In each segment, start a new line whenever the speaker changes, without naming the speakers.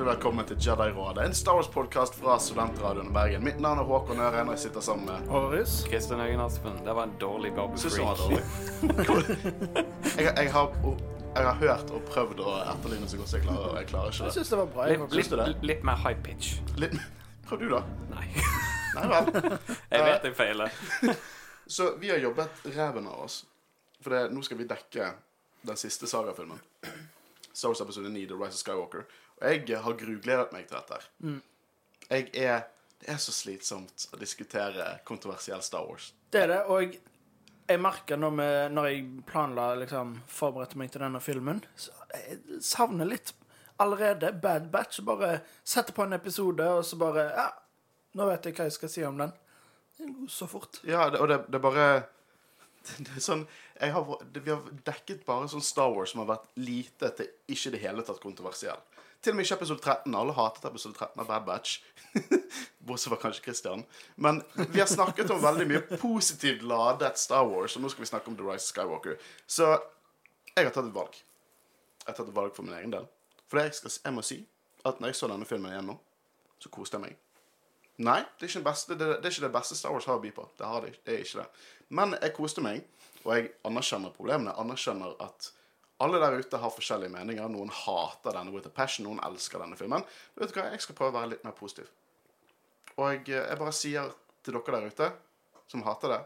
Hjertelig velkommen til Jedi-rådet, en Star Wars-podkast fra Studentradioen i Bergen. Mitt navn er Håkon Øren, og jeg sitter sammen med
Horus.
Kristian Øyen Aspen. Det var en dårlig
dårlig? jeg, jeg, har, jeg har hørt og prøvd å etterligne så godt som jeg klarer, og jeg klarer ikke det.
Jeg
det.
syns det var bra.
Litt, litt,
det?
litt mer high pitch.
Litt, prøv du, da.
Nei.
Nei vel.
Jeg vet jeg feiler.
Så vi har jobbet ræven av oss. For det, nå skal vi dekke den siste sagafilmen. Star Wars episode 9, The Rise of Skywalker. Og jeg har grugledet meg til dette. her. Jeg er Det er så slitsomt å diskutere kontroversiell Star Wars.
Det er det, og jeg merker når, vi, når jeg planla liksom, forberedte meg til denne filmen, så jeg savner litt allerede Bad Batch. Bare sette på en episode, og så bare Ja, nå vet jeg hva jeg skal si om den. Det går så fort.
Ja, det, og det, det er bare det er sånn, jeg har, Vi har dekket bare sånn Star Wars som har vært lite til ikke i det hele tatt kontroversiell. Til og med ikke episode 13. Alle hatet episode 13 av Bad Batch. Bortsett fra kanskje Christian. Men vi har snakket om veldig mye positivt ladet Star Wars, og nå skal vi snakke om The Rise of Skywalker. Så jeg har tatt et valg. Jeg har tatt et valg for min egen del. For jeg, skal, jeg må si at når jeg så denne filmen igjen nå, så koste jeg meg. Nei, det er, beste, det, det er ikke det beste Star Wars har å by på. Det, det er ikke det. Men jeg koste meg, og jeg anerkjenner problemene. Jeg anerkjenner at alle der ute har forskjellige meninger. Noen hater denne with a passion, noen elsker denne filmen. Vet du hva, Jeg skal prøve å være litt mer positiv. Og jeg, jeg bare sier til dere der ute som hater det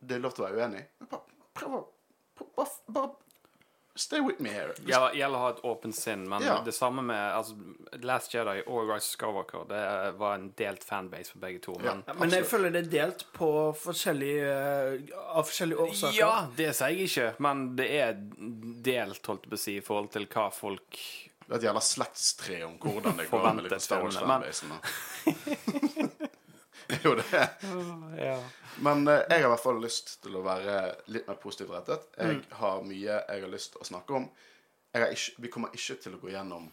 Det er lov til å være uenig. Bare prøv å bare, bare Stay with me here.
Gjelder, gjelder å ha et åpent sinn, men
Ja.
det samme med altså, Last Jedi og Rise of Skywalker Det var en delt fanbase for begge to. Men
Ja, men jeg føler det er delt på forskjellige, eh, av forskjellige årsaker.
ja, det sier jeg ikke, men det er delt, holdt jeg på å si, i forhold til hva folk
Det er et jævla slektstre om hvordan det går med liksom Star Wars-fanbasen. jo, det
ja.
Men eh, jeg har i hvert fall lyst til å være litt mer positivt rettet. Jeg
Mm.
har mye jeg har lyst til å snakke om. Ikke, vi kommer ikke til å gå gjennom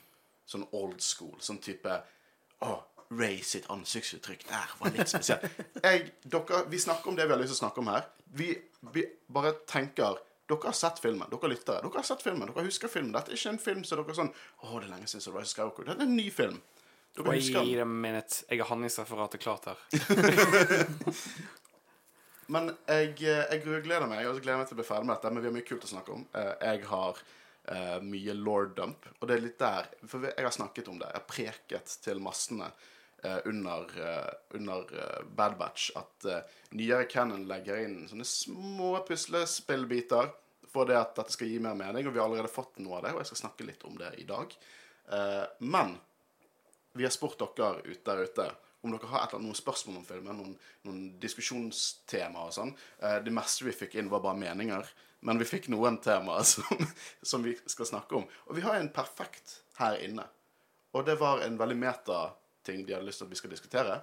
sånn old school, sånn type Å, Ray sitt ansiktsuttrykk der var litt spesielt. Jeg, dere, vi snakker om det vi har lyst til å snakke om her. Vi, vi bare tenker Dere har sett filmen. Dere lyttere. Dere har sett filmen. Dere husker filmen. Dette er ikke en film som dere er sånn Å, det er lenge siden Rise of Skywalker. Dette er en ny film. Den.
Wait a minute. Jeg har handlingsreferatet klart her.
Men jeg, jeg grugleder meg Jeg gleder meg til å bli ferdig med dette. Men vi har mye kult å snakke om. Eh, Jeg har uh, mye lord dump, og det er litt der For jeg har snakket om det. Jeg har preket til massene uh, under, uh, under Bad Batch at nyere Cannon legger inn sånne små puslespillbiter for det at dette skal gi mer mening, og vi har allerede fått noe av det, og jeg skal snakke litt om det i dag. Eh, men vi har spurt dere ut der ute om dere har eller noen spørsmål om filmen, noen, noen diskusjonstemaer og sånn. Eh, det meste vi fikk inn, var bare meninger. Men vi fikk noen temaer som, som vi skal snakke om. Og vi har en perfekt her inne. Og det var en veldig meta-ting de hadde lyst til at vi skal diskutere.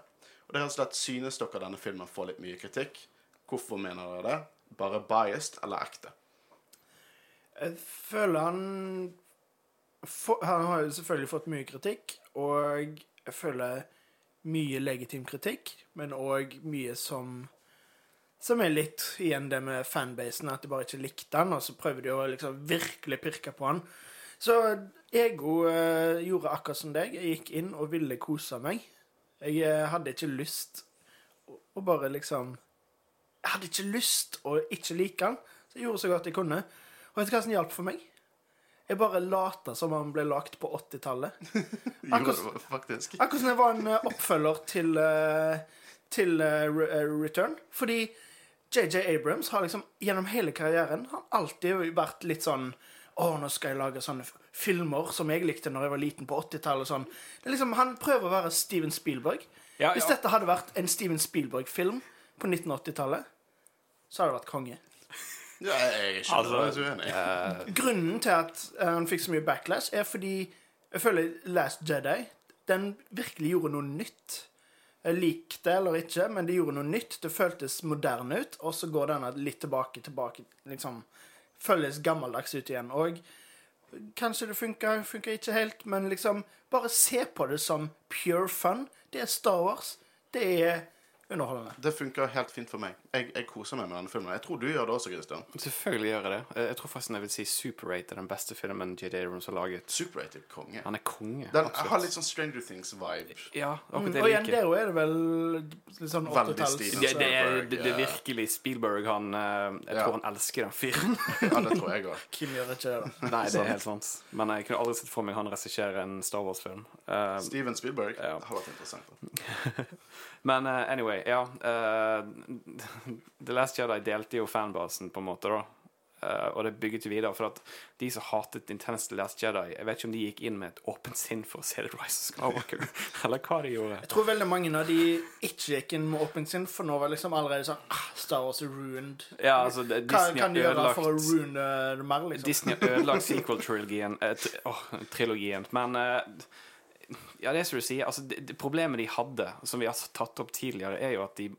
Og det er rett og slett Synes dere denne filmen får litt mye kritikk? Hvorfor mener dere det? Bare biased eller ekte?
Jeg føler han Han har jo selvfølgelig fått mye kritikk, og jeg føler mye legitim kritikk, men òg mye som Som er litt igjen det med fanbasen, at de bare ikke likte han, og så prøver de å liksom virkelig pirke på han. Så Ego eh, gjorde akkurat som deg. Jeg gikk inn og ville kose meg. Jeg eh, hadde ikke lyst å, å bare liksom Jeg hadde ikke lyst å ikke like han, så jeg gjorde så godt jeg kunne. Og vet du hva som hjalp for meg? Jeg bare lata som han ble lagd på 80-tallet.
Jo,
Akkurat-. Akkurat som det var en eh, oppfølger til, eh, til eh, Re- Return. Fordi JJ Abrams har liksom gjennom hele karrieren har alltid vært litt sånn Å, nå skal jeg lage sånne filmer som jeg likte når jeg var liten på 80-tallet. Sånn. Det er liksom, han prøver å være Steven Spielberg.
Ja,
Hvis dette hadde vært en Steven Spielberg-film på 1980-tallet, så hadde det vært konge.
Ja, jeg er ikke
Altså,
uenig.
Grunnen til at eh, han fikk så mye backlash, er fordi jeg føler Last Jedi den virkelig gjorde noe nytt. Jeg likte det eller ikke, men det gjorde noe nytt. Det føltes moderne ut, og så går denne litt tilbake, tilbake liksom Føles gammeldags ut igjen. Og kanskje det funka, funka ikke helt, men liksom Bare se på det som pure fun. Det er Star Wars. Det er underholdende.
Det funker helt fint for meg. Jeg, jeg koser meg med denne filmen. Jeg tror du gjør det også, Christian.
Selvfølgelig gjør jeg det. Eh, Jeg tror faktisk jeg vil si Super 8 er den beste filmen J.D. Abrams har laget.
Super-rated konge.
Han er konge.
Den
absolutt.
har litt sånn Stranger Things-vibe.
Ja, akkurat
Mm,
det
og
jeg
igjen, der er det vel litt sånn
Veldig
80-talls
Det, det, er, det, det er virkelig Spielberg. Han Jeg Jeg
Ja.
tror han elsker den fyren.
Ja, det tror jeg òg.
Kim gjør ikke det, da.
Nei, det er helt sant. Men jeg kunne aldri sett for meg han regissere en Star Wars-film. Uh,
Steven Spielberg
Ja.
har vært interessant.
men uh, anyway, ja. Uh, The Last Jedi delte jo fanbasen, på en måte, da. Uh, og det bygget jo videre. For at de som hatet intenst The Last Jedi Jeg vet ikke om de gikk inn med et åpent sinn for å se The Rise of Skywalker, eller hva de gjorde.
Jeg tror veldig mange av de ikke gikk inn med åpent sinn, for nå var liksom allerede sånn ah, Star Wars er ruined.
Ja, altså, det-
Hva kan de
har
gjøre for å ruine det mer, liksom?
Disney har ødelagt sequel-trilogien Uh, tri- Trilogien. Men eh, Ja, det er som du sier. Altså, det, det problemet de hadde, som vi har tatt opp tidligere, er jo at de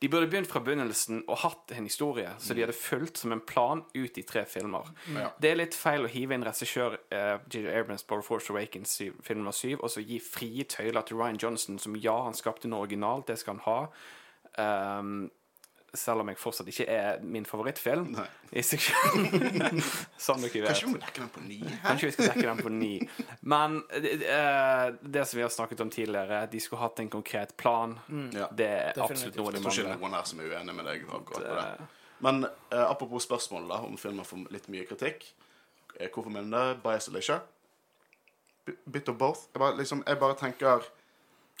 de burde begynt fra begynnelsen og hatt en historie så de hadde fulgt som en plan ut i tre filmer.
Ja.
Det er litt feil å hive inn regissør eh, J.J. Abrams på Force Awakens i film nummer syv, og så gi frie tøyler til Ryan Johnson, som ja, han skapte noe originalt, det skal han ha. Ehm, selv om jeg fortsatt ikke er min favorittfilm
Nei.
i seg selv. som dere vet.
Kanskje vi må dekke den på ni? Her?
Kanskje vi skal dekke den på ni. Men uh, det som vi har snakket om tidligere, de skulle hatt en konkret plan.
Ja.
Det er
Definitivt.
absolutt noe
Jeg
de
tror ikke noen her som er uenig med deg akkurat på det. Men uh, apropos spørsmål da, om filmer får litt mye kritikk. Hvorfor mener du det? Bias eller ikke? Bit of both. Jeg bare, liksom, jeg bare tenker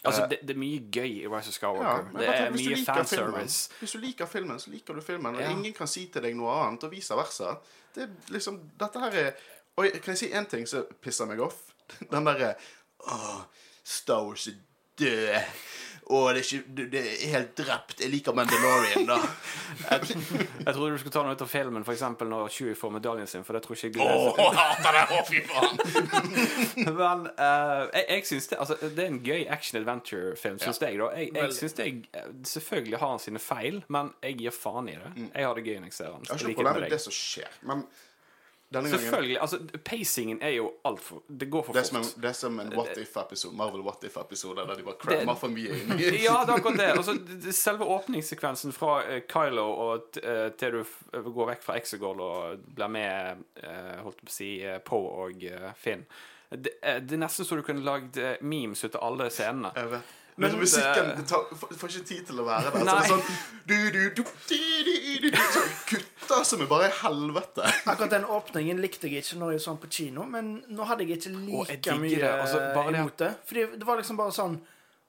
Altså, det, det er mye gøy i Rise of Skywalker.
Ja,
det er mye
fanservice. filmen. Hvis du liker filmen, så liker du filmen. Og
Ja.
ingen kan si til deg noe annet, og vice versa. Det er liksom, Dette her er Oi, kan jeg si én ting som pisser meg off? Den derre Åh, Star Wars er død. Å, det er, ikke, det er helt drept. Jeg liker Mandalorian, da.
Jeg trodde du skulle ta noe ut av filmen, f.eks. når Chewie får medaljen sin, for det tror ikke jeg ikke...
Åh,
leser.
jeg hater det! Å, fy faen!
Men uh, jeg, jeg synes det, altså, det er en gøy action-adventure-film, syns jeg. da Jeg, jeg syns det er, Selvfølgelig har han sine feil, men jeg gir faen i det. Jeg har det gøy når jeg ser han.
Jeg har ikke noe problem
med
det som skjer, men denne gangen
Selvfølgelig. altså Pacingen er jo altfor Det går for
det fort. en, det er som en What If-episode, Marvel What If-episode, der de bare crammer for mye inn i
Ja, det er akkurat det. Altså, selve åpningssekvensen fra eh, Kylo og eh, til du går vekk fra Exegol og blir med eh, holdt på å si eh, og eh, Finn det, det er nesten så du kunne lagd eh, memes ut av alle scenene.
Jeg vet. Men musikken
det-
det tar, får, ikke tid til å være der. Så det er sånn du, du, du, du, du, du, du, Så kutter som er bare i helvete.
Akkurat den åpningen likte jeg ikke når jeg så den på kino, men nå hadde jeg ikke like
jeg
mye
det. Altså, bare
imot det. Fordi det var liksom bare sånn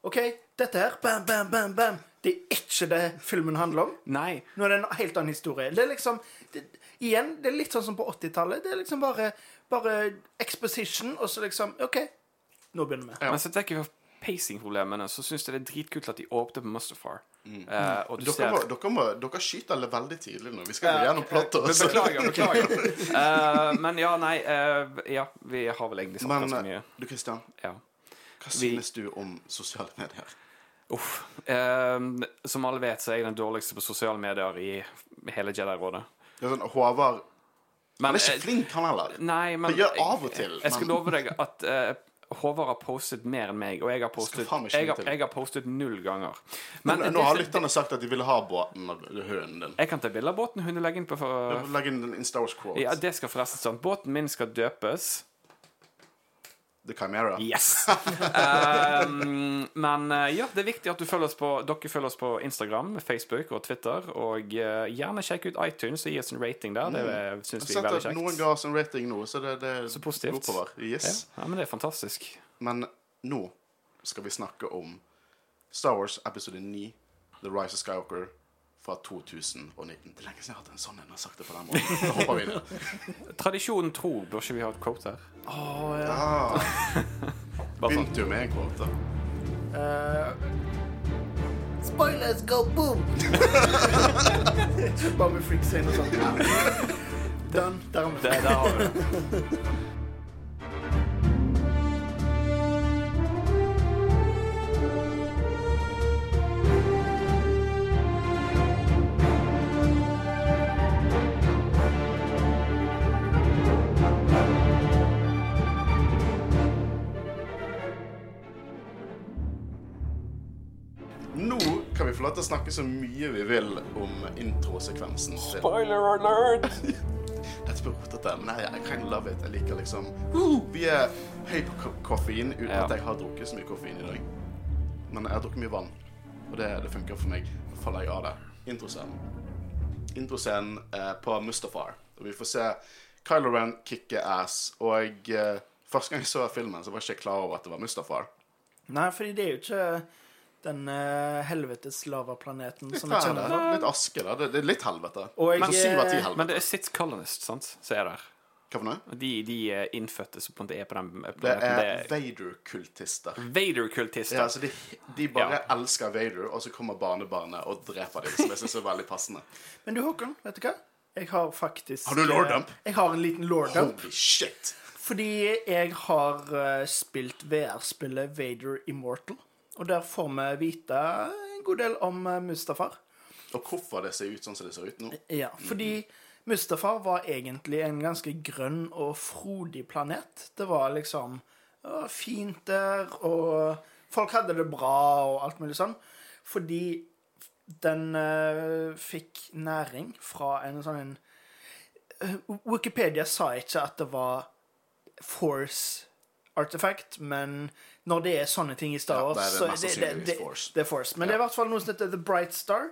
OK, dette her, bam, bam, bam, bam. Det er ikke det filmen handler om.
Nei.
Nå er det en helt annen historie. Det er liksom det, Igjen, det er litt sånn som på 80-tallet. Det er liksom bare, bare exposition, og så liksom OK, nå begynner vi.
Ja.
Men så tenker vi pacing-problemene, så syns jeg det er dritkult at de åpner på Mustafar. Og du
Dere,
ser
må, dere, må, dere skyter alle veldig tidlig nå. Vi skal gå gjennom plottet også.
Beklager, beklager. uh, men ja, nei eh, Ja, vi har vel egentlig sagt
Men
ganske mye.
du, Christian,
Ja.
hva synes du om sosiale medier?
Uff. Eh, som alle vet, så er jeg den dårligste på sosiale medier i hele Jedi-rådet.
Det sånn, Håvard
Men,
Han er ikke flink, han heller.
Nei, men
Han gjør av og til,
Jeg skal
men-
love deg at Håvard har postet mer enn meg, og jeg har postet, jeg har, jeg har postet null ganger.
Men,
Men
nå har lytterne sagt at de ville ha båten og hunden din.
Jeg kan ta bilde av båten hun legger inn på for,
Legg inn en Star Wars quote.
Ja, det skal forresten sånn. Båten min skal døpes.
The Chimera.
Yes! um, men eh, ja, det er viktig at du følger oss på, dere følger oss på Instagram, Facebook og Twitter. Og uh, gjerne sjekk ut iTunes og gi oss en rating der. Det
Jeg
syns vi er veldig
at noen
kjekt.
ga oss en rating nå, så det, det
Så positivt.
oppover.
Ja, ja, men det er fantastisk.
Men nå skal vi snakke om Star Wars episode 9, The Rise of Skywalker, fra 2019. Det er lenge siden jeg har hatt en sånn en og sagt det på den måten. Da hopper vi inn.
Tradisjonen tro, bør ikke vi ha et quote her?
Å, ja.
Ah. Begynte jo med en quote.
Uh, Spoilers go boom! Bare med freaks inn og sånn. Done. Der har vi
Det,
lov til å snakke så mye vi vil om introsekvensen. til-
Spoiler alert!
Dette blir rotete, men jeg, jeg kan love it. Jeg liker liksom Vi er høy på koffein uten
Ja.
at jeg har drukket så mye koffein i dag. Men jeg har drukket mye vann, og det, det funker for meg. Da faller jeg av det. Introscenen. Introscenen eh, på Mustafar. Og vi får se Kylo Ren kicke ass. Og eh, første gang jeg så filmen, så var jeg ikke klar over at det var Mustafar.
Nei, fordi det er jo ikke den uh, helvetes lavaplaneten
Litt,
som kjenner
det. litt aske, da. Det, er litt helvete.
Og
Men syv av ti
eh,
helvete.
Men det er Sith Colonist, sant, som er der.
Hva for noe?
De, de innfødte som på en måte er på den planeten.
Det er Vader-kultister.
Vader-kultister.
Ja, altså de, de bare
Ja.
elsker Vader, og så kommer barnebarnet og dreper dem. Som jeg synes er veldig passende.
Men du, Håkon, vet du hva? Jeg har faktisk
Har du lord dump?
eh, Jeg har en liten lord dump.
Holy shit!
Fordi jeg har eh, spilt VR-spillet Vader Immortal. Og der får vi vite en god del om uh, Mustafar.
Og hvorfor det ser ut sånn som det ser ut nå.
Ja, fordi Mustafar var egentlig en ganske grønn og frodig planet. Det var liksom fint der, og folk hadde det bra og alt mulig sånn. Fordi den uh, fikk næring fra en sånn en uh, Wikipedia sa ikke at det var Force artifact, men når det er sånne ting i Star
Ja,
Wars,
det er det
det, det,
Force.
det er Force. Men det er i hvert fall noe som heter The Bright Star,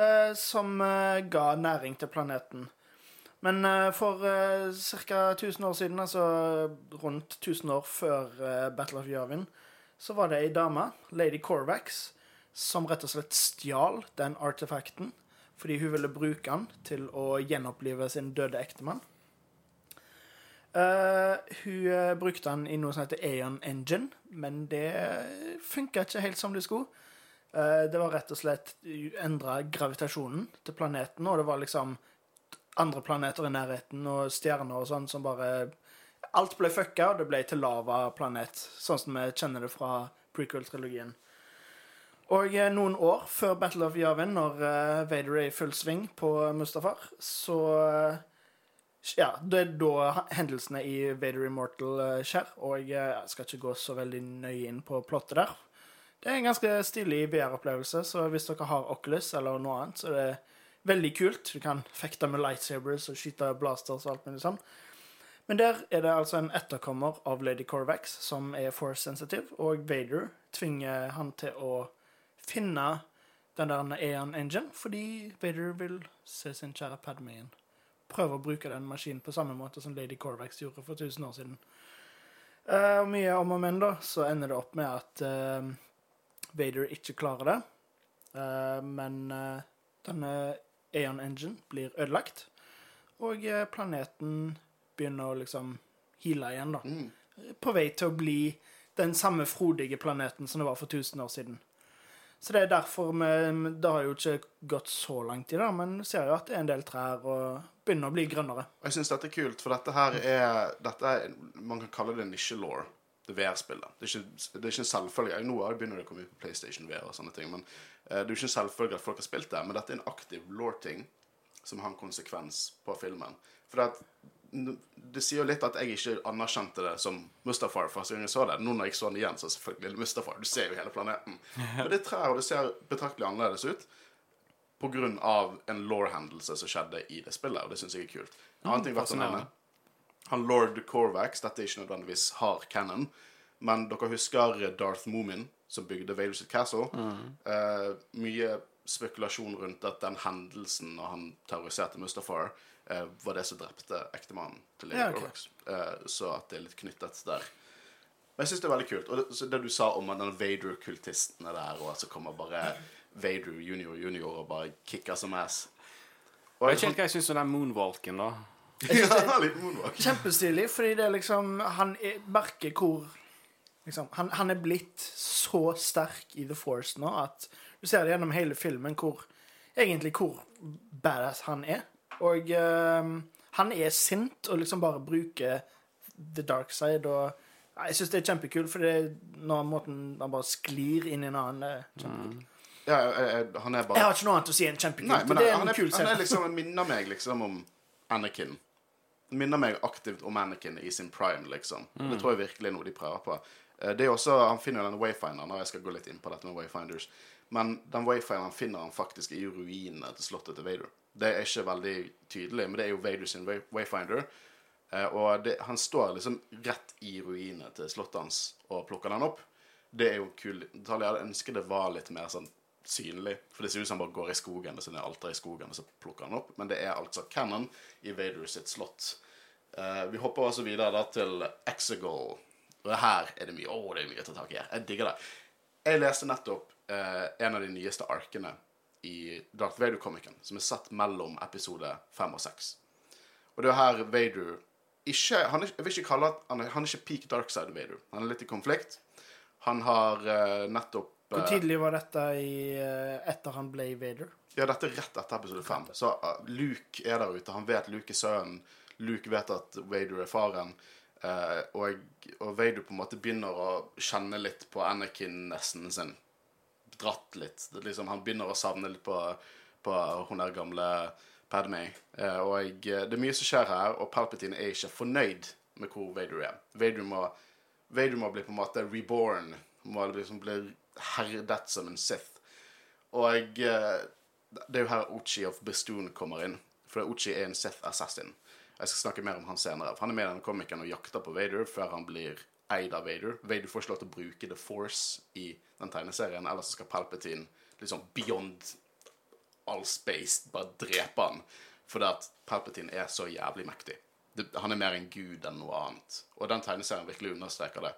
uh, som uh, ga næring til planeten. Men uh, for uh, ca. 1000 år siden, altså rundt 1000 år før Battle of Yavin, så var det ei dame, Lady Corvax, som rett og slett stjal den artefakten fordi hun ville bruke den til å gjenopplive sin døde ektemann. Eh, hun eh, brukte den i noe som heter Aeon Engine, men det funka ikke helt som det skulle. Uh, det var rett og slett endra gravitasjonen til planeten, og det var liksom andre planeter i nærheten og stjerner og sånn som bare Alt ble fucka, og det ble til lavaplanet, sånn som vi kjenner det fra prequel-trilogien. Og eh, noen år før Battle of Yavin, når eh, Vader er i full sving på Mustafar, så eh, Ja, det er da hendelsene i Vader Immortal eh, skjer, og eh, jeg skal ikke gå så veldig nøye inn på plottet der. Det er en ganske stilig VR-opplevelse, så hvis dere har Oculus eller noe annet, så er det veldig kult. Du kan fekte med lightsabers og skyte blasters og alt mulig sånn. Men der er det altså en etterkommer av Lady Corvax som er force sensitive, og Vader tvinger han til å finne den der Aeon Engine, fordi Vader vil se sin kjære Padme. Prøve å bruke den maskinen på samme måte som Lady Corvax gjorde for 1000 år siden. Uh, mye om og men, da, så ender det opp med at uh, Vader ikke klarer det. Uh, men denne Aeon Engine blir ødelagt, og planeten begynner å liksom heale igjen, da. På vei til å bli den samme frodige planeten som det var for 1000 år siden. Så det er derfor vi Det har jo ikke gått så lang tid, da, men ser jo at det er en del trær og begynner å bli grønnere.
Og jeg syns dette er kult, for dette her er, dette er Man kan kalle det nisje-law. Det VR-spillet. Det, er ikke- er en selvfølge. Nå begynner det å komme ut på PlayStation VR og sånne ting, men eh, det er jo ikke en selvfølge at folk har spilt det. Men dette er en aktiv law-ting som har en konsekvens på filmen. For det, at, det sier jo litt at jeg ikke anerkjente det som Mustafar første gang jeg så det. Nå når jeg så den igjen, så selvfølgelig Mustafar. Du ser jo hele planeten. Men det er trær, og det ser betraktelig annerledes ut av en law-hendelse som skjedde i det spillet, og det syns jeg er kult. En annen ting verdt å nevne han lord Corvax, dette er ikke nødvendigvis hard canon, men dere husker Darth Moomin, som bygde Vader Castle? castle? Eh, mye spekulasjon rundt at den hendelsen når han terroriserte Mustafar, eh, var det som drepte ektemannen til Lady
Ja, okay.
Corvax. Eh, så at det er litt knyttet der. Men jeg syns det er veldig kult. Og det, så det du sa om den Vader-kultisten er der, og at så kommer bare Vader junior junior og bare kicker som ass. Og
Jeg vet ikke helt hva jeg syns om den moonwalken, da.
ja, litt moonwalk.
Kjempestilig, fordi det er liksom Han er, merker hvor liksom, han, han er blitt så sterk i The Force nå at du ser det gjennom hele filmen hvor egentlig hvor badass han er. Og eh, han er sint og liksom bare bruker the dark side og ja, Jeg syns det er kjempekult, for det er når måten han bare sklir inn i en annen det er kjempekult.
Ja, jeg, jeg, han er bare
Jeg har ikke noe annet å si enn kjempekult.
Nei, men
det er
han,
en
er,
kul
han er liksom, han minner meg liksom om Anakin. Minner meg aktivt om Anakin i sin prime, liksom. Det tror jeg virkelig er noe de prøver på. Eh, Det er også, Han finner jo denne wayfinderen, og jeg skal gå litt inn på dette med wayfinders. Men den wayfinderen finner han faktisk i ruinene til slottet til Vader. Det er ikke veldig tydelig, men det er jo Vader sin way- wayfinder. Eh, og det, han står liksom rett i ruinene til slottet hans og plukker den opp. Det er jo kul. Jeg hadde ønsket det var litt mer sånn synlig. For det ser ut som han bare går i skogen, og så er alteret alter i skogen, og så plukker han opp. Men det er altså Cannon i Vader sitt slott. Eh, vi hopper også videre da til Exegol. Og her er det mye Å, det er mye å ta tak i. Jeg digger det. Jeg leste nettopp eh, en av de nyeste arkene i Darth Vader-komikken, som er satt mellom episode fem og seks. Og det er her Vader ikke, han Jeg vil ikke kalle at han han er ikke peak dark side Vader. Han er litt i konflikt. Han har uh, nettopp
Hvor
eh,
tidlig var dette i, uh, etter han ble Vader?
Ja, dette er rett etter episode fem. Så uh, Luke er der ute. Han vet Luke er sønnen. Luke vet at Vader er faren. Og, og Vader på en måte begynner å kjenne litt på Anakin-nesten sin. Dratt litt. Liksom, han begynner å savne litt på, på hun der gamle Padme. Eh, og jeg det er mye som skjer her, og Palpatine er ikke fornøyd med hvor Vader er. Vader må, Vader må bli på en måte reborn. Må liksom bli herdet som en Sith. Og eh, det er jo her Ochi of Bestoon kommer inn. For Ochi er en Sith assassin. Jeg skal snakke mer om han senere. For han er med i denne komikeren og jakter på Vader før han blir eid av Vader. Vader får ikke lov til å bruke The Force i den tegneserien, ellers skal Palpatine liksom beyond all space bare drepe han. Fordi at Palpatine er så jævlig mektig. Det, han er mer en gud enn noe annet. Og den tegneserien virkelig understreker det.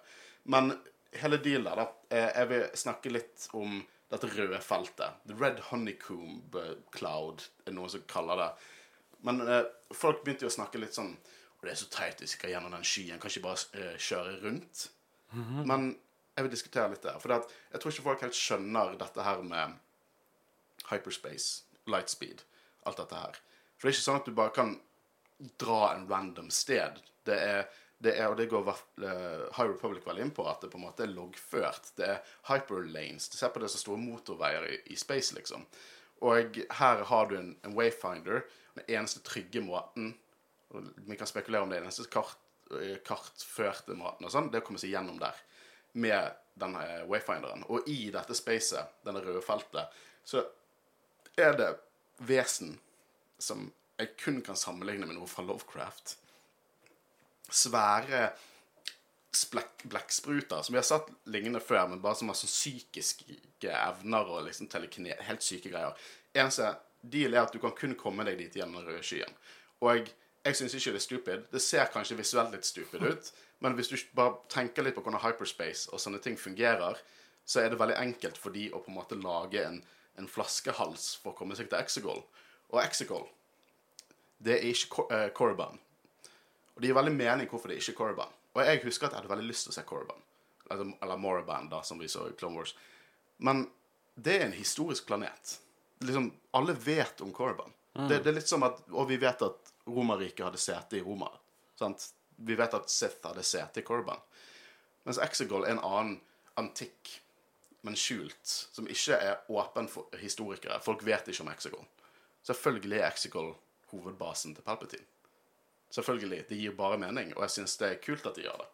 Men hele dealen der, da eh, Jeg vil snakke litt om dette røde feltet. The Red Honeycomb eh, Cloud er noen som kaller det. Men eh, folk begynte jo å snakke litt sånn Og det er så teit hvis vi skal gjennom den skyen. Kan ikke bare uh, kjøre rundt? Men jeg vil diskutere litt der. For at, jeg tror ikke folk helt skjønner dette her med hyperspace, lightspeed, alt dette her. For det er ikke sånn at du bare kan dra en random sted. Det er, det er og det går eh, High Republic veldig inn på, at det på en måte er loggført. Det er hyperlanes. Du ser på det som store motorveier i, i space, liksom. Og her har du en, en wayfinder. Den eneste trygge måten Vi kan spekulere om det er den kart, eh, kartførte maten og sånn, det å komme seg gjennom der med denne eh, wayfinderen. Og i dette spacet, denne røde feltet, så er det vesen som jeg kun kan sammenligne med noe fra Lovecraft. Svære blekkspruter, som vi har sett lignende før, men bare som har sånn psykiske evner og liksom telekine... Helt syke greier. Eneste deal er at du kan kun komme deg dit gjennom den røde skyen. Og jeg syns ikke det er stupid. Det ser kanskje visuelt litt stupid ut, men hvis du bare tenker litt på hvordan hyperspace og sånne ting fungerer, så er det veldig enkelt for de å på en måte lage en, en flaskehals for å komme seg til Exegol. Og Exegol, det er ikke Cor- eh, Korriban. Og det gir veldig mening hvorfor det ikke er Korriban. Og jeg husker at jeg hadde veldig lyst til å se Korriban. Eller, eller Morriban, da, som vi så i Clone Wars. Men det er en historisk planet. Liksom, alle vet om Korriban. Det, det er litt som at Og vi vet at Romerriket hadde sete i Roma. Sant? Vi vet at Sith hadde sete i Corban. Mens Exegol er en annen antikk, men skjult, som ikke er åpen for historikere. Folk vet ikke om Exegol. Selvfølgelig er Exegol hovedbasen til Palpatine. Selvfølgelig. Det gir bare mening, og jeg syns det er kult at de gjør det.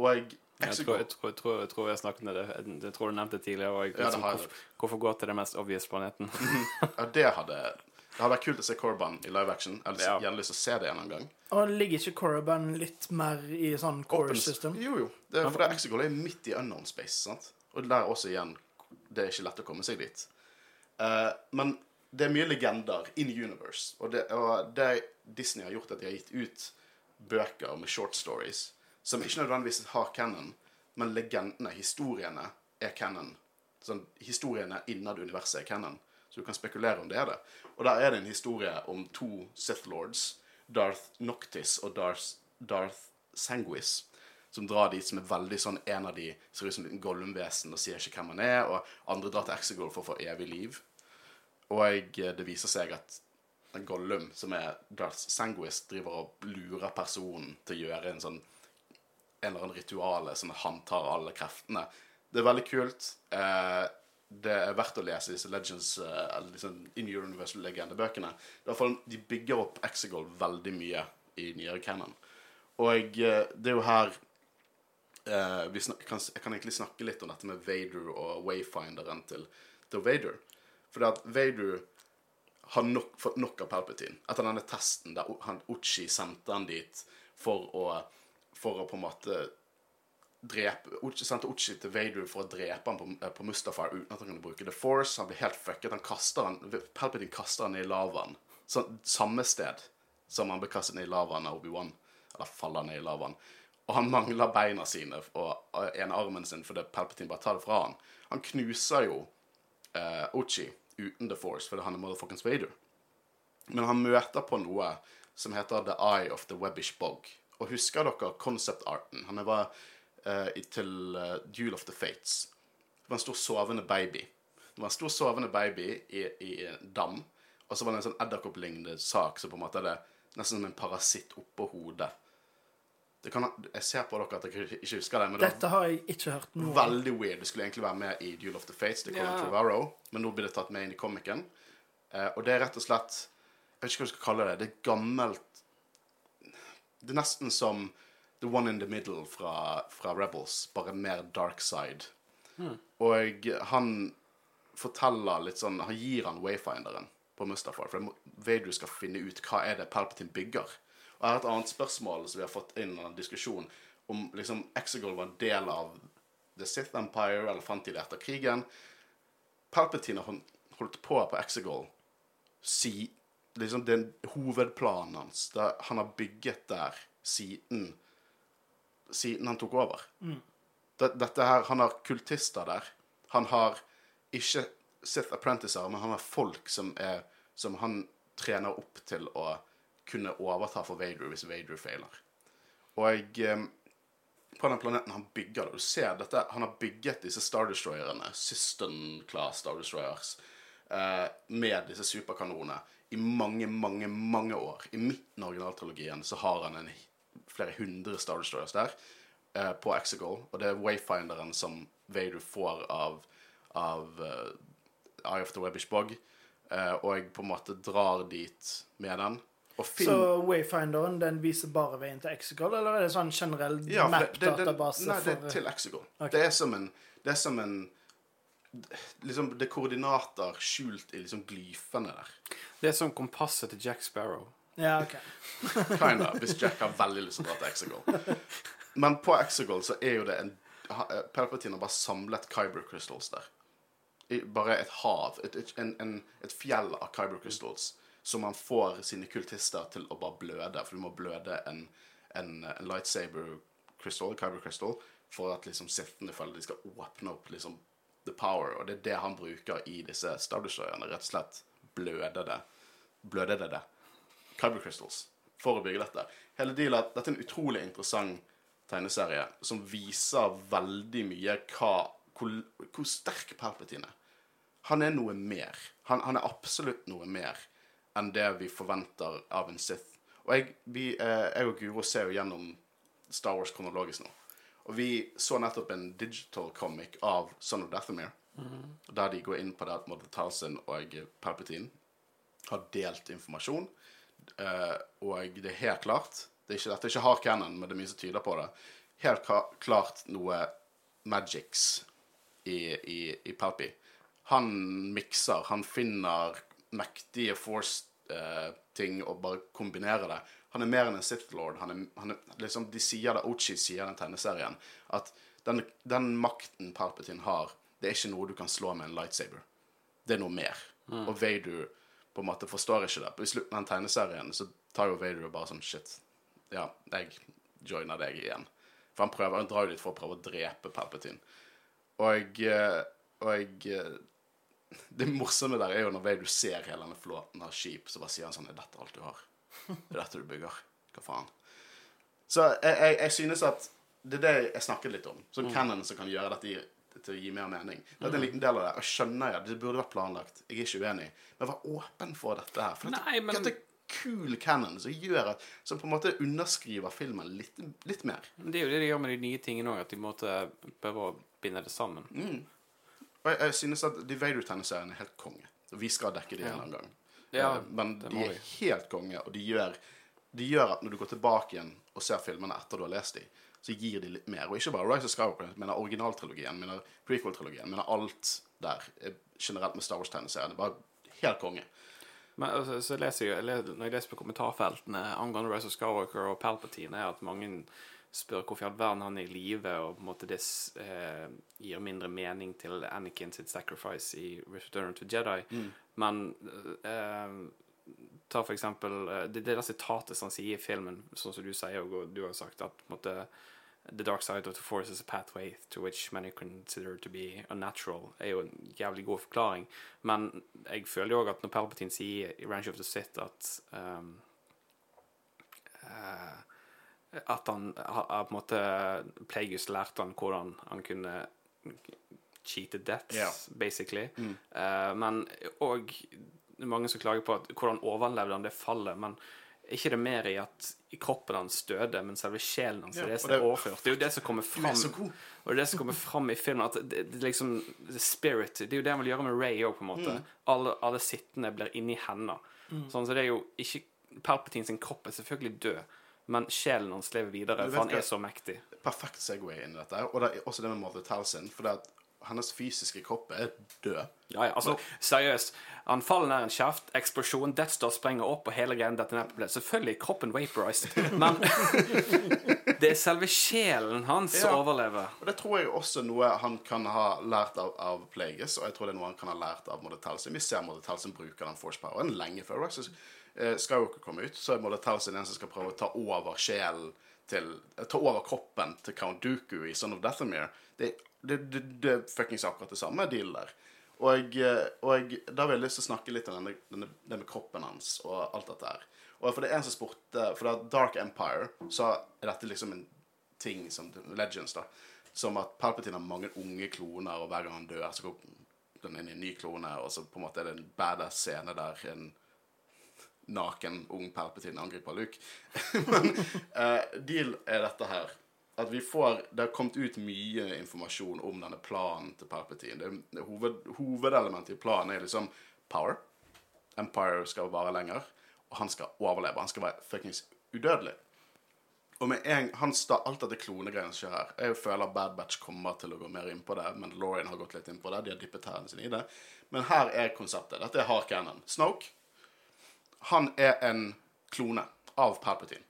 Og
Jeg tror, jeg, tror, jeg, tror, jeg tror jeg snakket med det. Jeg, tror du nevnte det tidligere. Og jeg,
Ja, det
liksom,
har jeg.
hvorfor, hvorfor gå til den mest obvious planeten?
Ja, det hadde Det hadde vært kult å se Korriban i live action. Jeg hadde
Ja.
gjerne lyst til å se det en annen gang.
Og ligger ikke Korriban litt mer i sånn core
Open-
system?
Jo, jo. Det, for det Exegol er midt i unknown space. sant? Og der også igjen Det er ikke lett å komme seg dit. Uh, men det er mye legender in universe. Og det, og det Disney har gjort, at de har gitt ut bøker med short stories som ikke nødvendigvis har canon, men legendene, historiene, er canon. Sånn, historiene innad universet er canon. Så du kan spekulere om det er det. Og der er det en historie om to Sith Lords, Darth Noctis og Darth, Darth Sanguis, som drar dit som er veldig sånn En av de ser ut som en Gollum-vesen og sier ikke hvem han er, og andre drar til Exegol for å få evig liv. Og eh, det viser seg at Gollum, som er Darth Sanguis, driver og lurer personen til å gjøre en sånn en eller annen rituale som han tar alle kreftene. Det er veldig kult. Eh, det er verdt å lese disse Legends, eh, eller liksom In fall, De bygger opp Exegol veldig mye i nyere canon. Og eh, det er jo her eh, vi kan, Jeg kan egentlig snakke litt om dette med Vader og wayfinderen til, til Vader. Fordi at Vader har nok, fått nok av Palpatine. Etter denne testen der Ochi sendte han dit for å, for å på en måte drepe Sendte til Vader for å drepe han på, eh, på Mustafar uten at han kunne bruke The Force. Han blir helt fucket. Han kaster han, Palpatine kaster han i lavaen. Samme sted som han ble kastet ned i lavaen av Obi-Wan. Eller faller ned i lavaen. Og han mangler beina sine og ene armen sin fordi Palpatine bare tar det fra han. Han knuser jo uh, Uchi uten The Force fordi han er motherfuckings Vader. Men han møter på noe som heter The Eye of the Webbish Bog. Og husker dere concept-arten? Han var til eh, Duel of the Fates. Det var en stor sovende baby. Det var en stor sovende baby i, i en dam. Og så var det en sånn edderkopplignende sak som på en måte er det nesten som en parasitt oppå hodet. Det kan, jeg ser på dere at dere ikke husker det, men det
Dette har jeg ikke hørt noe
veldig weird. Det skulle egentlig være med i Duel of the Fates, til Colin
Ja.
Trevorrow, men nå blir det tatt med inn i komikeren. Eh, og det er rett og slett Jeg vet ikke hva du skal kalle det. Det er gammelt Det er nesten som The One in the Middle fra, fra Rebels, bare mer dark side. Og han forteller litt sånn Han gir han wayfinderen på Mustafar, for det Vader skal finne ut hva er det Palpatine bygger. Og jeg har et annet spørsmål som vi har fått inn i en diskusjon, om liksom Exegol var en del av The Sith Empire, eller fant de det etter krigen. Palpatine har holdt på på Exegol si, liksom den hovedplanen hans. Det han har bygget der siden, siden han tok over. Mm. Dette her, Han har kultister der. Han har ikke Sith Apprenticer, men han har folk som, er, som han trener opp til å kunne overta for Vader hvis Vader feiler. Og eh, på den planeten han bygger det, du ser dette, han har bygget disse Star Destroyerne, System Class Star Destroyers, eh, med disse superkanonene i mange, mange, mange år. I midten av originaltrilogien så har han en, flere hundre Star Destroyers der eh, på Exegol, og det er Wayfinderen som Vader får av, av uh, Eye of the Webbish Bog, eh, og på en måte drar dit med den. Og
Så Wayfinderen den viser bare veien til Exegol, eller er det sånn generell
Ja,
map-database
Nei, det
for
er til Exegol.
Okay.
Det er som en Det er som en Liksom, det er koordinater skjult i liksom glyfene der.
Det er som kompasset til Jack Sparrow.
Ja, OK.
Kinda, hvis Jack har veldig lyst til å dra til Exegol. Men på Exegol så er jo det en eh, Palpatine har bare samlet Kyber crystals der. I bare et hav, et, et, en, en, et fjell av Kyber crystals, som han får sine kultister til å bare bløde. For du må bløde en, en, en lightsaber crystal, Kyber crystal, for at liksom sittende føler de skal åpne opp liksom the power. Og det er det han bruker i disse Star Destroyerne. Rett og slett bløde det. Bløde det det. Kyber Crystals for å bygge dette. Hele dealen er dette er en utrolig interessant tegneserie som viser veldig mye hva, hvor, hvor sterk Palpatine er. Han er noe mer. Han, han er absolutt noe mer enn det vi forventer av en Sith. Og jeg, vi, eh, jeg og Guro ser jo gjennom Star Wars kronologisk nå. Og vi så nettopp en digital comic av Son of Dathomir, der de går inn på det at Mother Talson og Palpatine har delt informasjon. Eh, og det er helt klart Det er ikke dette er ikke hard cannon, men det er mye som tyder på det. Helt klart noe magics i, i, i Palpi. Han mikser, han finner mektige force-ting og bare kombinerer det. Han er mer enn en Sith Lord. Han er, han er, liksom, de sier det, Ochi sier i den tegneserien, at den, den makten Palpatine har, det er ikke noe du kan slå med en lightsaber. Det er noe mer. Og Vader på en måte forstår ikke det. I slutten av tegneserien så tar jo Vader og bare sånn Shit, ja, jeg joiner deg igjen. For han prøver, han drar jo dit for å prøve å drepe Palpatine. Og, eh, og eh, det morsomme der er jo når Vader ser hele denne flåten av skip, så bare sier han sånn Er dette alt du har? Er dette du bygger? Hva faen? Så jeg, jeg, jeg synes at det er det jeg snakket litt om. Sånn canon som kan gjøre dette i, til å gi mer mening. Det er en liten del av det. Jeg skjønner jeg det burde vært planlagt. Jeg er ikke uenig. Men vær åpen for dette her. For
Nei, men-
dette kul canon som gjør at Som på en måte underskriver filmen litt, litt mer.
Men Det er jo det de gjør med de nye tingene òg, at de måtte prøve å binde det sammen.
Og jeg, jeg synes at de Vader-tegneseriene er helt konge. Og vi skal dekke de en eller annen gang.
Ja,
Eh, Men de er
vi.
helt konge, og de gjør, de gjør at når du går tilbake igjen og ser filmene etter du har lest de, så gir de litt mer. Og ikke bare Rise of Skywalker, men originaltrilogien, men prequel-trilogien, men alt der eh, generelt med Star Wars-tegneseriene. Bare helt konge.
Men altså, så leser jeg, Når jeg leser på kommentarfeltene angående Rise of Skywalker og Palpatine, er at mange spør hvorfor i all verden han er i live, og på en måte det eh, gir mindre mening til Anakin sitt sacrifice i Return to Jedi. Men eh, ta for eksempel eh, Det, det der sitatet som han sier i filmen, sånn som du sier, og du har sagt, at på en måte The dark side of the force is a pathway to which many consider to be unnatural. er jo en jævlig god forklaring. Men jeg føler jo òg at når Palpatine sier i Range of the Sith at um, uh, At han har på en måte Plagueis lærte han hvordan han kunne cheate deaths,
yeah.
basically. Eh, men òg mange som klager på at hvordan overlevde han det fallet. Men er ikke det mer i at kroppen hans døde, men selve sjelen hans
Ja,
det er overført? Det er jo det som kommer
er
fram. Og det er det som kommer fram i filmen. At det, det liksom the spirit Det er jo det han vil gjøre med Ray òg, på en måte. Alle, alle sittende blir inni henne. Sånn, så det er jo ikke Palpatine sin kropp er selvfølgelig død, men sjelen hans lever videre, for han er så mektig.
Perfekt Segway inn i dette. Og det er også det med Mother Talcin. For det at hennes fysiske kropp er død.
Ja, ja, altså, seriøst. Han faller ned en kjeft, eksplosjon, Death Star sprenger opp, og hele greien detter ned på. Selvfølgelig er kroppen vaporized, men det er selve sjelen hans som
Ja.
overlever.
Og det tror jeg også noe han kan ha lært av, av Plagueis, og jeg tror det er noe han kan ha lært av Mother Talcin. Vi ser Mother Talcin bruker den force poweren lenge før Rise eh, ikke komme ut, så er Mother den en som skal prøve å ta over sjelen til Ta over kroppen til Count Dooku i Son of Dathomir. Det, det, det, det er fuckings akkurat det samme deal der. Og, eh, og da vil jeg lyst til å snakke litt om denne, denne, det med kroppen hans og alt dette her. Og for det er en som spurte For da Dark Empire, så er dette liksom en ting som Legends, da. Som at Palpatine har mange unge kloner, og hver gang han dør, så går den inn i en ny klone, og så på en måte er det en badass scene der en naken, ung Palpatine angriper Luke. Men uh, deal er dette her. At vi får Det har kommet ut mye informasjon om denne planen til Palpatine. Det, hoved, hovedelementet i planen er liksom power. Empire skal vare lenger, og han skal overleve. Han skal være fuckings udødelig. Og med en, han sta, alt dette klonegreiene som skjer her Jeg føler Bad Batch kommer til å gå mer inn på det, men Lauren har gått litt inn på det. De har dyppet tærne sine i det. Men her er konseptet. Dette er hard cannon. Snoke han er en klone av Palpatine.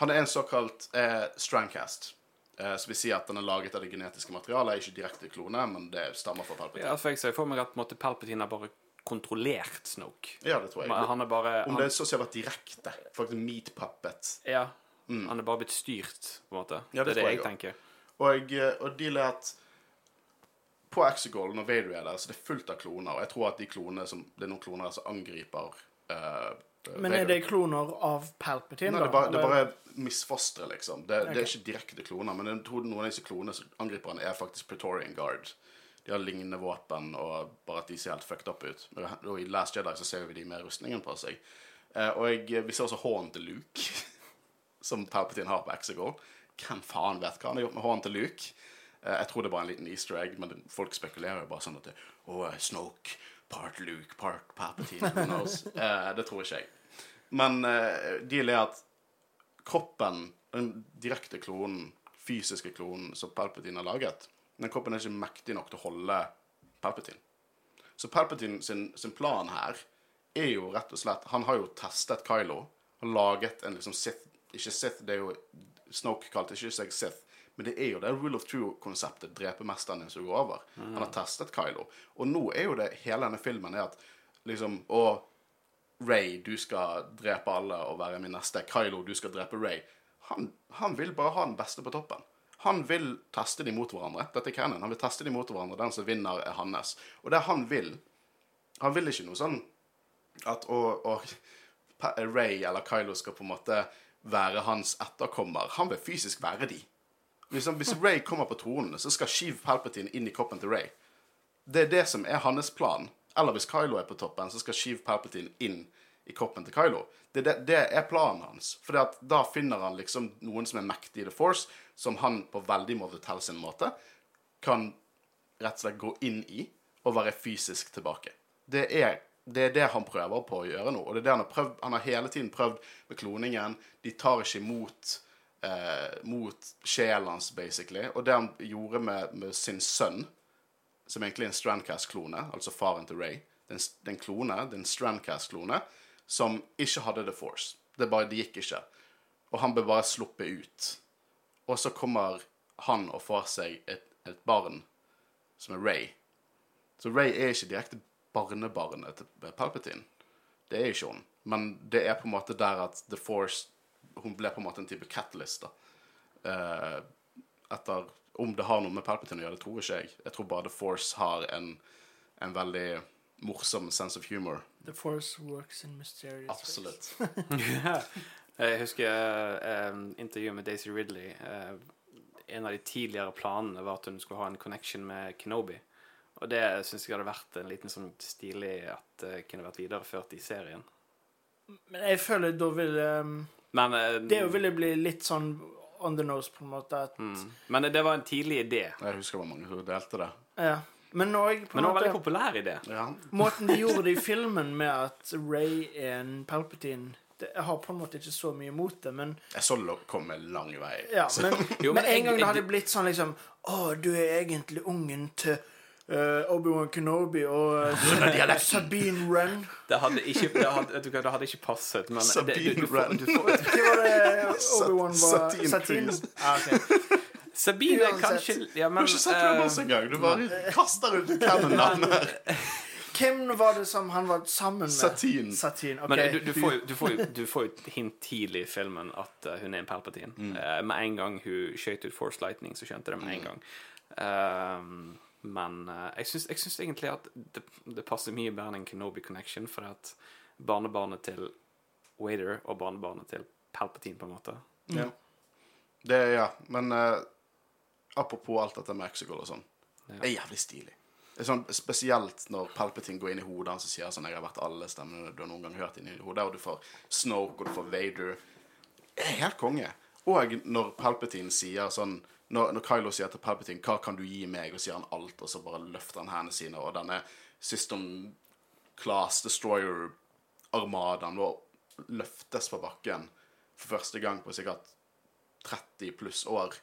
Han er en såkalt eh, strandcast. Eh, så vi sier at den er laget av det genetiske materialet. Ikke direkte klone, men det stammer fra Palpatine.
Ja, for jeg ser for meg at måte, Palpatine har bare kontrollert Snoke.
Ja, det tror jeg.
Men Han er bare
Om
han,
det så å har vært direkte. Faktisk meat puppet.
Ja. Han er bare blitt styrt, på en måte.
Mm. Ja, det
det, er det jeg,
jeg
tenker.
Og, eh, og deal er at på Exegol, når Vader er der, så det er fullt av kloner. Og jeg tror at de klonene som, det er noen kloner som angriper eh,
Men er det kloner av Palpatine,
Nei, det
da?
er bare, det er bare misfostre, liksom. Det, det er ikke direkte kloner, men jeg tror noen av disse klonene som angriper han, er faktisk Praetorian Guard. De har lignende våpen, og bare at de ser helt fucked up ut. Og i Last Jedi så ser vi de med rustningen på seg. Eh, og jeg, vi ser også hånden til Luke, som Palpatine har på Exegol. Hvem faen vet hva han har gjort med hånden til Luke? Eh, jeg tror det er bare en liten easter egg, men folk spekulerer jo bare sånn at det, Å, Snoke, part Luke, part Palpatine, who knows? Eh, det tror ikke jeg. Men eh, deal er at kroppen, den direkte klonen, fysiske klonen som Palpatine har laget, den kroppen er ikke mektig nok til å holde Palpatine. Så Palpatine sin, sin plan her er jo rett og slett Han har jo testet Kylo. Han laget en liksom Sith Ikke Sith, det er jo Snoke kalte ikke seg Sith. Men det er jo det rule of true-konseptet. Drepe mesteren din som går over. Han har testet Kylo. Og nå er jo det hele denne filmen er at liksom Å, Ray, du skal drepe alle og være min neste. Kylo, du skal drepe Ray. Han, han vil bare ha den beste på toppen. Han vil teste dem mot hverandre. Dette er canon. Han vil teste dem mot hverandre. Den som vinner, er hans. Og det han vil Han vil ikke noe sånn at å, å, Ray eller Kylo skal på en måte være hans etterkommer. Han vil fysisk være de. Liksom, hvis Ray kommer på tronen, så skal Sheeve Palpatine inn i kroppen til Ray. Det er det som er hans plan. Eller hvis Kylo er på toppen, så skal Sheeve Palpatine inn i kroppen til Kylo. Det, det, det er planen hans. For da finner han liksom noen som er mektig i The Force, som han på veldig måte til sin måte kan rett og slett gå inn i og være fysisk tilbake. Det er, det er det han prøver på å gjøre nå. Og det er det han har prøvd. Han har hele tiden prøvd med kloningen. De tar ikke imot eh, mot sjelen hans, basically. Og det han gjorde med, med sin sønn som egentlig er en Strandcast-klone, altså faren til Ray. Det er klone, det er en Strandcast-klone, som ikke hadde The Force. Det bare, det gikk ikke. Og han ble bare sluppet ut. Og så kommer han og får seg et, et barn som er Ray. Så Ray er ikke direkte barnebarnet til Palpatine. Det er ikke hun. Men det er på en måte der at The Force Hun ble på en måte en type catalyst, da. Eh, etter Om det har noe med Palpatine å gjøre, det tror ikke jeg. Jeg tror bare The Force har en, en veldig morsom sense of humor.
The Force works in mysterious ways.
Absolutt.
Jeg husker eh, intervjuet med Daisy Ridley. Eh, en av de tidligere planene var at hun skulle ha en connection med Kenobi. Og det syns jeg hadde vært en liten sånn stilig at det kunne vært videreført i serien.
Men jeg føler da ville um,
Men, uh,
Det ville bli litt sånn on the nose, på en måte. At,
mm, men det var en tidlig idé.
Jeg husker det var mange som delte det.
ja. Men òg på
Men det var en veldig populær idé.
Ja.
Måten de gjorde det i filmen med at Ray er en Palpatine Jeg har på en måte ikke så mye mot det, men
Jeg så det komme lang vei.
Ja, men,
Jo, men
men, en gang det hadde blitt sånn liksom Å, du er egentlig ungen til eh, Obi-Wan Kenobi og uh, Sabine Wren.
Det hadde ikke, det hadde, du det hadde ikke passet, men det,
Sabine
får,
Hva var det Obi-Wan var
Satine?
Ah.
Sabine er kanskje ja,
Du har ikke sett
eh,
Rebels engang. Du bare kaster ut hvem navnet her.
Hvem var det som han var sammen med?
Satine.
Satin. Okay.
Men du, du, får jo, du, får jo, du får jo et hint tidlig i filmen at eh, hun er en Palpatine.
Mm.
Eh, med en gang hun skjøt ut Force Lightning, så skjønte det med en gang. Ehm, men uh, jeg, syns, jeg syns egentlig at det, det passer mye bedre enn Kenobi Connection, for at barnebarnet til Wader og barnebarnet til Palpatine, på en måte
Ja. Det, ja. Men uh, apropos alt dette med Mexico og sånn.
Ja.
Det er jævlig stilig. Det er sånn, spesielt når Palpatine går inn i hodet hans og sier sånn 'Jeg har vært alle stemmene du har noen gang hørt inn i hodet', og du får Snoke, og du får Vader. Det er helt konge. Og når Palpatine sier sånn når, når Kylo sier til Palpatine 'Hva kan du gi meg?' og sier han alt, og så bare løfter han hendene sine, og denne System Class Destroyer-armadaen vår løftes på bakken for første gang på sikkert 30 pluss år,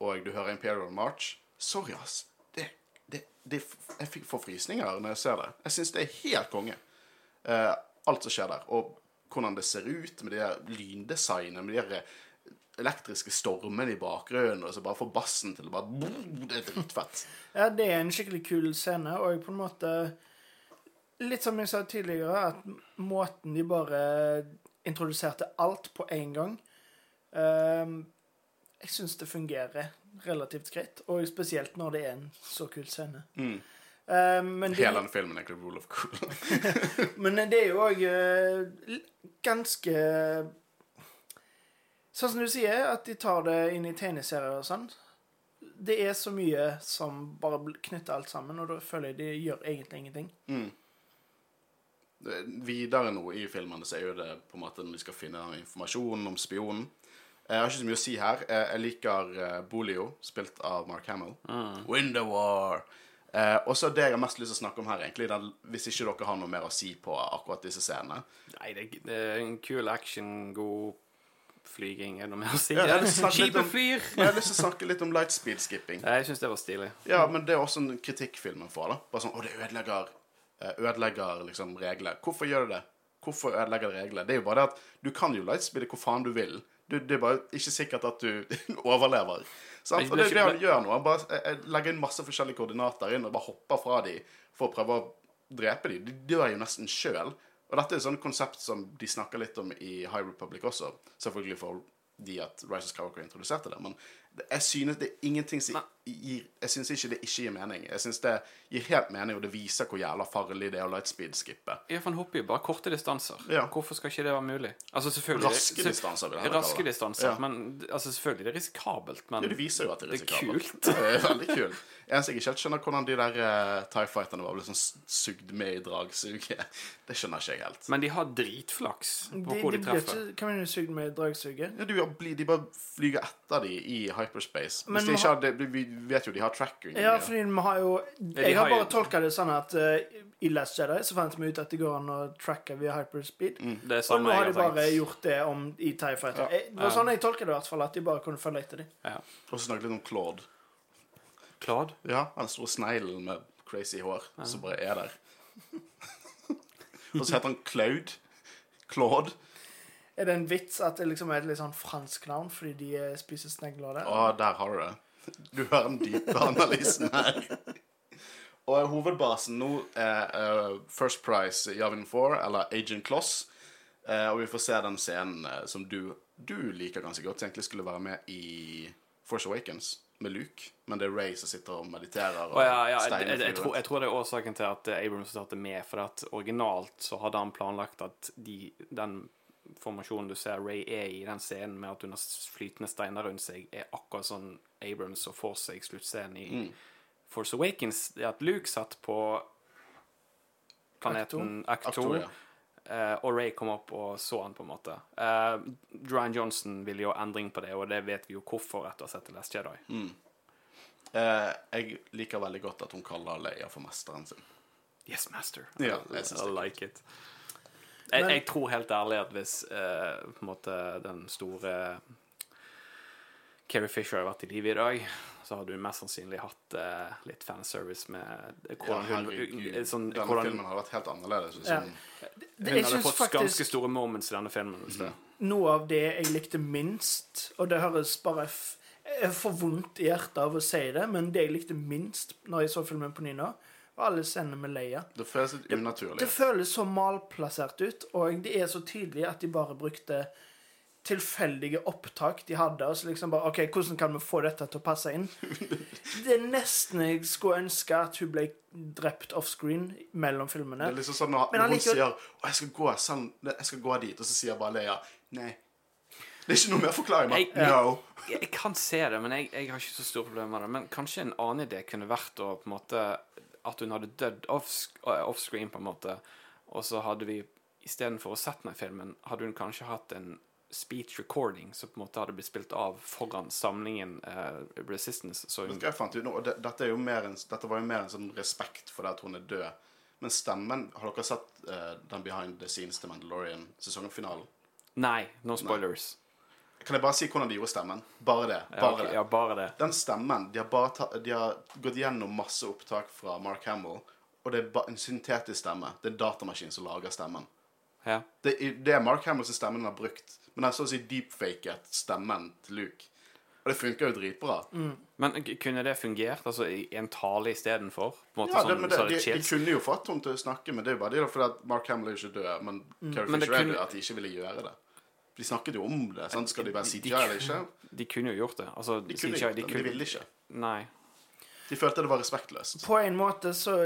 og du hører Imperial March Sorry, ass. Det, det, det, jeg fikk forfrysninger når jeg ser det. Jeg syns det er helt konge. Eh, alt som skjer der. Og hvordan det ser ut med det lyndesignet, med de elektriske stormene i bakgrunnen, og så bare får bassen til å bare Det er dritfett.
Ja, det er en skikkelig kul scene, og på en måte Litt som jeg sa tidligere, at måten de bare introduserte alt på én gang um, Jeg syns det fungerer relativt greit, og spesielt når det er en så kul scene.
Mm.
Men,
Hele den filmen er egentlig rule of cool.
men det er jo òg ganske Sånn som du sier, at de tar det inn i tegneserier og sånn. Det er så mye som bare knytter alt sammen, og da føler jeg de gjør egentlig ingenting.
Det- Videre nå i filmene så er jo det på en måte når de skal finne informasjon om spionen. Jeg har ikke så mye å si her. Eh, Jeg liker eh, Bolio, spilt av Mark Hamill. Window War. Eh, og så det jeg har mest lyst til å snakke om her, egentlig, den, hvis ikke dere har noe mer å si på akkurat disse scenene.
Nei, det, det er en kul action, god flyging, er det noe mer å si?
Ja, jeg har om- Jeg har lyst til å snakke litt om lightspeed skipping.
Jeg syns det var stilig.
Ja, men det er også en kritikk filmen får. da Bare sånn, Å, det ødelegger, eh, ødelegger liksom regler. Hvorfor gjør det det? Hvorfor ødelegger det regler? Det er jo bare det at du kan jo lightspeede hvor faen du vil. Du, det er bare ikke sikkert at du overlever. Sant? Og det er det han gjør nå. Han bare jeg, jeg legger inn masse forskjellige koordinater inn og bare hopper fra dem for å prøve å drepe dem. De dør jo nesten sjøl. Og dette er et sånt konsept som de snakker litt om i High Republic også. Selvfølgelig for de at Rise of Skywalker introduserte det. Men jeg synes det er ingenting som gir Jeg synes ikke det ikke gir mening. Jeg synes det gir helt mening, og det viser hvor jævla farlig det er å lightspeed-skippe.
Ja, for han hopper jo bare korte distanser.
Ja.
Hvorfor skal ikke det være mulig? Altså selvfølgelig
Raske distanser, vil jeg
Raske
kalle det.
distanser.
Ja.
Men altså, selvfølgelig, det er risikabelt, men
Ja, det viser jo at det er
Det er
risikabelt.
kult.
Det er veldig kult. Eneste jeg ikke helt skjønner, hvordan de der uh, Tie Fighterne var liksom sugd med i dragsuget. Det skjønner ikke jeg helt.
Men de har dritflaks på
De,
hvor
de
de treffer.
ikke Kan man jo sugd med dragsuget?
Ja, de, de bare flyger etter de i hyperspace. Hvis de ikke hadde, vi vet jo de har tracking.
Ja, fordi vi har jo Jeg har bare tolka det sånn at uh, i Last Jedi så fant vi ut at det går an å tracke via hyperspeed.
Det er
Og nå har de bare
tenkt.
gjort det om i TIE Fighter.
Ja.
Jeg- Det var sånn jeg tolka det, i hvert fall. At de bare kunne følge etter dem.
Ja.
Og så snakket litt om Claude.
Claude?
Ja, den store sneglen med crazy hår som bare er der. og så heter han Claude. Claude.
Er det en vits at det liksom er et litt sånn fransk navn fordi de eh, spiser snegler der?
Å, der har du det. Du hører den dype analysen her. Og hovedbasen nå er eh, First Price Javin 4, eller Agent Kloss. Eh, og vi får se den scenen eh, som du, du liker ganske godt. Egentlig skulle være med i Force Awakens med Luke, men det er Ray som sitter og mediterer. Og
oh, ja, ja, jeg, jeg, jeg, tror, jeg tror det er årsaken til at Abrams det med. For at originalt så hadde han planlagt at de, den formasjonen du ser Ray er i den scenen med at hun har flytende steiner rundt seg, er akkurat sånn Abrams og for seg sluttscenen i
Mm.
Force Awakens. Det at Luke satt på planeten Act 2,
ja.
eh, og Ray kom opp og så han, på en måte. Uh, Ryan Johnson ville jo endring på det, og det vet vi jo hvorfor etter å ha sett The Last Jedi.
Mm. Uh, jeg liker veldig godt at hun kaller Leia for mesteren sin.
Yes, master.
Ja,
I, I
like
like it. Jeg,
Men-
jeg tror helt ærlig at hvis eh, på en måte den store Carrie Fisher hadde vært i live i dag, så hadde hun mest sannsynlig hatt uh, litt fanservice med
Ja,
hvordan hun
herregud.
eh, sånn,
Denne
hvordan,
filmen hadde vært helt annerledes.
Ja.
hun,
Det-
Hun hadde
fått
fått ganske store moments i denne filmen. Mm.
noe av det jeg likte minst, og det høres bare f jeg får vondt i hjertet av å si det, men det jeg likte minst når jeg så filmen på ny nå, var alle scenene med Leia.
det føles litt unaturlig.
Det føles så malplassert ut, og det er så tydelig at de bare brukte tilfeldige opptak de hadde, og så liksom bare OK, hvordan kan vi få dette til å passe inn? Det er nesten jeg skulle ønske at hun ble drept offscreen mellom filmene.
Det er liksom sånn når, når hun
allikevel-
sier å, jeg skal gå sånn, jeg skal gå dit, og så sier bare Leia nei. Det er ikke noe mer forklaring.
Jeg-
no.
Jeg, jeg kan se det, men jeg, jeg har ikke så store problemer med det. Men kanskje en annen idé kunne vært å på en måte at hun hadde dødd off- offscreen, på en måte, og så hadde vi istedenfor å sett den i filmen, hadde hun kanskje hatt en speech recording som på en måte hadde blitt spilt av foran samlingen uh, Resistance. Så hun,
jeg fant ut nå? Det, dette, jo en, dette var jo mer en sånn respekt for det at hun er død. Men stemmen Har dere sett uh, den behind the scenes til Mandalorian sesongfinalen?
nei, no spoilers.
Kan jeg bare si hvordan de gjorde stemmen? Bare det.
Ja,
Bare
ok,
det.
ja, bare det.
Den stemmen de har, bare ta, de har gått gjennom masse opptak fra Mark Hamill, og det er ba, en syntetisk stemme. Det er en datamaskin som lager stemmen.
Ja.
Det, er- det er Mark Hamill sin stemme den har brukt, men den har så å si deepfaket stemmen til Luke. Og det funker jo dritbra.
Men kunne det fungert? Altså i en tale istedenfor?
Ja,
sånn,
det, men det, de, de kunne jo fått henne til å snakke, men det er jo bare det fordi at Mark Hamill er jo ikke død, men Carrie
Men det
Fisher er
kunne-
død, at de ikke ville gjøre det. De snakket jo om det. sant? Skal de være CGI eller ikke?
De kunne jo gjort det. Altså,
De kunne
CGI,
gjort det, men de ville ikke.
Nei.
De følte det var respektløst.
På en måte så,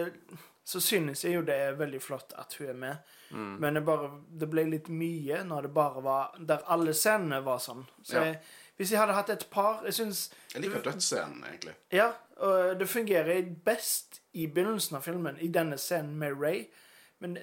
så synes jeg jo det er veldig flott at hun er med.
Mm.
Men det, bare, det ble litt mye når det bare var Der alle scenene var sånn. Så
Ja.
jeg, hvis jeg hadde hatt et par Jeg syns
Jeg liker dødsscenen, egentlig.
Ja, og det fungerer best i begynnelsen av filmen, i denne scenen med Ray. Men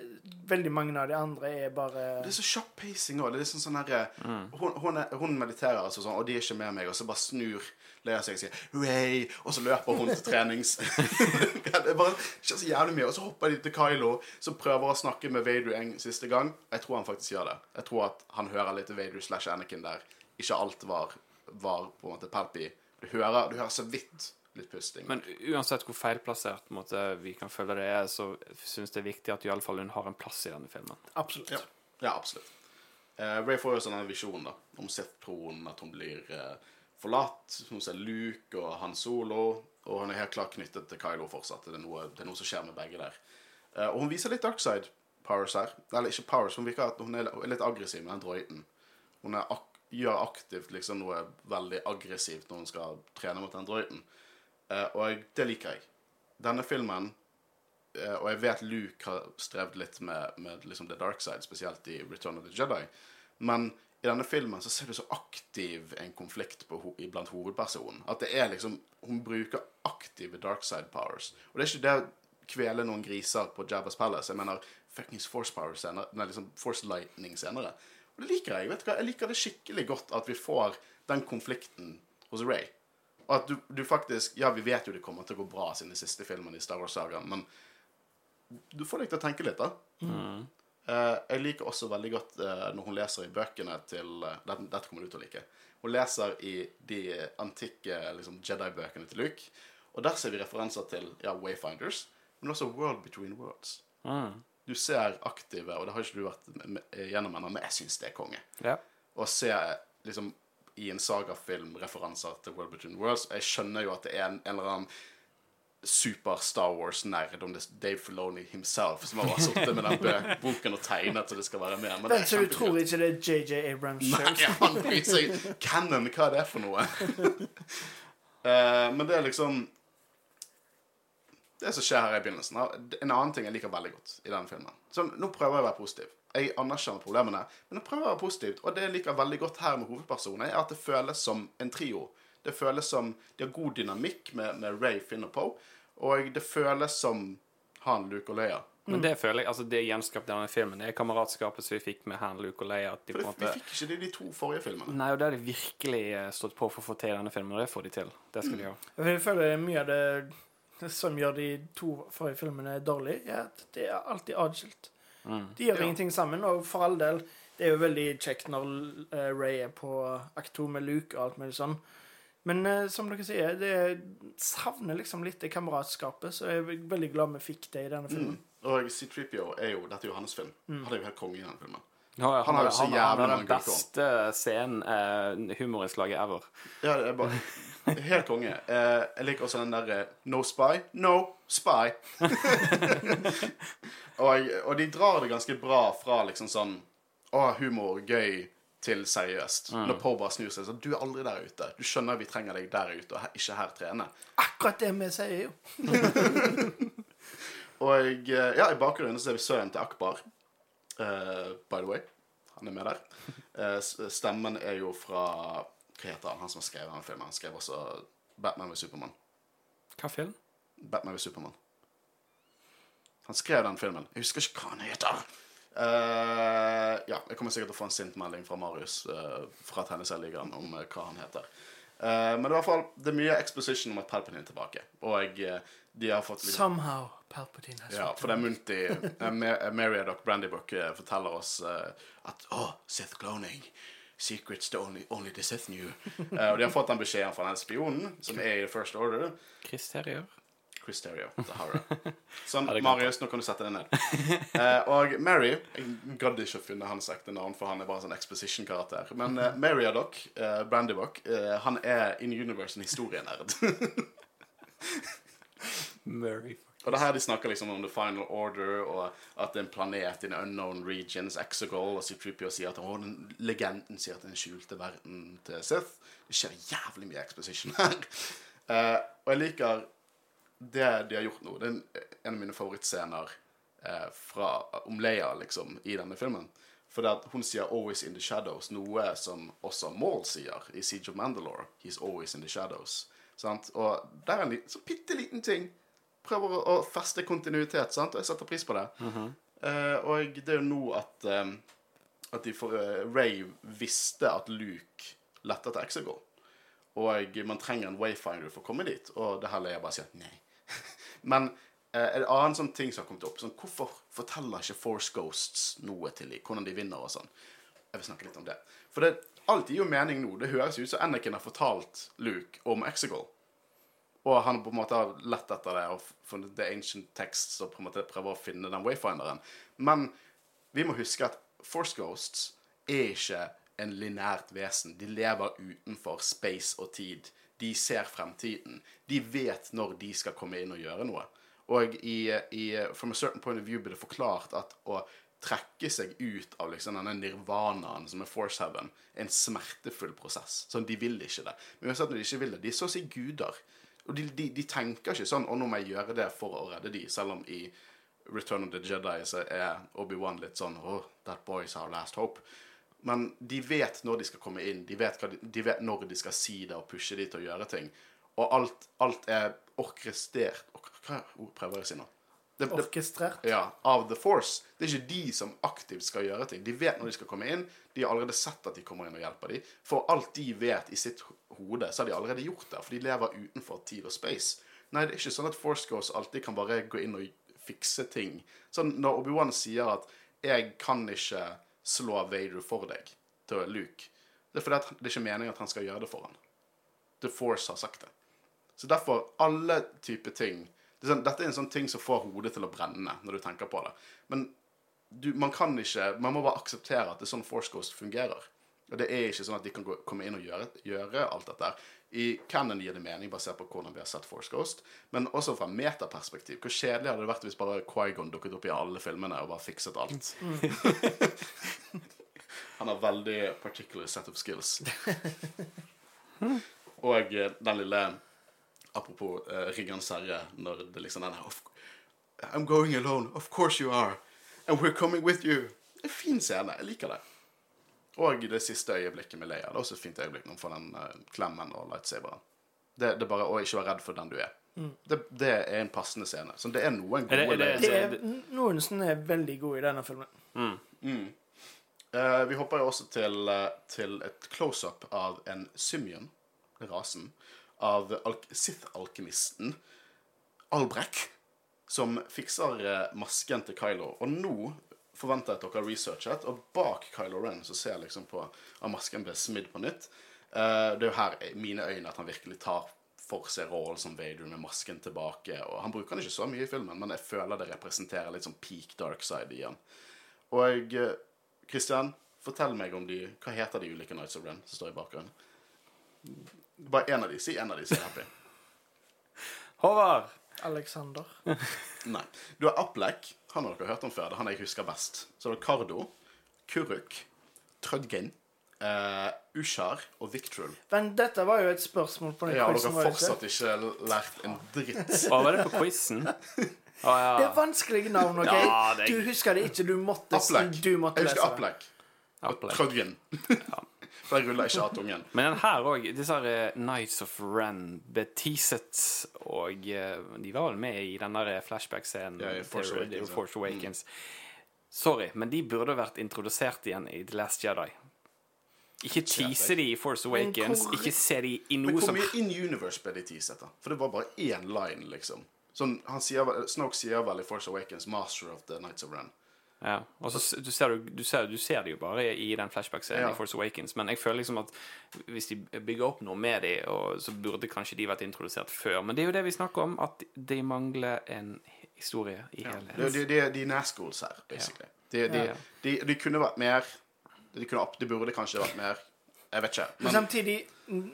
veldig mange av de andre er bare
Det er så kjapp pacing òg. Det er liksom sånn herre hun, hun, er- hun mediterer altså sånn, og de er ikke med meg, og så bare snur Leia seg og sier Ray, og så løper hun til trenings... det er bare ikke så jævlig mye. Og så hopper de til Kylo, som prøver å snakke med Vader en siste gang. Jeg tror han faktisk gjør det. Jeg tror at han hører litt Vader slash Anakin der. Ikke alt var, var på en måte palpy. Du hører, du hører så vidt litt pusting.
Men uansett hvor feilplassert måte, vi kan føle det er, så syns det er viktig at iallfall hun har en plass i denne filmen.
Absolutt.
Ja, ja absolutt. Uh, Ray får jo sånn en visjon da, om Sith-tronen, at hun blir uh, forlatt. Hun ser Luke og Han Solo, og hun er helt klart knyttet til Kylo fortsatt. Det er noe, det er noe som skjer med begge der. Uh, og hun viser litt darkside powers her. Eller ikke powers, hun virker at hun er litt aggressiv med den droiden. Hun er ak gjør aktivt liksom noe veldig aggressivt når hun skal trene mot den droiden. Eh, og det liker jeg. Denne filmen eh, Og jeg vet Luke har strevd litt med, med liksom the dark side, spesielt i Return of the Jedi. Men i denne filmen så ser du så aktiv en konflikt på, blant hovedpersonen. At det er liksom Hun bruker aktive dark side powers. Og det er ikke det å kvele noen griser på Jabba's Palace. Jeg mener fuckings force power senere. Nei, liksom force lightning senere. Og det liker jeg. vet du hva? Jeg liker det skikkelig godt at vi får den konflikten hos Ray. Og at du, du faktisk Ja, vi vet jo det kommer til å gå bra siden de siste filmene i Star Wars-sagaen, men du får deg til å tenke litt, da. Eh, jeg liker også veldig godt uh, når hun leser i bøkene til uh, dette, dette kommer du til å like. Hun leser i de antikke liksom, Jedi-bøkene til Luke, og der ser vi referanser til ja, Wayfinders. men også World Between Worlds.
Mm.
Du ser aktive, og det har ikke du vært med- med- gjennom ennå, men jeg syns det er konge.
Ja.
Å se liksom i en sagafilm referanser til World Between Worlds. Jeg skjønner jo at det er en, en eller annen super Star Wars-nerd om det Dave Filoni himself som har sittet med den boken og tegnet så det skal være med. Men er
så du tror ikke det er JJ Abrams
Nei, han bryr seg Cannon, hva er det for noe? Eh, men det er liksom Det som skjer her i begynnelsen En annen ting jeg liker veldig godt i den filmen Så Nå prøver jeg å være positiv. Jeg anerkjenner problemene, men jeg prøver å være positivt. Og det jeg liker veldig godt her med hovedpersonen, er at det føles som en trio. Det føles som De har god dynamikk med, med Ray, Finn og Poe. Og det føles som han, Luke og Leia.
Men det føler jeg, altså det gjenskapte denne filmen, det er kameratskapet som vi fikk med Han, Luke og Leia. At de
For det, vi fikk ikke det i de to forrige filmene.
Nei, og det har de virkelig eh, stått på for å få til i denne filmen, og det får de til. Det skal de gjøre.
Jeg føler mye av det som gjør de to forrige filmene dårlig, er at det er alltid adskilt. De gjør
Ja.
ingenting sammen, og for all del, det er jo veldig kjekt når uh, Ray er på akt to med Luke og alt mulig sånn. Men uh, som dere sier, det savner liksom litt det kameratskapet, så jeg er veldig glad vi fikk det i denne filmen.
Og C-Tripio er jo Dette er jo hans film. Han er jo helt konge i denne filmen.
Han,
Han har jo så
han, han
jævlig
har den beste scenen, uh, humorinnslaget ever.
Ja, det er bare Helt konge. Eh, jeg liker også den derre No spy, no spy. og, og de drar det ganske bra fra liksom sånn Å, humor, gøy, til seriøst. Når Poe bare snur seg sånn Du er aldri der ute. Du skjønner vi trenger deg der ute, og her, ikke her trene.
Akkurat det vi sier, jo.
Og eh, ja, i bakgrunnen så ser vi sønnen til Akbar. Uh, by the way. Han er med der. Uh, stemmen er jo fra Hva heter han? Han som har skrevet den filmen. Han skrev også Batman ved Supermann.
Hva film?
Batman ved Supermann. Han skrev den filmen. Jeg husker ikke hva han heter. Uh, ja, jeg kommer sikkert til å få en sint melding fra Marius uh, fra Tennisligaen om uh, hva han heter. Eh, men i hvert fall, det er mye exposition om at Palpatine er tilbake. Og eh, de har fått litt
Somehow Palpatine has
ja, for det er Munti Marriadoc Brandybuck eh, forteller oss eh, at Å, Sith cloning. Secrets that only, only the Sith knew. uh, og de har fått den beskjeden fra den spionen som er i The First Order. Chris Terrier. Har du. Sånn, Marius, nå kan du sette deg ned. Uh, og Mary Jeg gadd ikke å finne hans ekte navn, for han er bare en sånn exposition-karakter. Men uh, Marriadoc uh, Brandybuck, uh, han er in universe en historienerd.
Murray.
Og det her de snakker liksom om The Final Order, og at det er en planet in unknown regions, Exegol, og C-3PO sier at å, den legenden sier at den skjulte verden til Sith. Det skjer jævlig mye exposition her. uh, og jeg liker det de har gjort nå. Det er en, av mine favorittscener uh, fra, om Leia, liksom, i denne filmen. For at hun sier 'always in the shadows', noe som også Maul sier i Siege of Mandalore. 'He's always in the shadows'. Sant? Og det er en bitte liten ting prøver å, å feste kontinuitet, sant? og jeg setter pris på det. Eh, og det er jo nå at, um, at de for, uh, Ray visste at Luke lette etter Exegol. Og man trenger en wayfinder for å komme dit. Og det her leier bare sier nei. Men uh, en annen sånn ting som har kommet opp sånn, Hvorfor forteller ikke Force Ghosts noe til dem? Hvordan de vinner og sånn? Jeg vil snakke litt om det. For det, alt gir jo mening nå. Det høres ut som Anakin har fortalt Luke om Exegol. Og han på en måte har lett etter det og funnet the ancient texts og på en måte prøver å finne den wayfinderen. Men vi må huske at Force Ghosts er ikke en linært vesen. De lever utenfor space og tid. De ser fremtiden. De vet når de skal komme inn og gjøre noe. Og i, i From a certain point of view blir det forklart at å trekke seg ut av liksom denne nirvanaen som er Force Heaven, er en smertefull prosess. Sånn, De vil ikke det. Men uansett når de ikke vil det, de er så å si guder. Og de, de, de tenker ikke sånn 'Å, nå må jeg gjøre det for å redde de', selv om i Return of the Jedi så er Obi-Wan litt sånn 'Oh, that boy's our last hope'. Men de vet når de skal komme inn. De vet, de, de vet når de skal si det og pushe de til å gjøre ting. Og alt, alt er orkestrert Hva Hva ordet prøver jeg å si nå? Det, det,
Orkestrert.
ja, av The Force. Det er ikke de som aktivt skal gjøre ting. De vet når de skal komme inn. De har allerede sett at de kommer inn og hjelper dem. For alt de vet i sitt hode, så har de allerede gjort det. For de lever utenfor tid og space. Nei, det er ikke sånn at Force Ghosts alltid kan bare gå inn og fikse ting. Sånn når Obi-Wan sier at 'jeg kan ikke slå Vader for deg' til Luke, det er fordi det er ikke meningen at han skal gjøre det for han. The Force har sagt det. Så derfor, alle typer ting Det er sånn, dette er en sånn ting som får hodet til å brenne når du tenker på det. Men du, man kan ikke Man må bare akseptere at det er sånn Force Ghost fungerer. Og det er ikke sånn at de kan gå, komme inn og gjøre, gjøre alt dette. I Canon gir det mening basert på hvordan vi har sett Force Ghost, men også fra metaperspektiv. Hvor kjedelig hadde det vært hvis bare Quaigon dukket opp i alle filmene og bare fikset alt? Han har veldig particular set of skills. og eh, den lille Apropos uh, Ringenes herre, når det liksom er I'm going alone. Of course you are. And we're coming with you. Det er en fin scene. Jeg liker det. Og det siste øyeblikket med Leia. Det er også et fint øyeblikk når hun får den uh, klemmen og lightsaberen. Det, det er bare å ikke være redd for den du er. Det, det er en passende scene. Så det er noen
Er det-
gode
er det-
Det er noen som er veldig gode i denne filmen.
Eh, vi hopper jo også til, uh, til et close-up av en Symion, rasen, av Sith-alkymisten Albrek, som fikser eh, masken til Kylo. Og nå forventer jeg at dere har researchet, og bak Kylo Ren så ser jeg liksom på at masken blir smidd på nytt. Eh, det er jo her i mine øyne at han virkelig tar for seg rollen som Vader med masken tilbake. Og han bruker den ikke så mye i filmen, men jeg føler det representerer litt sånn peak dark side igjen. Og eh, Christian, fortell meg om de Hva heter de ulike Nights of Ren som står i bakgrunnen? Bare én av de. Si en av de, som er happy.
Håvard!
Alexander.
Nei. Du har Aplek. Han har dere hørt om før. Det er han jeg husker best. Så det er Kardo, Kuruk, Trødgen, uh, Ushar og Victrul.
Men dette var jo et spørsmål på den
Ja,
quizen,
dere har fortsatt ikke lært en dritt.
Hva var det på quizen? Å ja.
Det er vanskelige navn, OK?
Ja, det er-
Du husker det ikke. Du måtte,
Aplek.
du måtte
Jeg husker. Aplek. Og trøggen. For jeg ruller ikke av tungen.
Men den her òg, disse her eh, Nights of Ren ble teaset, og eh, de var vel med i den der flashback-scenen
Ja, i Force Awakens,
til. Force Awakens. Sorry, men de burde vært introdusert igjen i The Last Jedi. Ikke tease de i Force Awakens,
hvor-
ikke se de i noe som Men
hvor
som
mye in universe ble de teaset, da? For det var bare én line, liksom. Sånn, han sier, Snoke sier vel i Force Awakens 'Master of the Nights of Ren'.
Ja, og så du ser, du, ser, du ser det jo bare i den flashback-scenen
Ja.
i Force Awakens, men jeg føler liksom at hvis de bygger opp noe med de, og så burde kanskje de vært introdusert før. Men det er jo det vi snakker om, at de mangler en historie i
Ja.
helhet.
De, de, de, er Nazguls her, basically. De, de, de, de kunne vært mer. De, kunne, de burde kanskje vært mer. Jeg vet ikke.
Men
Men
samtidig mm,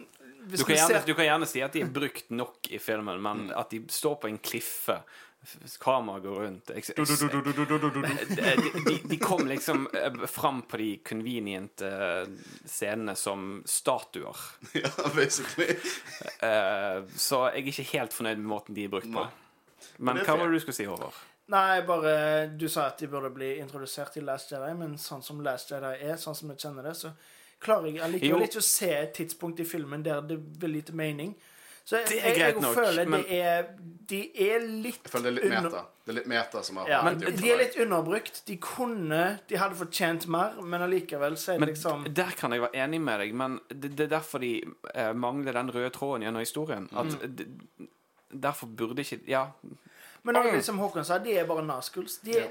Hvis
Du kan, gjerne, du kan gjerne si at de er brukt nok i filmen,
Mm.
men at de står på en kliffe Kameraet går rundt jeg, jeg, de, de, de kom liksom eh, fram på de convenient eh, scenene som statuer.
ja, basically.
Eh, så jeg er ikke helt fornøyd med måten de er brukt på. Men hva var det du skulle si, Håvard?
Nei, bare Du sa at de burde bli introdusert i Last Jedi, men sånn som Last Jedi er, sånn som jeg kjenner det, så klarer jeg allikevel ikke å se et tidspunkt i filmen der det blir lite mening. Så jeg,
Det er greit
jeg
nok,
føler
men-
det er De er litt
Jeg føler det er litt
under-
meta. Det er litt meta som har
Ja, men de er litt underbrukt. De kunne De hadde fortjent mer, men allikevel så er det
Men
liksom
Der kan jeg være enig med deg, men det, det er derfor de eh, mangler den røde tråden gjennom historien. At
Mm.
de, derfor burde ikke Ja,
Men også, som Håkon sa, de er bare naskuls. De,
Ja.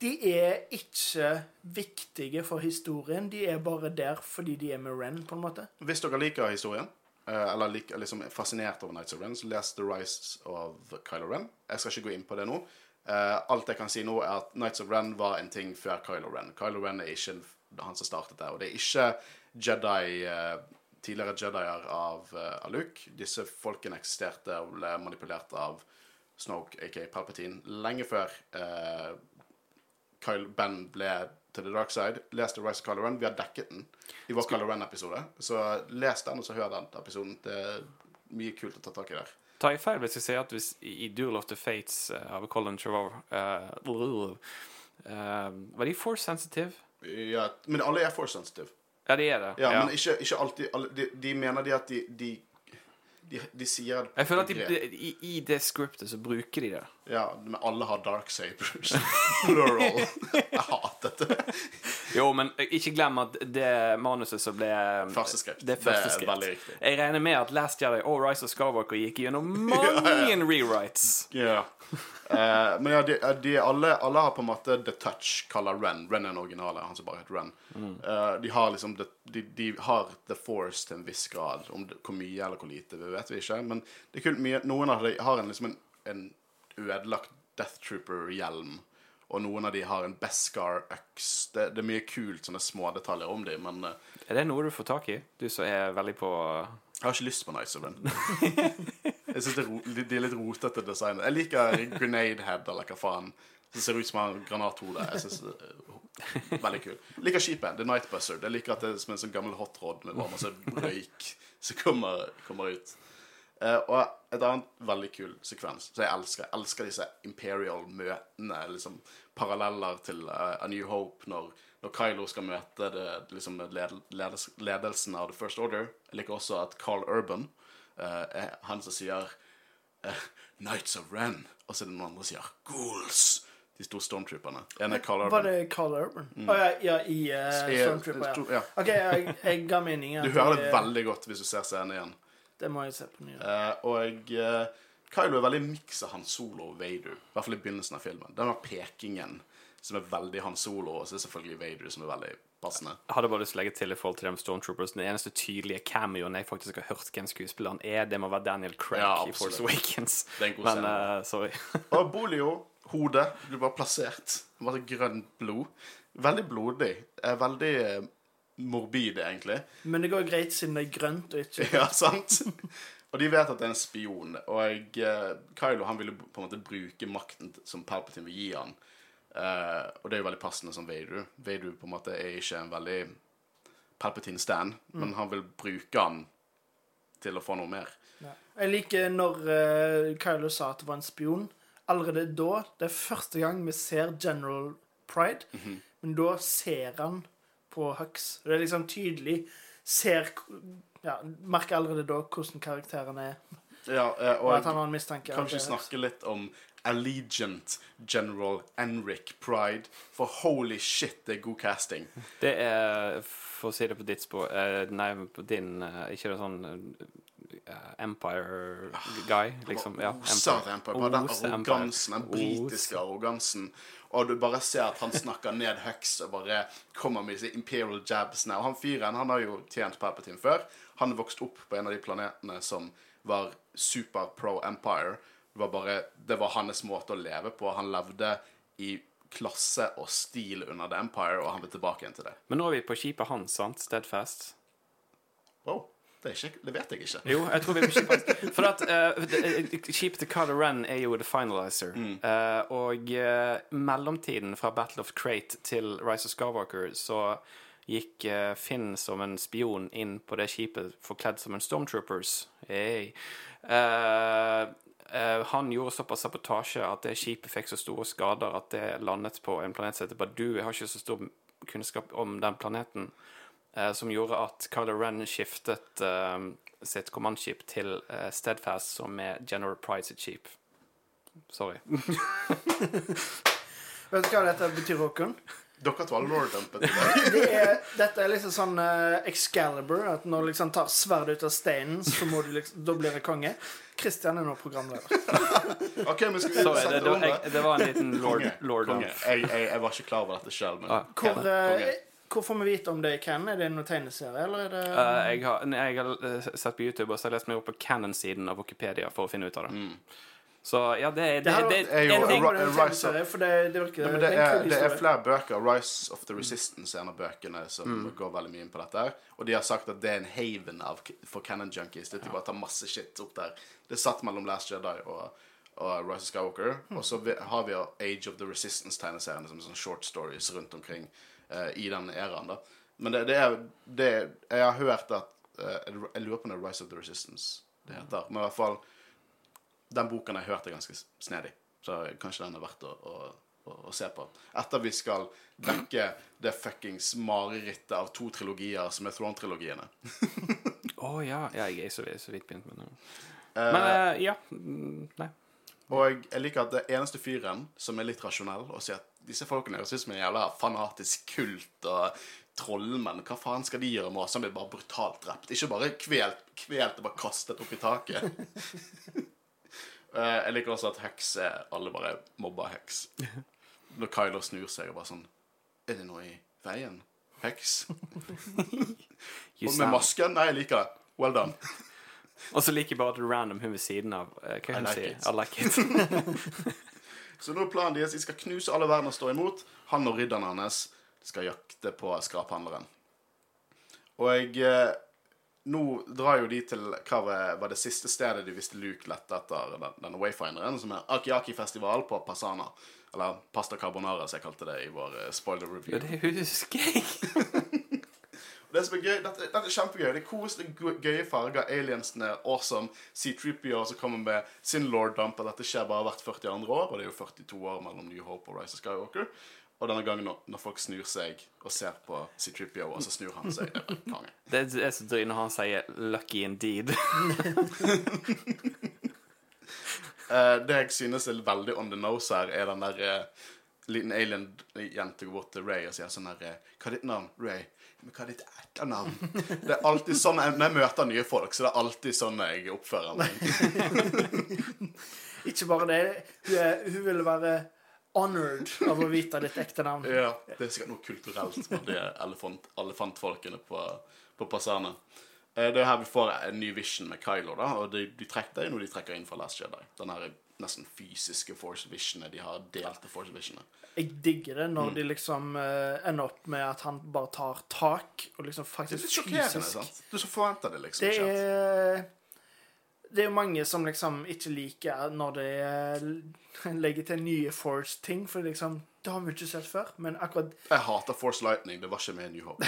de er ikke viktige for historien. De er bare der fordi de er med Ren, på en måte.
Hvis dere liker historien, eller lik, liksom er fascinert over Nights of Ren, så les The Rise of Kylo Ren. Jeg skal ikke gå inn på det nå. Uh, alt jeg kan si nå, er at Nights of Ren var en ting før Kylo Ren. Kylo Ren er ikke han som startet det. Og det er ikke Jedi uh, tidligere Jedier av, uh, av Luke. Disse folkene eksisterte og ble manipulert av Snoke, aka Palpatine, lenge før eh, Kyle Ben ble til The Dark Side. Les The Rise of Kylo Ren. Vi har dekket den i vår Kylo Ren-episode. Så les den, og så hør den episoden. Det er mye kult å ta tak i der.
tar jeg feil hvis jeg sier at hvis i Duel of the Fates eh, av Colin Trevor eh, eh, Var de force sensitive?
Ja, men alle er force sensitive.
Ja, de er det.
Ja,
Ja.
Men ikke, ikke alltid alle, de, de mener de at de De, de, de sier
Jeg føler at de,
de,
i, i det scriptet så bruker de det.
Ja, men alle har dark sabers. Plural. Jeg hatet det.
Jo, men ikke glem at det manuset som ble
Første skript.
Det første
Det er veldig riktig.
Jeg regner med at Last Jedi og Rise of Skywalker gikk gjennom mange rewrites.
Ja. Eh, men ja, de, de alle, alle har på en måte The Touch, kaller Ren. Ren er den originale, han som bare heter Ren. Eh, de har liksom the, de, de har The Force til en viss grad. Om det, hvor mye eller hvor lite, vet vi ikke. Men det er kult mye Noen av dem har en, liksom en, en ødelagt Death Trooper-hjelm. Og noen av de har en Beskar-øks. Det, det er mye kult, sånne smådetaljer om de, men eh,
Er det noe du får tak i? Du som er veldig på
jeg har ikke lyst på Nice of jeg er de de er litt rotete design. Jeg liker Grenade Head, eller hva faen. Det ser ut som en granathode. Jeg synes det er Veldig kul. Jeg liker skipet. The Night Buzzard. Jeg liker at det er som en sånn gammel hot rod med bare masse røyk som kommer, kommer ut. Eh, og et annet veldig kul sekvens som jeg elsker. Jeg elsker disse Imperial-møtene. liksom Paralleller til eh, A New Hope når, når Kylo skal møte det, liksom, ledelsen av The First Order. Jeg liker også at Carl Urban eh, er han som sier Knights of Ren, og så er det noen andre som sier Ghouls. De to stormtrooperne. En er Carl
Var det Carl Urban? Å ja, ja, i uh, Stormtrooper, ja. OK, jeg, jeg ga meningen.
Du hører det veldig godt hvis du ser scenen igjen.
Det må jeg se på nytt.
Eh, og eh, Kylo er veldig miks av Han Solo og Vader. I hvert fall i begynnelsen av filmen. Den pekingen som er veldig Han Solo, og så er det selvfølgelig Vader som er veldig passende.
Jeg hadde bare lyst til å legge til i forhold til dem Stormtroopers Den eneste tydelige cameoen jeg faktisk har hørt hvem skuespilleren er, det må være Daniel Craig
Ja,
i Force. Awakens.
Det er en god
Men eh, sorry.
Og Bolio, hodet, blir bare plassert. Bare grønt blod. Veldig blodig. Eh, Veldig eh, morbid, egentlig.
Men det går greit siden det er grønt og ikke
Ja, sant? Og de vet at det er en spion. Og jeg, Kylo han ville på en måte bruke makten som Palpatine vil gi han. Eh, og det er jo veldig passende som Veidu. Veidu på en måte er ikke en veldig Palpatine-stand, men han vil bruke han til å få noe mer.
Ja. Jeg liker når uh, Kylo sa at det var en spion. Allerede da, det er første gang vi ser General Pride,
Mhm.
men da ser han på Hux. Det er liksom tydelig Ser ja, Merker allerede da hvordan karakteren er,
Ja, eh,
og
og
at han har en mistanke.
kan
at
ikke
det Hux.
snakke litt om Allegiant General Enric Pride. For holy shit, det er god casting.
Det er, for å si det på ditt spår eh, Nei, på din eh, Ikke det sånn eh, Empire guy, liksom. Ja,
Oser Empire. Bare den
Empire.
arrogansen, den britiske arrogansen. Og du bare ser at han snakker ned Hux og bare kommer med disse imperial jabsene. Og han fyren han har jo tjent Palpatine før. Han vokste opp på en av de planetene som var super pro Empire. Det var bare, det var hans måte å leve på. Han levde i klasse og stil under The Empire, og han vil tilbake igjen til det.
Men nå er vi på skipet hans, sant? Steadfast.
Wow, det, ikke, det vet jeg ikke.
Jo, jeg tror vi på skipet. For at uh, det- to Kylo Ren er jo The Finalizer. Eh, og uh, mellomtiden fra Battle of Crate til Rise of Skywalker så gikk uh, Finn som en spion inn på det skipet forkledd som en Stormtroopers. Hey. Uh, uh, han gjorde såpass sabotasje at det skipet fikk så store skader at det landet på en planet som heter Badu. Jeg har ikke så stor kunnskap om den planeten. Eh, som gjorde at Kylo Ren skiftet eh, sitt kommandskip til eh, Steadfast, som er General Price skip. Sorry.
Vet du hva dette betyr, Håkon?
Dere to har lord-dumpet i dag.
Er, dette er liksom sånn uh, Excalibur. At når du liksom tar sverdet ut av steinen, så må du liksom, da blir det konge. Christian er nå programleder.
OK, men skal vi
Sorry det, det,
var,
jeg, det var en liten lord,
Konge.
lord
Konge. Jeg, jeg, jeg var ikke klar over dette sjøl, men
Ah,
Hvor,
Ken.
Hvor får vi vite om det er Cannon? Er det noen tegneserie, eller er det
uh, jeg har, nei, jeg har eh, sett på YouTube og så har jeg lest meg opp på Canon-siden av Wikipedia for å finne ut av det. Så ja, det, det,
Det her
det,
er jo
en
det er en
Rise of-
tegneserie, for det, det virker
Ja,
det
det,
er en
er,
kul
det er flere bøker. 'Rise of the Resistance' er en av bøkene som går veldig mye inn på dette. Og de har sagt at det er en haven av, for Cannon Junkies. Det er ja. bare tar masse shit opp der. Det er satt mellom Last Jedi og, og Rise of Skywalker. Og så har vi Age of the Resistance-tegneseriene som er sånne short stories rundt omkring i den æraen. da Men det, det er det, Jeg har hørt at eh, Jeg lurer på om det er Rise of the Resistance det heter. Men i hvert fall den boken jeg hørte er ganske snedig, så kanskje den er verdt å, å, å, se på. Etter vi skal dekke det fuckings marerittet av to trilogier som er Throne-trilogiene.
Å ja, ja, jeg er så, så vidt begynt med det.
Eh,
Men uh, ja. mm, Nei.
Og jeg liker at det eneste fyren som er litt rasjonell, og sier at disse folkene høres ut som en jævla fanatisk kult og trollmenn. Hva faen skal de gjøre med oss? Han blir bare brutalt drept. Ikke bare kvelt, kvelt og bare kastet opp i taket. Eh, jeg liker også at heks er Alle bare mobber heks. Når Kylo snur seg og bare sånn Er det noe i veien?
Heks?
Og med masken? Nei, jeg liker det. Well done.
Og så liker jeg bare at random hun ved siden av. eh, Hva hun sier. I like it.
Så nå er planen deres de skal knuse alle verden og stå imot. Han og ridderne hans skal jakte på skraphandleren. Og jeg eh, Nå drar jo de til hva var det siste stedet de visste Luke lette etter den- denne wayfinderen, som er Akiaki-festival på Pasana. Eller Pasta Carbonara, som jeg kalte det i vår eh, spoiler
Ja,
review.
det husker jeg.
Det som er gøy, dette, dette er kjempegøy. Det er kos, det er gøye farger. Aliensene er awesome. C-Tripio som kommer med sin lord dump. Og dette skjer bare hvert 42. år. Og det er jo 42 år mellom New Hope og Rise of Skywalker. Og denne gangen når, folk snur seg og ser på C-Tripio, og så snur han seg. Det er konge.
Det er- så drøy når han sier 'lucky indeed'.
Eh, det jeg synes er veldig on the nose her, er den der eh, liten alien-jente går bort til Ray og sier sånn her eh, Hva er ditt navn? Ray. Men hva er ditt etternavn? Det er alltid sånn Når jeg møter nye folk, så det er alltid sånn jeg oppfører meg.
Ikke bare det. Hun, hun ville være honored av å vite ditt ekte navn.
Ja, det er sikkert noe kulturelt med de elefant, elefantfolkene på, på Pasane. Eh, Det er her vi får en ny vision med Kylo, da, og de, de trekker, det er noe de trekker inn fra Last Jedi. Den her nesten fysiske Force Visionene de har delte Force Visionene.
Jeg digger det
Mm.
når de liksom uh, ender opp med at han bare tar tak og liksom faktisk fysisk
Det er litt sjokkerende, sant? Du så forventer det liksom
Det
ikke.
er Det er jo mange som liksom ikke liker når de legger til nye Force-ting, for liksom Det har vi ikke sett før. Men akkurat,
Jeg hater Force Lightning. Det var ikke med i New Hope.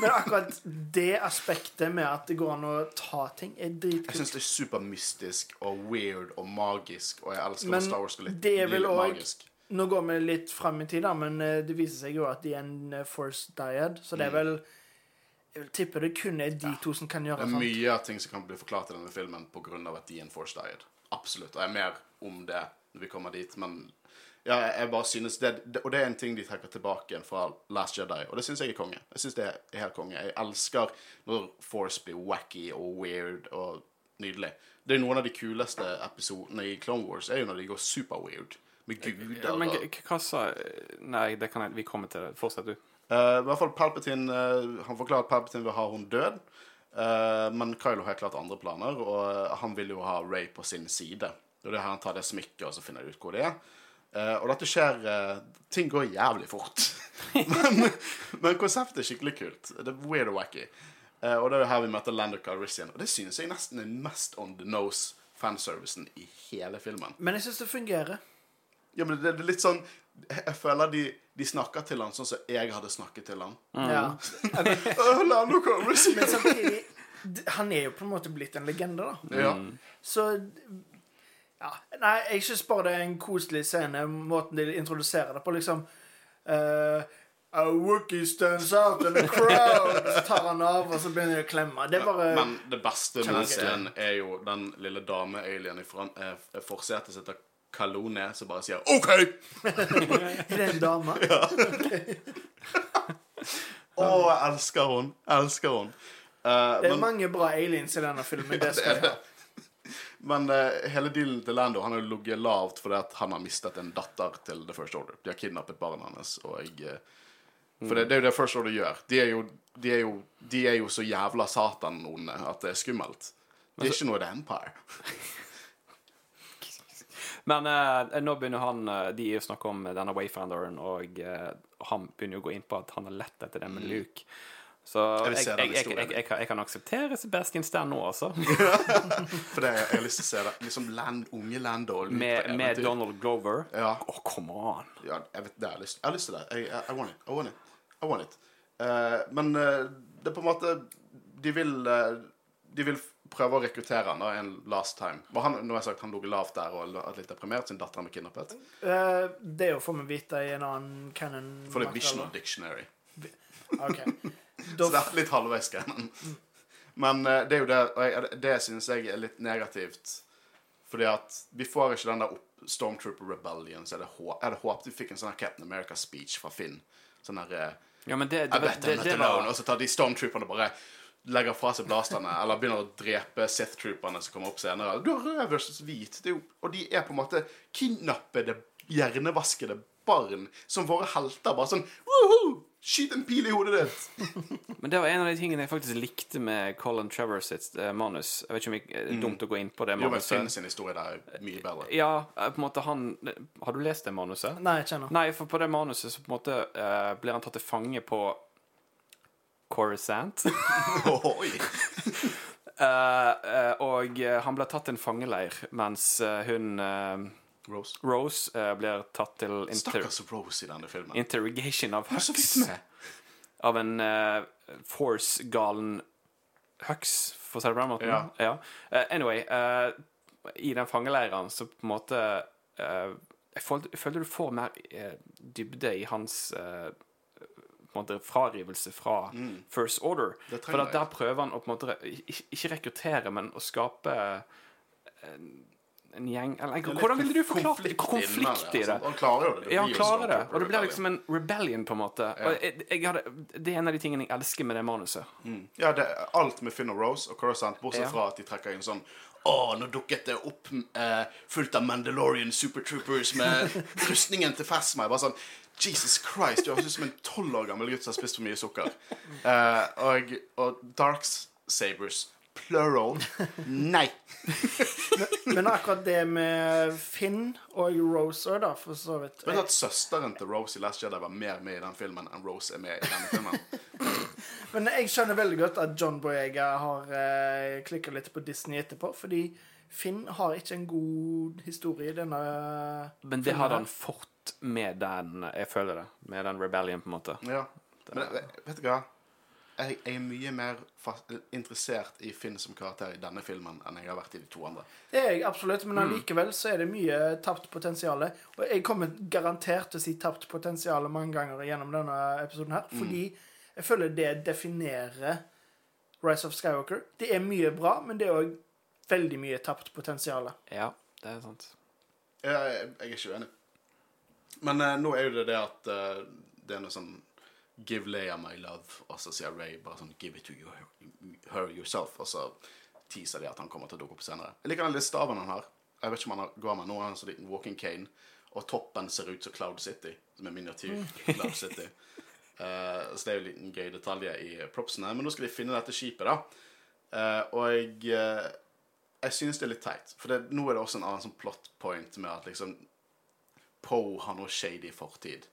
men akkurat det aspektet med at det går an å ta ting, er
Jeg
dritkult.
syns det er supermystisk og weird og magisk, og jeg elsker
Men
Star Wars skal litt,
det er vel
litt
også-
magisk.
Nå går vi litt fram i tid, da, men eh, det viser seg jo at de er en eh, Force Dyad, så det er vel Jeg vil tippe det kun er de to som kan gjøre
Det er
sånt.
mye av ting som kan bli forklart i denne filmen pga. at de er en Force died Absolutt. Og jeg er mer om det når vi kommer dit, men ja, jeg- bare synes det, det Og det er en ting de trekker tilbake igjen fra Last Jedi, og det syns jeg er konge. Jeg synes det er helt konge. Jeg elsker når Force blir wacky og weird og nydelig. Det er noen av de kuleste episodene i Clone Wars, er jo når de går super-weird. Med guder
Ja, men
og
hva hva sa Nei, det kan jeg, vi kommer til det. Fortsett, du.
Eh, I hvert fall Palpatine uh, Han forklarer at Palpatine vil ha hun død. Uh, men Kylo har klart andre planer, og han vil jo ha Ray på sin side. Og det er her han tar det smykket, og så finner ut hvor det er. Og dette skjer Ting går jævlig fort. men, men konseptet er skikkelig kult. Det er weird og wacky. Og det er her vi møter Lander Calrissian. Og det synes jeg nesten er mest on the nose fanservicen i hele filmen.
Men jeg syns det fungerer.
Ja, men det, det er litt sånn Jeg føler de, de snakker til han sånn som jeg hadde snakket til han.
Ja.
Åh, Lando Calrissian!
Men samtidig Han er jo på en måte blitt en legende, da.
Ja.
Så ja. Nei, jeg syns bare det er en koselig scene, måten de introduserer det på. Liksom Uh, A Wookie stands out in the crowd. Så tar han av, og så begynner de å klemme. Det er bare
Men det beste med scenen er jo den lille dame-alien i eh, forsetet sitt Kalone som bare sier OK!
Er det en dame? Ja.
Å, jeg elsker hun. Jeg elsker hun. Eh,
Det er
men
mange bra aliens i denne filmen. Det
det
skal jeg ha.
men eh, hele dealen til Lando Han har jo ligget lavt fordi at han har mistet en datter til The First Order. De har kidnappet barnet hans. Og jeg, eh, for det, det er jo det First Order gjør. De er jo, de er jo, de er jo så jævla satan-onde at det er skummelt. Det er ikke noe The Empire.
Men eh, nå begynner han eh, De er jo snakke om denne Wayfinderen, og eh, han begynner jo å gå inn på at han har lett etter det med Luke. Så jeg, jeg, jeg, jeg, kan- akseptere Sebastian Stan nå, altså.
For det, jeg har lyst til å se det. Liksom land, unge Landall.
Med, med. Donald Glover.
Ja.
Åh, come on.
Ja, jeg vet, det har lyst Jeg har lyst til det. Jeg, I, I want it. I want it. I want it. Uh, men uh, det er på en måte De vil uh, De vil prøve å rekruttere han da en last time. Var han, nå har jeg sagt han lå lavt der og er litt deprimert siden datteren ble kidnappet.
Uh, det er jo får vi vite i en annen canon.
For det er Visional Dictionary.
Ok.
Så det er litt halvveis canon. Men uh, det er jo det Og jeg, det synes jeg er litt negativt. Fordi at vi får ikke den der opp Stormtrooper Rebellion. Så er det håp. jeg hadde håpet vi fikk en sånn Captain America-speech fra Finn. Sånn der eh,
Ja, men det,
I
det,
bet
det, det, det
alone.
var
Og så tar de stormtrooperne bare legger fra seg blasterne, eller begynner å drepe Sith-trooperne som kommer opp senere. Du har rød versus hvit, det er jo, og de er på en måte kidnappede, hjernevaskede barn som våre helter bare sånn Woohoo! Skyt en pil i hodet ditt!
Men det var en av de tingene jeg faktisk likte med Colin Trevor sitt eh, manus. Jeg vet ikke om det er dumt å gå inn på det manuset.
Jo, men Finn sin historie der er mye bedre.
Ja, eh, på en måte han Har du lest det manuset?
Nei, ikke ennå.
Nei, for på det manuset så på en måte eh, blir han tatt til fange på Coruscant.
Oi!
Eh, eh, og eh, han ble tatt til en fangeleir, mens hun
Rose.
Rose blir tatt til inter
Stakkars Rose i denne filmen.
interrogation av Hux. Av en Force-galen Hux, for å si det på den måten.
Ja.
Eh, anyway, uh, i den fangeleiren så på en måte uh, jeg, føler, jeg føler du får mer dybde i hans på en måte frarivelse fra First Order.
Mm. Det trenger
For der prøver han å på en måte ikke, rekruttere, men å skape en, en gjeng eller,
er
Hvordan ville du forklart
det?
konflikt, i det?
Han klarer jo det. det
Ja, han klarer det. Og det blir liksom en rebellion, på en måte. Og jeg, jeg hadde, det er en av de tingene jeg elsker med det manuset.
Ja, det er alt med Finn og Rose og Coruscant, bortsett
Ja.
fra at de trekker inn sånn Å, nå dukket det opp eh, fullt av Mandalorian Supertroopers med rustningen til Fasma. Jeg bare sånn Jesus Christ, du høres ut som en tolv år gammel gutt som har spist for mye sukker. Uh, og, og Darks Sabers plural nei.
Men akkurat det med Finn og Rose òg, da, for så vidt
Vet du at søsteren til Rose i Last Jedi var mer med i den filmen enn Rose er med i denne filmen?
Men jeg skjønner veldig godt at John Boyega har eh, klikka litt på Disney etterpå, fordi Finn har ikke en god historie i denne
Men det
filmen
hadde han han med den Jeg føler det. Med den rebellion, på en måte.
Ja. Men vet du hva? Jeg, jeg er mye mer fast, interessert i Finn som karakter i denne filmen enn jeg har vært i de to andre.
Det er jeg absolutt,
Mm.
men allikevel så er det mye tapt potensial. Og jeg kommer garantert til å si tapt potensial mange ganger gjennom denne episoden her,
Mm.
fordi jeg føler det definerer Rise of Skywalker. Det er mye bra, men det er òg veldig mye tapt potensial.
Ja, det er sant.
Jeg, jeg er ikke uenig. Men eh, nå er jo det det at eh, det er noe sånn Give Leia my love, og så sier Ray bare sånn Give it to you, her yourself. Og så teaser de at han kommer til å dukke opp senere. Jeg liker den lille staven han har. Jeg vet ikke om han går med nå. Han har en sånn liten walking cane. Og toppen ser ut som Cloud City, som er miniatyr Cloud City. Uh, så det er jo en liten gøy detalj i propsene. Men nå skal de finne dette skipet, da. Uh, og jeg, uh, jeg synes det er litt teit. For det, nå er det også en annen sånn plot point med at liksom Poe har noe shady fortid.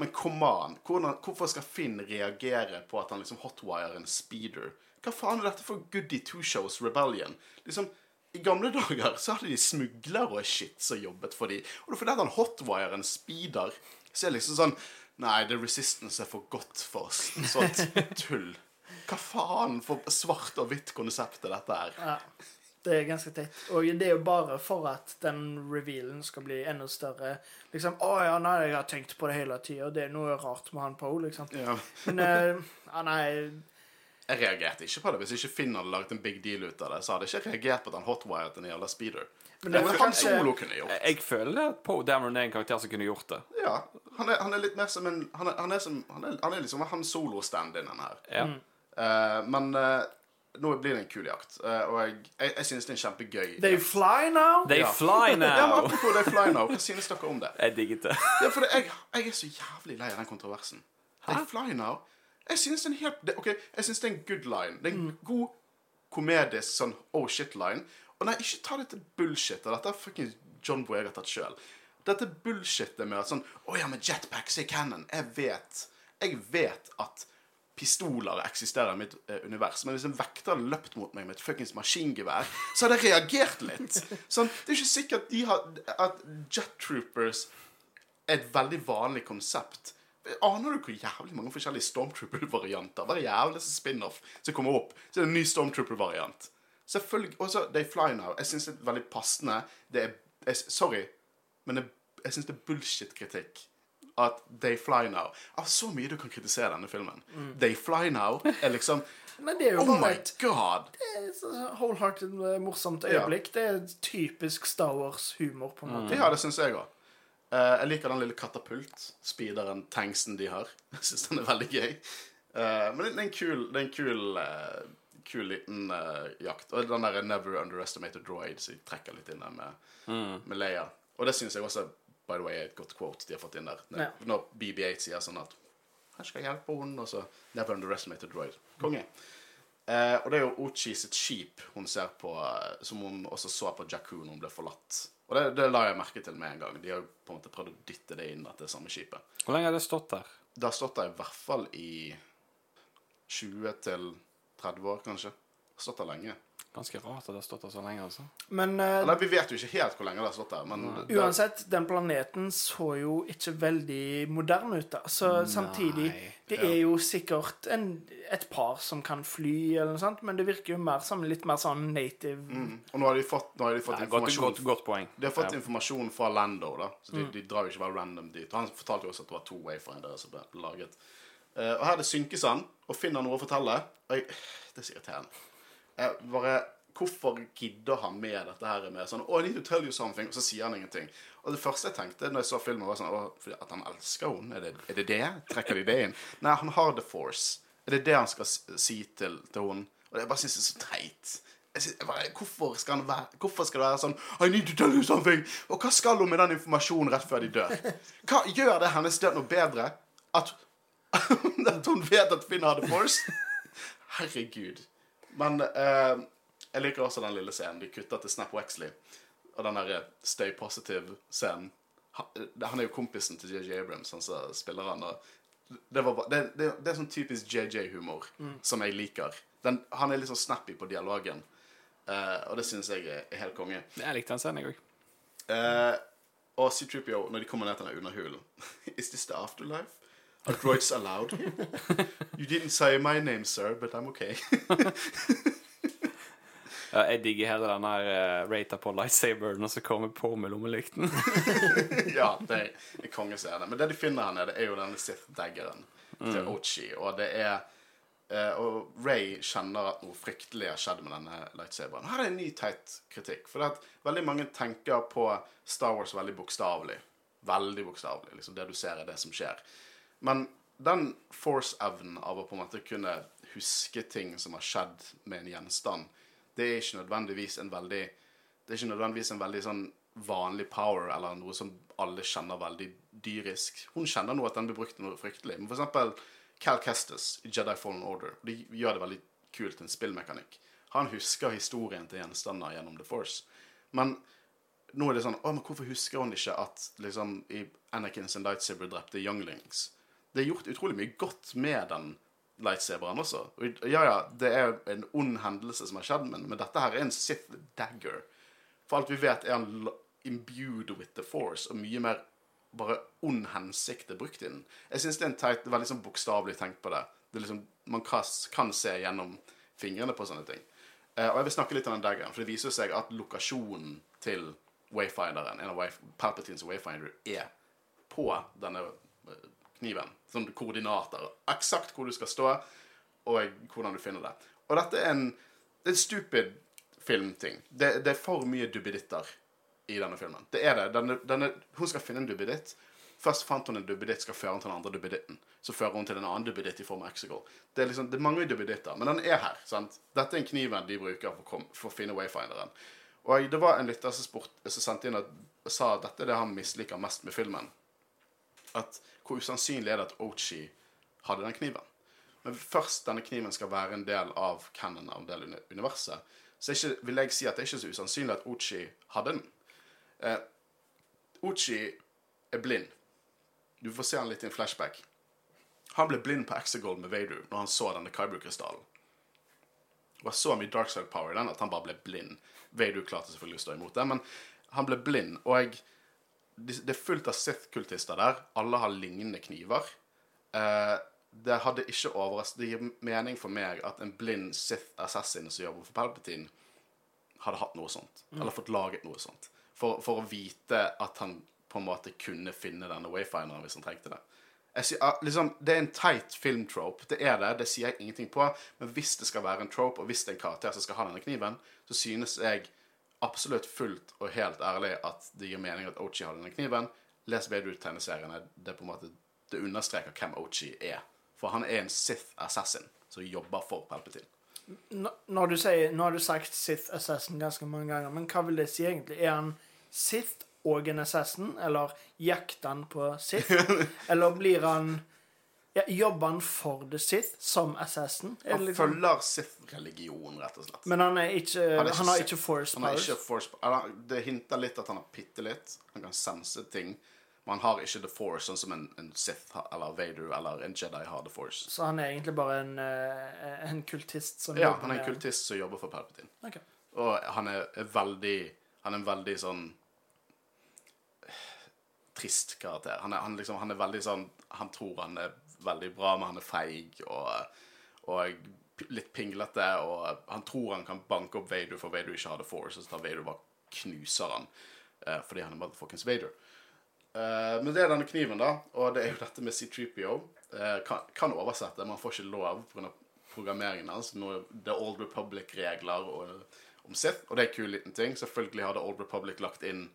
Men come on, hvordan, hvorfor skal Finn reagere på at han liksom hotwirer en speeder? Hva faen er dette for Goody Two Shows Rebellion? Liksom, I gamle dager så hadde de smuglere og shit som jobbet for de. Og det er fordi han hotwirer en speeder, så er det liksom sånn Nei, The Resistance er for godt for oss. Sånt tull. Hva faen for svart og hvitt konsept er dette her?
Ja, det er ganske teit. Og det er jo bare for at den revealen skal bli enda større. Liksom, å ja, nei, jeg har tenkt på det hele tida. Det er noe rart med han Poe, liksom.
Ja.
Men uh, ja, nei
Jeg reagerte ikke på det. Hvis ikke Finn hadde laget en big deal ut av det, så hadde jeg ikke reagert på den han hotwired i jævla speeder.
Men
det var han solo kunne gjort.
Jeg føler at Poe Dameron er en karakter som kunne gjort det.
Ja, han er, han er litt mer som en Han er, han er, som, han er, han er liksom han solo-stand-in her.
Ja.
Uh, men eh, nå blir det en kul jakt, eh, og jeg, jeg, jeg synes det er en kjempegøy
They fly now?
They
Ja.
fly
Ja, men
now!
apropos They Fly Now, hva synes dere om det?
Jeg digget det.
Ja, for det, jeg, jeg er så jævlig lei av den kontroversen. They Fly Now Jeg synes det er en helt det, Ok, jeg synes det er en good line. Det er en god komedisk sånn oh shit-line. Og nei, ikke ta det til bullshit. Dette har fucking John Boyega tatt sjøl. Dette bullshitet med at sånn Å ja, men jetpacks er canon. Jeg vet Jeg vet at pistoler eksisterer i mitt eh, univers. Men hvis en vekter hadde løpt mot meg med et fuckings maskingevær, så hadde jeg reagert litt. Sånn, det er ikke sikkert de har, at jet troopers er et veldig vanlig konsept. Aner du hvor jævlig mange forskjellige Stormtrooper-varianter Hver jævlig spin-off som kommer opp, så er det en ny Stormtrooper-variant. Selvfølgelig, også They Fly Now. Jeg syns det er veldig passende. Det er jeg, Sorry, men jeg, jeg syns det er bullshit-kritikk at They Fly Now Av så mye du kan kritisere denne filmen. They Fly Now er liksom
Men det er jo
Oh my
bare et
god!
et sånn wholehearted, eh, morsomt øyeblikk. Det er typisk Star Wars-humor, på en måte.
Ja, det syns jeg òg. jeg liker den lille katapult-speederen, tanksen de har. Jeg syns den er veldig gøy. Uh, men det er en kul, det er en kul, uh, kul liten uh, jakt. Og den der 'Never Underestimated droid' som trekker litt inn der med, med Leia. Og det syns jeg også by the way, er et godt quote de har fått inn der. Når,
Ja.
når BB-8 sier sånn at han skal hjelpe henne, og så Never underestimate a droid. Konge. Eh, og det er jo Ochi sitt skip hun ser på, eh, som hun også så på Jakku når hun ble forlatt. Og det, det la jeg merke til med en gang. De har jo på en måte prøvd å dytte det inn at det er samme skipet.
Hvor lenge har det stått der?
Det har stått der i hvert fall i 20 til 30 år, kanskje. Det har stått der lenge.
Ganske rart at det har stått der så lenge, altså.
Men eh,
Eller vi vet jo ikke helt hvor lenge det har stått der, men det,
uansett, den planeten så jo ikke veldig moderne ut. da. Så samtidig Det er jo sikkert en, et par som kan fly, eller noe sånt, men det virker jo mer som litt mer sånn native
mm. Og nå har de fått, nå har de fått
Nei, godt,
informasjon
godt, godt poeng.
De har fått
Ja.
informasjon fra Lando, da. Så de, de drar jo ikke bare random dit. Og han fortalte jo også at det var to wayfindere som ble laget. Eh, og her er det han og finner noe å fortelle. Og jeg, det er så irriterende. Jeg bare, Hvorfor gidder han med dette her med sånn Oh, I need to tell you something. Og så sier han ingenting. Og det første jeg tenkte når jeg så filmen, var sånn oh, at han elsker henne? Er det, er det det? Trekker de det inn? Nei, han har The Force. Er det det han skal si til, til henne? Og jeg bare syns det er så teit. Bare, hvorfor, skal være, hvorfor skal det være sånn I need to tell you something. Og hva skal hun med den informasjonen rett før de dør? Hva Gjør det hennes død noe bedre? At, at hun vet at Finn hadde Force? Herregud. Men eh, jeg liker også den lille scenen. De kutter til Snap Wexley. Og den derre Stay Positive-scenen. Han, han er jo kompisen til JJ Abrams, han som spiller han. Det, var, det, det, det er sånn typisk JJ-humor som jeg liker. Den, han er litt sånn snappy på dialogen. Eh, og det syns jeg er, helt konge.
Jeg likte den scenen, jeg òg.
Eh, og C-3PO, når de kommer ned til den underhulen Is this the afterlife? Are droids allowed? You didn't say my name, sir, but I'm okay.
Ja, jeg digger hele den her uh, rata på lightsaberen og så kommer på med lommelykten.
ja, det er en kongescene. Men det de finner her nede, er jo denne Sith-daggeren til Ochi. Og det er uh, Og Ray kjenner at noe fryktelig har skjedd med denne lightsaberen. Her er en ny teit kritikk. For det at veldig mange tenker på Star Wars veldig bokstavelig. Veldig bokstavelig. Liksom det du ser, er det som skjer. Men den force-evnen av å på en måte kunne huske ting som har skjedd med en gjenstand, det er ikke nødvendigvis en veldig Det er ikke nødvendigvis en veldig sånn vanlig power eller noe som alle kjenner veldig dyrisk. Hun kjenner nå at den blir brukt til noe fryktelig. Men for eksempel Cal Kestis i Jedi Fallen Order. De gjør det veldig kult, en spillmekanikk. Han husker historien til gjenstander gjennom The Force. Men nå er det sånn Å, men hvorfor husker hun ikke at liksom i Anakin sin lightsaber drepte younglings? Det er gjort utrolig mye godt med den lightsaberen også. Og ja, ja, det er en ond hendelse som har skjedd, men, men dette her er en Sith dagger. For alt vi vet, er han imbued with the force, og mye mer bare ond hensikt er brukt i den. Jeg syns det er en teit, veldig sånn bokstavelig tenkt på det. det liksom, man kan se gjennom fingrene på sånne ting. Eh, og jeg vil snakke litt om den daggeren, for det viser seg at lokasjonen til wayfinderen, en av Palpatines wayfinder, er på denne eh, kniven. Sånn koordinater. Eksakt hvor du skal stå, og hvordan du finner det. Og dette er en, det er en stupid filmting. Det, det er for mye duppeditter i denne filmen. Det er det. Denne, denne, hun skal finne en duppeditt. Først fant hun en duppeditt, skal føre henne til den andre duppeditten. Så fører hun til en annen duppeditt i form av Exegol. Det er liksom, det er mange duppeditter, men den er her. sant? Dette er en kniven de bruker for, kom- for å finne wayfinderen. Og det var en lytter som, spurt, som sendte inn at, sa at dette er det han misliker mest med filmen. At hvor usannsynlig er det at Ochi hadde den kniven? Men først denne kniven skal være en del av canon av uni- universet, så ikke, vil jeg si at det er ikke så usannsynlig at Ochi hadde den. Eh, Ochi er blind. Du får se han litt i en flashback. Han ble blind på Exegol med Vader når han så denne Kyber-krystallen. Det var så mye dark power i den at han bare ble blind. Vader klarte selvfølgelig å stå imot det, men han ble blind. Og jeg, det er fullt av Sith-kultister der. Alle har lignende kniver. Eh, det hadde ikke overrasket Det gir mening for meg at en blind Sith-assassin som jobber for Palpatine, hadde hatt noe sånt. Eller fått laget noe sånt. For, for å vite at han på en måte kunne finne denne wayfinderen hvis han trengte det. Sier, ah, liksom, det er en teit filmtrope. Det er det. Det sier jeg ingenting på. Men hvis det skal være en trope, og hvis det er en karakter som skal ha denne kniven, så synes jeg absolutt fullt og helt ærlig at det gir mening at Ochi har denne kniven. Les Beirut-tegneseriene. Det Det understreker hvem Ochi er. For han er en Sith assassin som jobber for Palpatine.
Nå, Når du sier, nå har du sagt Sith Assassin ganske mange ganger, men hva vil det si egentlig? Er han Sith og en assassin, eller jakter han på Sith? Eller blir han Ja, Jobber han for The Sith som assassin?
Han
liksom...
følger Sith-religion, rett og slett.
Men han er ikke
Han
Han,
er ikke
har ikke force
Han har
powers.
ikke force eller, Det hinter litt at han har bitte litt. Han kan sense ting. Men han har ikke The Force, sånn som en, en Sith eller Vader eller en Jedi har The Force.
Så han er egentlig bare en, eh, en kultist som
Ja,
jobber
han er en kultist som jobber for Palpatine.
Ok.
Og han er, er veldig Han er en veldig sånn trist karakter. Han er, han liksom, han er veldig sånn Han tror han er veldig bra, men han er feig og, og litt pinglete. Og han tror han kan banke opp Vader, for Vader ikke hadde Force, og så tar Vader bare knuser han uh, fordi han er motherfuckings Vader. Uh, men det er denne kniven, da, og det er jo dette med C3PO. Eh, kan, kan oversette, han får ikke lov pga. programmeringen hans. Noe, The Old Republic-regler om Sith, og det er en kul liten ting. Selvfølgelig har The Old Republic lagt inn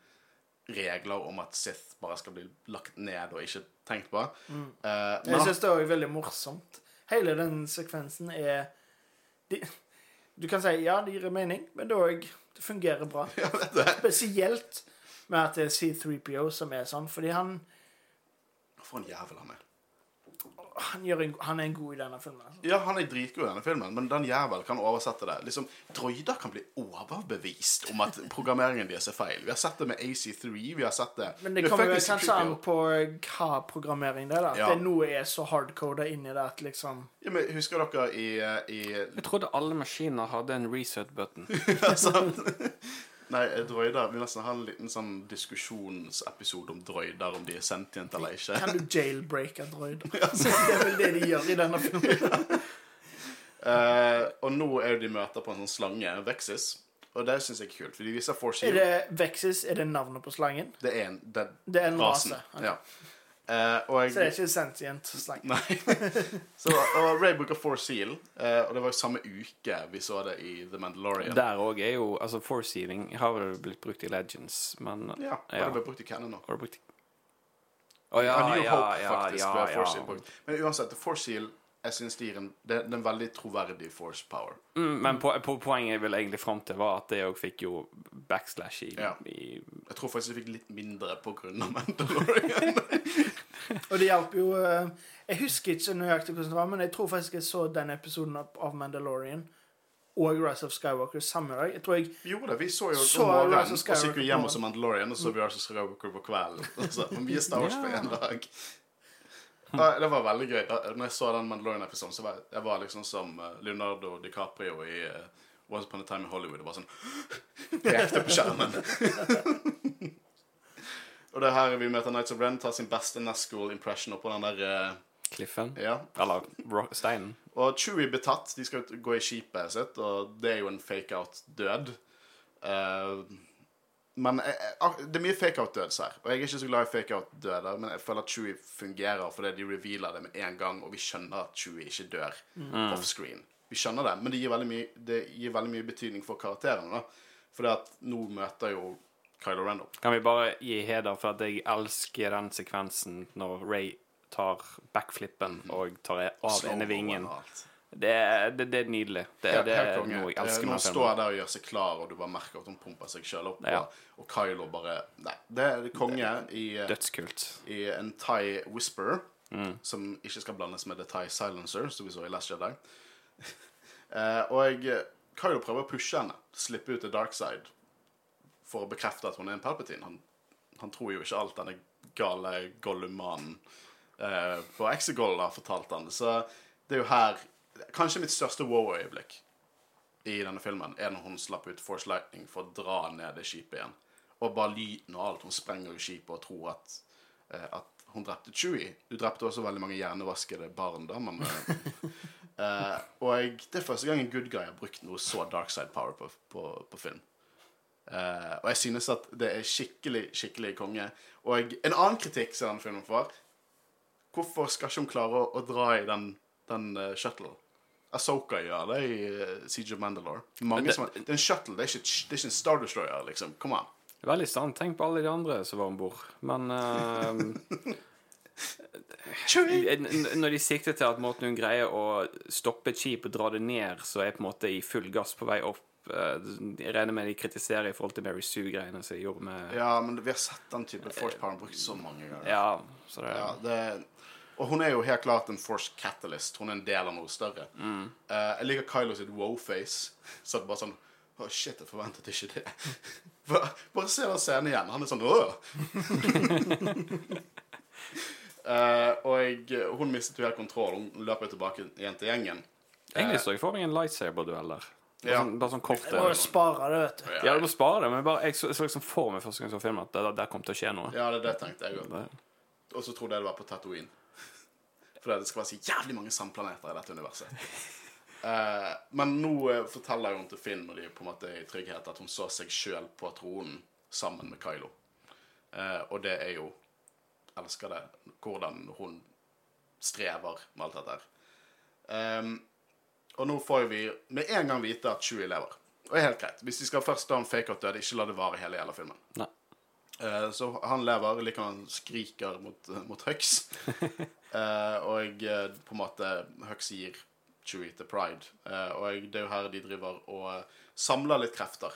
regler om at Sith bare skal bli lagt ned og ikke tenkt på. Eh, men
Jeg syns det er veldig morsomt. Hele den sekvensen er de, Du kan si ja, det gir mening, men det, også, det fungerer bra. Spesielt med at det er C3PO som er sånn, fordi han,
For en jævel han er.
Han, gjør en, han er en god i denne filmen. Altså.
Ja, han er dritgod i denne filmen, men den jævel kan oversette det. Liksom, Droider kan bli overbevist om at programmeringen deres er feil. Vi har sett det med AC3, vi har sett det
Men det kommer jo kanskje an på hva programmering det er. da. At
Ja.
det nå noe er så hardcoda inni det at liksom
ja, men Husker dere i, i
Jeg trodde alle maskiner hadde en reset-button.
altså, Nei, droider Vi nesten ha en liten sånn diskusjonsepisode om droider, om de er sentient eller ikke.
Kan du jailbreake droider? droid? Det er vel det de gjør i denne filmen.
uh, og nå er jo de møter på en sånn slange, Vexis, og det syns jeg er kult. For de viser Force
Er det Vexis? Er det navnet på slangen?
Det er en det,
Det er en rase. Ok.
Ja. Eh, og
Så det er
jeg,
ikke sentient slang.
Nei. Så, og Ray Booker Four Seal, uh, og det var jo samme uke vi så det i The Mandalorian.
Der òg er jo Altså, Four Sealing har vel blitt brukt i Legends, men
Ja, og
ja.
det ble brukt i Cannon òg.
Har du ja, Å ja, ja,
Hope,
ja,
faktisk,
ja, ja.
Men uansett, Four Heal jeg synes det gir en, det, det er en veldig troverdig force power.
Mm, men po po poenget jeg vil egentlig fram til, var at det òg fikk jo backslash i,
Ja.
i
Jeg tror faktisk jeg fikk litt mindre på grunn av Mandalorian.
Og det hjalp jo eh, Jeg husker ikke nøyaktig hvordan det var, men jeg tror faktisk jeg så den episoden av Mandalorian og Rise of Skywalker samme dag. Jeg tror jeg
jo da. Vi så jo
Så Rise of Skywalker
og så gikk vi hjem hos Mandalorian, og så så vi Rise of Skywalker på kvelden. Altså, men vi er Star Wars på én dag. Det var veldig gøy. Når jeg så den Mandalorian-episoden, så var jeg, jeg var liksom som eh, Leonardo DiCaprio i eh, Once Upon a Time in Hollywood. Var sånn rekte på skjermen. og det er her vi møter Nights of Ren, tar sin beste Nazgul impression oppå den der Kliffen?
Cliffen.
Ja.
Eller steinen.
Og Chewie blir tatt. De skal gå i skipet sitt, og det er jo en fake-out-død. Eh, men jeg, ak- det er mye fake-out-døds her. Og jeg er ikke så glad i fake-out-døder, men jeg føler at Chewie fungerer fordi de revealer det med en gang, og vi skjønner at Chewie ikke dør offscreen. Vi skjønner det, men det gir mye, det gir veldig mye betydning for karakterene. da. Fordi at nå møter jo Kylo Ren opp.
Kan vi bare gi heder for at jeg elsker den sekvensen når Ray tar backflippen og tar av ene vingen.
alt.
Det er, det, det er nydelig. Det,
Helt-
det er noe jeg
Eh,
elsker
Når hun står der og gjør seg klar, og du bare merker at hun pumper seg sjøl opp,
Ja.
og, og Kylo bare Nei, det er konge i, eh,
Dødskult.
i en Thai Whisperer, som ikke skal blandes med The Thai Silencer, som vi så i Last Jedi. eh, og Kylo prøver å pushe henne, slippe ut til dark side, for å bekrefte at hun er en Palpatine. Han, han tror jo ikke alt denne gale Gollum-mannen eh, på Exegol har fortalt han. Så det er jo her Kanskje mitt største wow-øyeblikk i denne filmen er når hun slapp ut Force Lightning for å dra ned det skipet igjen. Og bare lyden og alt. Hun sprenger jo skipet og tror at, eh, at hun drepte Chewie. Du drepte også veldig mange hjernevaskede barn, da, men eh, Og jeg, det er første gang en good guy har brukt noe så dark side power på, på, på film. Eh, og jeg synes at det er skikkelig, skikkelig konge. Og en annen kritikk som denne filmen får Hvorfor skal ikke hun klare å, å dra i den, den uh, shuttle? Asoka gjør det i uh, Siege of Mandalore. Mange
Det-
som, det er en shuttle, det er ikke, det er ikke en Star Destroyer, liksom. Come on.
Veldig sant. Tenk på alle de andre som var om bord. Men eh, n- når de sikter til at måten hun greier å stoppe et skip og dra det ned, så er på en måte i full gass på vei opp eh, Jeg regner med de kritiserer i forhold til Mary Sue-greiene som jeg gjorde med
Ja, men vi har sett den type force power brukt så mange ganger.
Ja, så det
Ja, det, Og hun er jo helt klart en force catalyst. Hun er en del av noe større. Eh, jeg liker Kylo sitt wow-face. Så det bare sånn Å, shit, jeg forventet ikke det. bare, bare se den scenen igjen. Han er sånn Åh! Eh, og jeg, hun mistet jo helt kontroll. Hun løper jo tilbake igjen til gjengen.
Egentlig så jeg for meg en lightsaber-duell der. Bare,
Ja.
sånn, bare sånn kort
Jeg må jo spare det, vet du.
Ja, du må spare det, men bare, jeg så, så liksom for meg første gang jeg så filmen at det der kom til å skje noe.
Ja, det, det tenkte jeg òg. Og så trodde jeg det var på Tatooine. For det skal være så jævlig mange sandplaneter i dette universet. uh, men nå eh, forteller hun til Finn når de på en måte er i trygghet, at hun så seg sjøl på tronen sammen med Kylo. Uh, og det er jo Elsker det. Hvordan hun strever med alt dette her. Um, og nå får vi med en gang vite at Chewie lever. Og det er helt greit. Hvis de skal først da en fake-out død, ikke la det vare hele jævla filmen.
Nei.
Så han lever, like han skriker mot, mot Hux. Eh, og uh, på en måte Hux gir Chewie til Pride. Uh, og det er jo her de driver og samler litt krefter.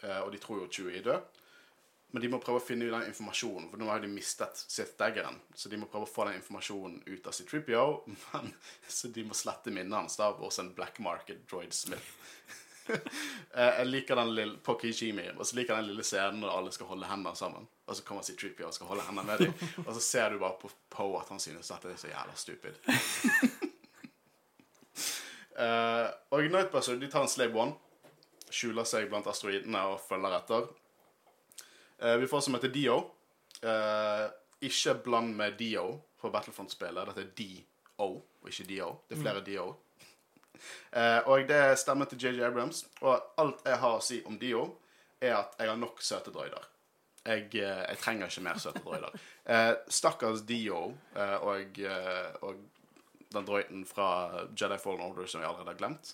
Og de tror jo Chewie er død. Men de må prøve å finne ut den informasjonen, for nå har de mistet sitt daggeren. Så de må prøve å få den informasjonen ut av C-Tripio, men så de må slette minnet hans da hos en black market droid Smith. Eh, jeg liker den lille på Kijimi, og så liker jeg den lille scenen når alle skal holde hendene sammen. Og så kommer C-Tripio og skal holde hendene med dem, og så ser du bare på Poe at han synes at det er så jævla stupid. uh, og Nightbuster de tar en Slave One, skjuler seg blant asteroidene og følger etter. Uh, vi får som heter Dio. Uh, ikke bland med Dio for Battlefront-spillet. Dette er DO, og ikke Dio. Det er flere Dio. Eh, og det stemmer til JJ Abrams. Og alt jeg har å si om Dio, er at jeg har nok søte droider. Jeg, eh, jeg trenger ikke mer søte droider. Eh, stakkars Dio eh, og, eh, og den droiden fra Jedi Fallen Order som jeg allerede har glemt.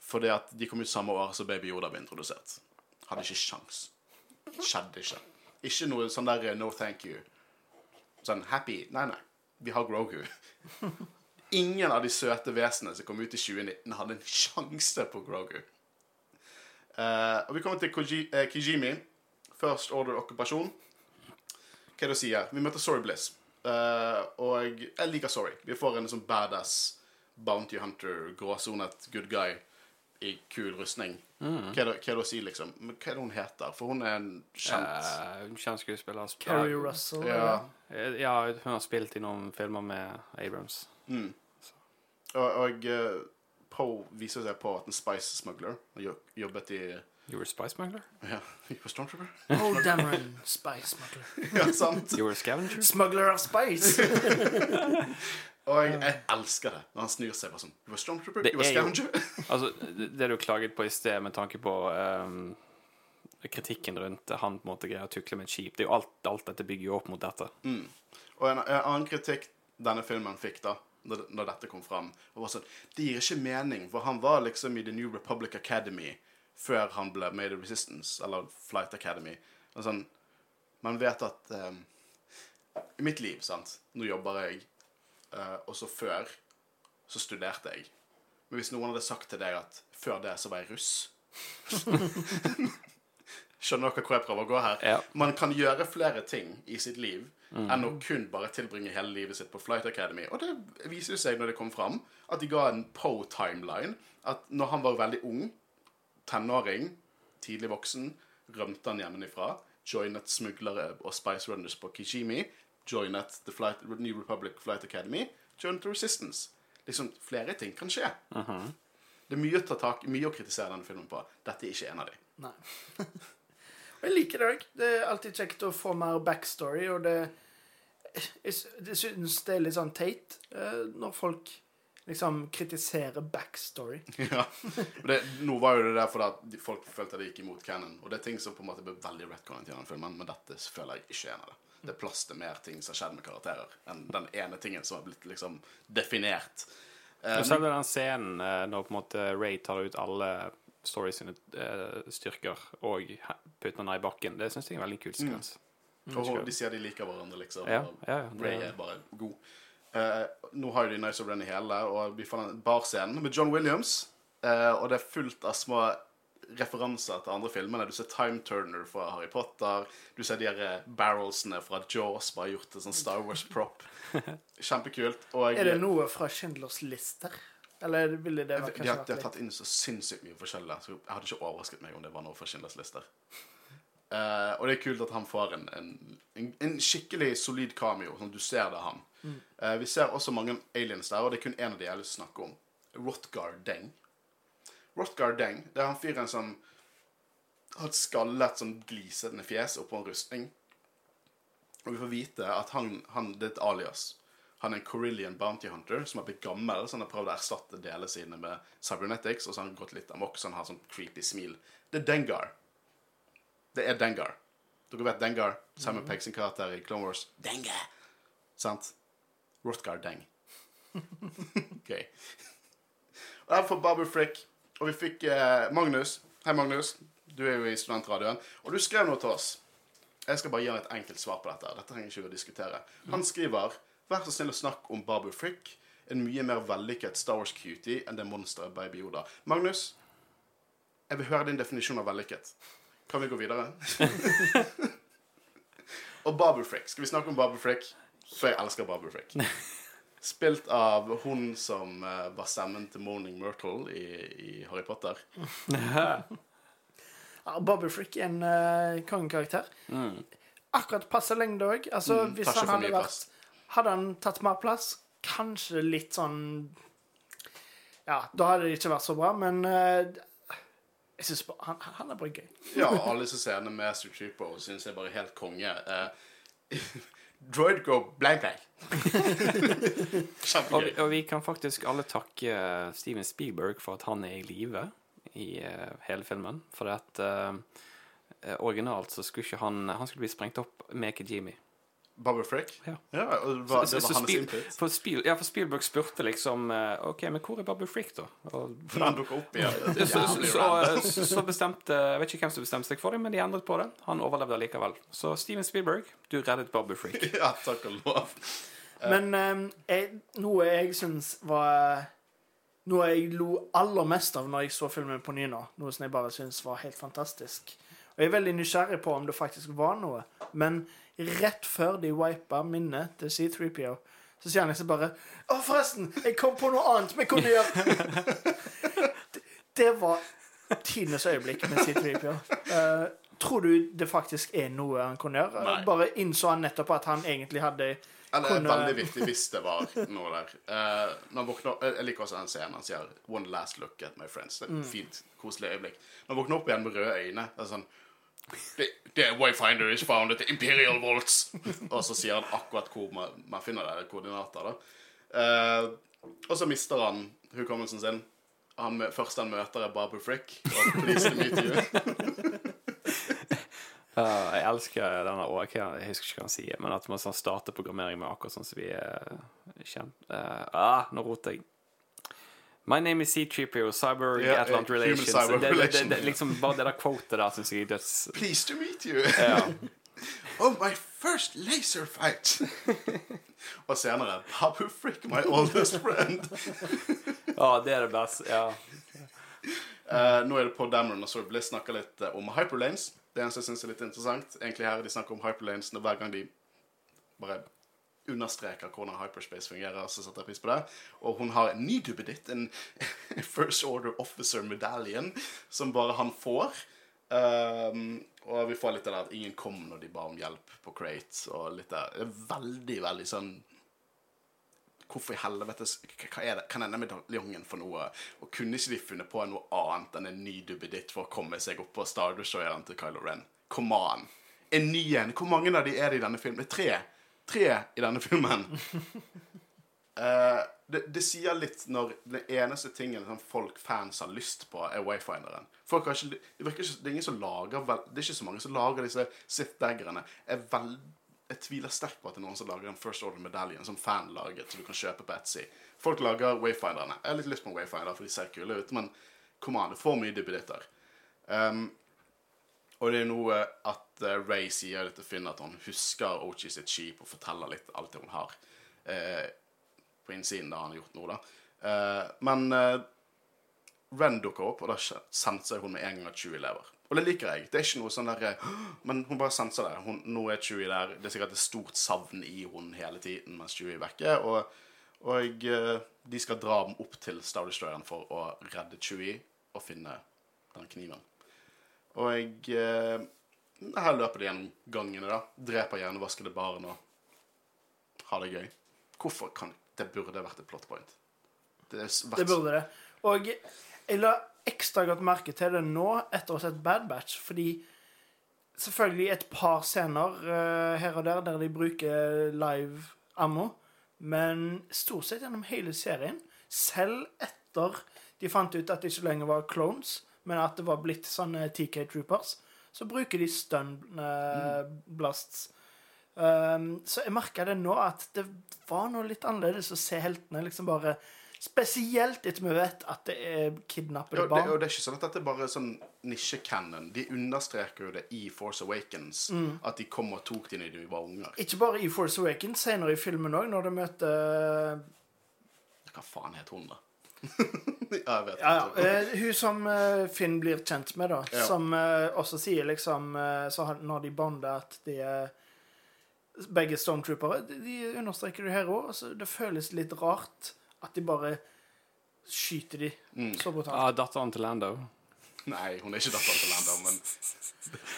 Fordi at de kom ut samme år som Baby Yoda ble introdusert. Hadde ikke sjans. Skjedde ikke. Ikke noe sånn der eh, no thank you. Sånn happy Nei, nei. Vi har Grogu. Ingen av de søte vesenene som kom ut i 2019, hadde en sjanse på Grogu. Uh, og vi kommer til Koji, uh, Kijimi. First Order okkupasjon. Hva er det å si? Vi møter Sorry Bliss. Uh, og jeg liker Sorry. Vi får en sånn badass bounty hunter, gråsonet good guy i kul rustning. Hva, er det, hva er det å si, liksom? Men hva er det hun heter? For hun er en kjent
uh, Kjent skuespiller.
Carrie Russell.
Ja.
Ja, hun har spilt i noen filmer med Abrams.
Og, og eh, Poe viser seg på at en spice smuggler har jobbet i
You were a spice smuggler?
Ja, You were Stormtrooper?
Oh, Dameron, Spice Smuggler.
ja, sant?
You were scavenger?
Smuggler of Spice.
Og jeg, jeg elsker det når han snur seg bare sånn You were Stormtrooper?
Det
You were
er jo-
scavenger?
Altså, det det du klaget på i sted med tanke på um, kritikken rundt han på en måte greier å tukle med et skip, det er jo alt, alt dette bygger jo opp mot dette.
Og en, en annen kritikk denne filmen fikk da når, når dette kom fram, var sånn Det gir ikke mening, for han var liksom i The New Republic Academy før han ble Made of Resistance, eller Flight Academy. Og sånn, Man vet at eh, I mitt liv, sant Nå jobber jeg, eh, og så før så studerte jeg. Men hvis noen hadde sagt til deg at før det så var jeg russ Skjønner dere hvor jeg prøver å gå her?
Ja.
Man kan gjøre flere ting i sitt liv enn å kun bare tilbringe hele livet sitt på Flight Academy. Og det viser seg når det kom fram, at de ga en Poe-timeline. At når han var veldig ung, tenåring, tidlig voksen, rømte han hjemmefra, joinet smuglere og Spice Runners på Kijimi, joinet The Flight, New Republic Flight Academy, joinet The Resistance. Liksom, flere ting kan skje. Det er mye å ta tak mye å kritisere denne filmen på. Dette er ikke en av dem.
Og jeg liker det òg. Det er alltid kjekt å få mer backstory, og det Jeg, sy- jeg syns det er litt sånn teit eh, når folk liksom kritiserer backstory.
Ja. Det, nå var jo det der fordi at folk følte det gikk imot canon. Og det er ting som på en måte ble veldig retconnet i den filmen, men dette føler jeg ikke er en av det. Det er plass til mer ting som har skjedd med karakterer, enn den ene tingen som har blitt liksom definert. Du
Og selve den scenen eh, når på en måte Ray tar ut alle Story sine uh, styrker og he- putter den i bakken, det syns jeg er en veldig kul sekvens.
og de sier de liker hverandre, liksom.
Ja, ja, ja,
Ray er bare god. Uh, nå har jo de Nice of Ren i hele, og vi får en barscenen med John Williams. Uh, og det er fullt av små referanser til andre filmene. Du ser Time Turner fra Harry Potter. Du ser de her barrelsene fra Jaws bare gjort til sånn Star Wars-prop. Kjempekult. Og
Er det noe fra Schindlers lister? Eller ville det
de,
vært kanskje
de har tatt inn så sinnssykt mye forskjellig. Så jeg hadde ikke overrasket meg om det var noe fra Schindlers lister. Uh, og det er kult at han får en, en, en, en skikkelig solid cameo. Sånn du ser det er han. Eh, vi ser også mange aliens der, og det er kun én av de jeg har lyst til å snakke om. Rotgar Deng. Rotgar Deng det er han fyren som har et skallet, sånn glisende fjes oppå en rustning. Og vi får vite at han, han det er et alias. Han er en Corillian bounty hunter som har blitt gammel, så han har prøvd å erstatte delene sine med cybernetics, og så har han gått litt amok, så han har sånn creepy smil. Det er Dengar. Det er Dengar. Dere vet Dengar? Simon Pegg sin karakter i Clone Wars. Dengar! Sant? Rothgar Deng. Gøy. Og der får Babu Frick, og vi fikk eh, Magnus. Hei, Magnus. Du er jo i studentradioen. Og du skrev noe til oss. Jeg skal bare gi han et enkelt svar på dette. Dette trenger ikke vi å diskutere. Han skriver Vær så snill å snakke om Babu Frick, en mye mer vellykket Star Wars-cutie enn det monsteret Baby Yoda. Magnus, jeg vil høre din definisjon av vellykket. Kan vi gå videre? og Babu Frick. Skal vi snakke om Babu Frick? For jeg elsker Babu Frick. Spilt av hun som eh, var stemmen til Moaning Myrtle i, i Harry Potter.
Ja, Bobby Frick er en uh, kongekarakter. Akkurat passe lengde òg. Altså,
Mm,
hvis han hadde vært
plass.
Hadde han tatt mer plass, kanskje litt sånn Ja, da hadde det ikke vært så bra, men eh, jeg syns han, han er bare gøy.
Ja, alle disse scenene med Master Trooper syns jeg bare er helt konge. Eh, Droid går blank blank.
Og, og vi kan faktisk alle takke Steven Spielberg for at han er i live i uh, hele filmen. For at uh, originalt så skulle ikke han Han skulle bli sprengt opp med Kijimi.
Bobby Frick?
Ja.
og var,
Så-
det var hans
Spiel-
input.
For, Spiel, ja, for Spielberg spurte liksom eh, OK, men hvor er Bobby Frick, da? Og,
For han dukka opp igjen.
så, så, så, så, så bestemte Jeg vet ikke hvem som bestemte seg for det, men de endret på det. Han overlevde likevel. Så Steven Spielberg, du reddet Bobby Frick.
Ja, takk og lov.
Men um, jeg, noe jeg syns var Noe jeg lo aller mest av når jeg så filmen på ny nå, noe som jeg bare syns var helt fantastisk. Og jeg er veldig nysgjerrig på om det faktisk var noe. Men rett før de wipa minnet til C3PO, så sier han liksom bare Å, forresten! Jeg kom på noe annet vi kunne gjøre! det, det var tidenes øyeblikk med C3PO. Uh, tror du det faktisk er noe han kunne gjøre?
Nei.
Bare innså han nettopp at han egentlig hadde
Eller det er
kunne-
veldig viktig hvis det var noe der. Uh, når våkner, jeg liker også den scenen han sier 'One last look at my friends'. Det er et fint, koselig øyeblikk. Når han våkner opp igjen med røde øyne det er sånn The, the wayfinder is found at the Imperial Vaults. og så sier han akkurat hvor man, man finner det, koordinater. da. Eh, og så mister han hukommelsen sin. Han, først han møter, er Babu Frick. Og please to meet you.
Uh, jeg elsker denne å, Jeg husker ikke hva han sier, men at man sånn starter programmering med akkurat sånn som vi er kjent uh, ah, Nå roter jeg. My name is C3PO, Cyber
yeah,
Atlant
eh, human
Relations.
cyber
det, det, det, det, liksom Bare det der quotet der syns jeg er døds...
Pleased to meet you.
Ja.
Oh, my first laser fight! og senere Babu Frick, my oldest friend.
ja, det er det beste. Ja.
Uh, nå er det Paul Dameron og Sorry Bliss snakker litt uh, om hyperlanes. Det eneste jeg synes er litt interessant, egentlig her de snakker om hyperlanes hver gang de bare understreker hvordan hyperspace fungerer, så setter jeg pris på det. Og hun har en ny duppeditt, en First Order Officer Medallion, som bare han får. Um, og vi får litt av det at ingen kom når de ba om hjelp på Crate, og litt der. Det er veldig, veldig sånn Hvorfor i helvete Hva er det? Kan denne medaljongen for noe? Og kunne ikke de funnet på noe annet enn en ny duppeditt for å komme seg opp på Star Destroyeren til Kylo Ren? Come on! En ny en. Hvor mange av de er det i denne filmen? Tre. Tre i denne filmen. uh, det, det sier litt når den eneste tingen sånn, folk, fans, har lyst på, er Wayfinderen. Folk har ikke, det, virker ikke, det er ingen som lager Det er ikke så mange som lager disse Sith-daggerne. Jeg, vel- jeg tviler sterkt på at det er noen som lager en First Order-medaljen som fan laget, som du kan kjøpe på Etsy. Folk lager Wayfinderne. Jeg har litt lyst på en Wayfinder, for de ser kule ut, men kom an, det får mye duppeditter. Um, og det er noe at uh, Ray sier til Finn at hun husker Ochi sitt skip og forteller litt alt det hun har eh, på innsiden da han har gjort noe, da. Eh, men eh, Ren dukker opp, og da senser hun med en gang at Chewie lever. Og det liker jeg. Det er ikke noe sånn der eh, Men hun bare senser det. Hun, nå er Chewie der. Det er sikkert et stort savn i hun hele tiden mens Chewie er vekke. Og, og eh, de skal dra dem opp til Star Destroyeren for å redde Chewie og finne den kniven. Og jeg eh, Her løper de gjennom gangene, da. Dreper hjernevaskede barn og har det gøy. Hvorfor kan Det burde vært et plot point. Det, vært
Det burde det. Og jeg la ekstra godt merke til det nå, etter å ha sett Bad Batch, fordi selvfølgelig et par scener uh, her og der der de bruker live ammo, men stort sett gjennom hele serien, selv etter de fant ut at det ikke lenger var clones, men at det var blitt sånne TK Troopers, så bruker de stun eh, blasts. Um, så jeg merka det nå at det var noe litt annerledes å se heltene liksom bare Spesielt etter vi vet at det er
Ja,
kidnappede
det,
barn.
og det er ikke sånn at dette er bare sånn nisje-canon. De understreker jo det i Force Awakens.
Mm.
At de kom og tok dem da de var unger.
Ikke bare i Force Awakens, senere i filmen òg, når de møter
Hva faen het hun, da? ja, jeg vet
ja, ja,
ikke.
eh, Hun som eh, Finn blir kjent med, da.
Ja.
Som eh, også sier liksom eh, så Når de bonder at de er begge stormtroopere De de understreker det her òg. Altså, det føles litt rart at de bare skyter de
Mm.
så brutalt.
Ja, datteren til Lando.
Nei, hun er ikke datteren til Lando, men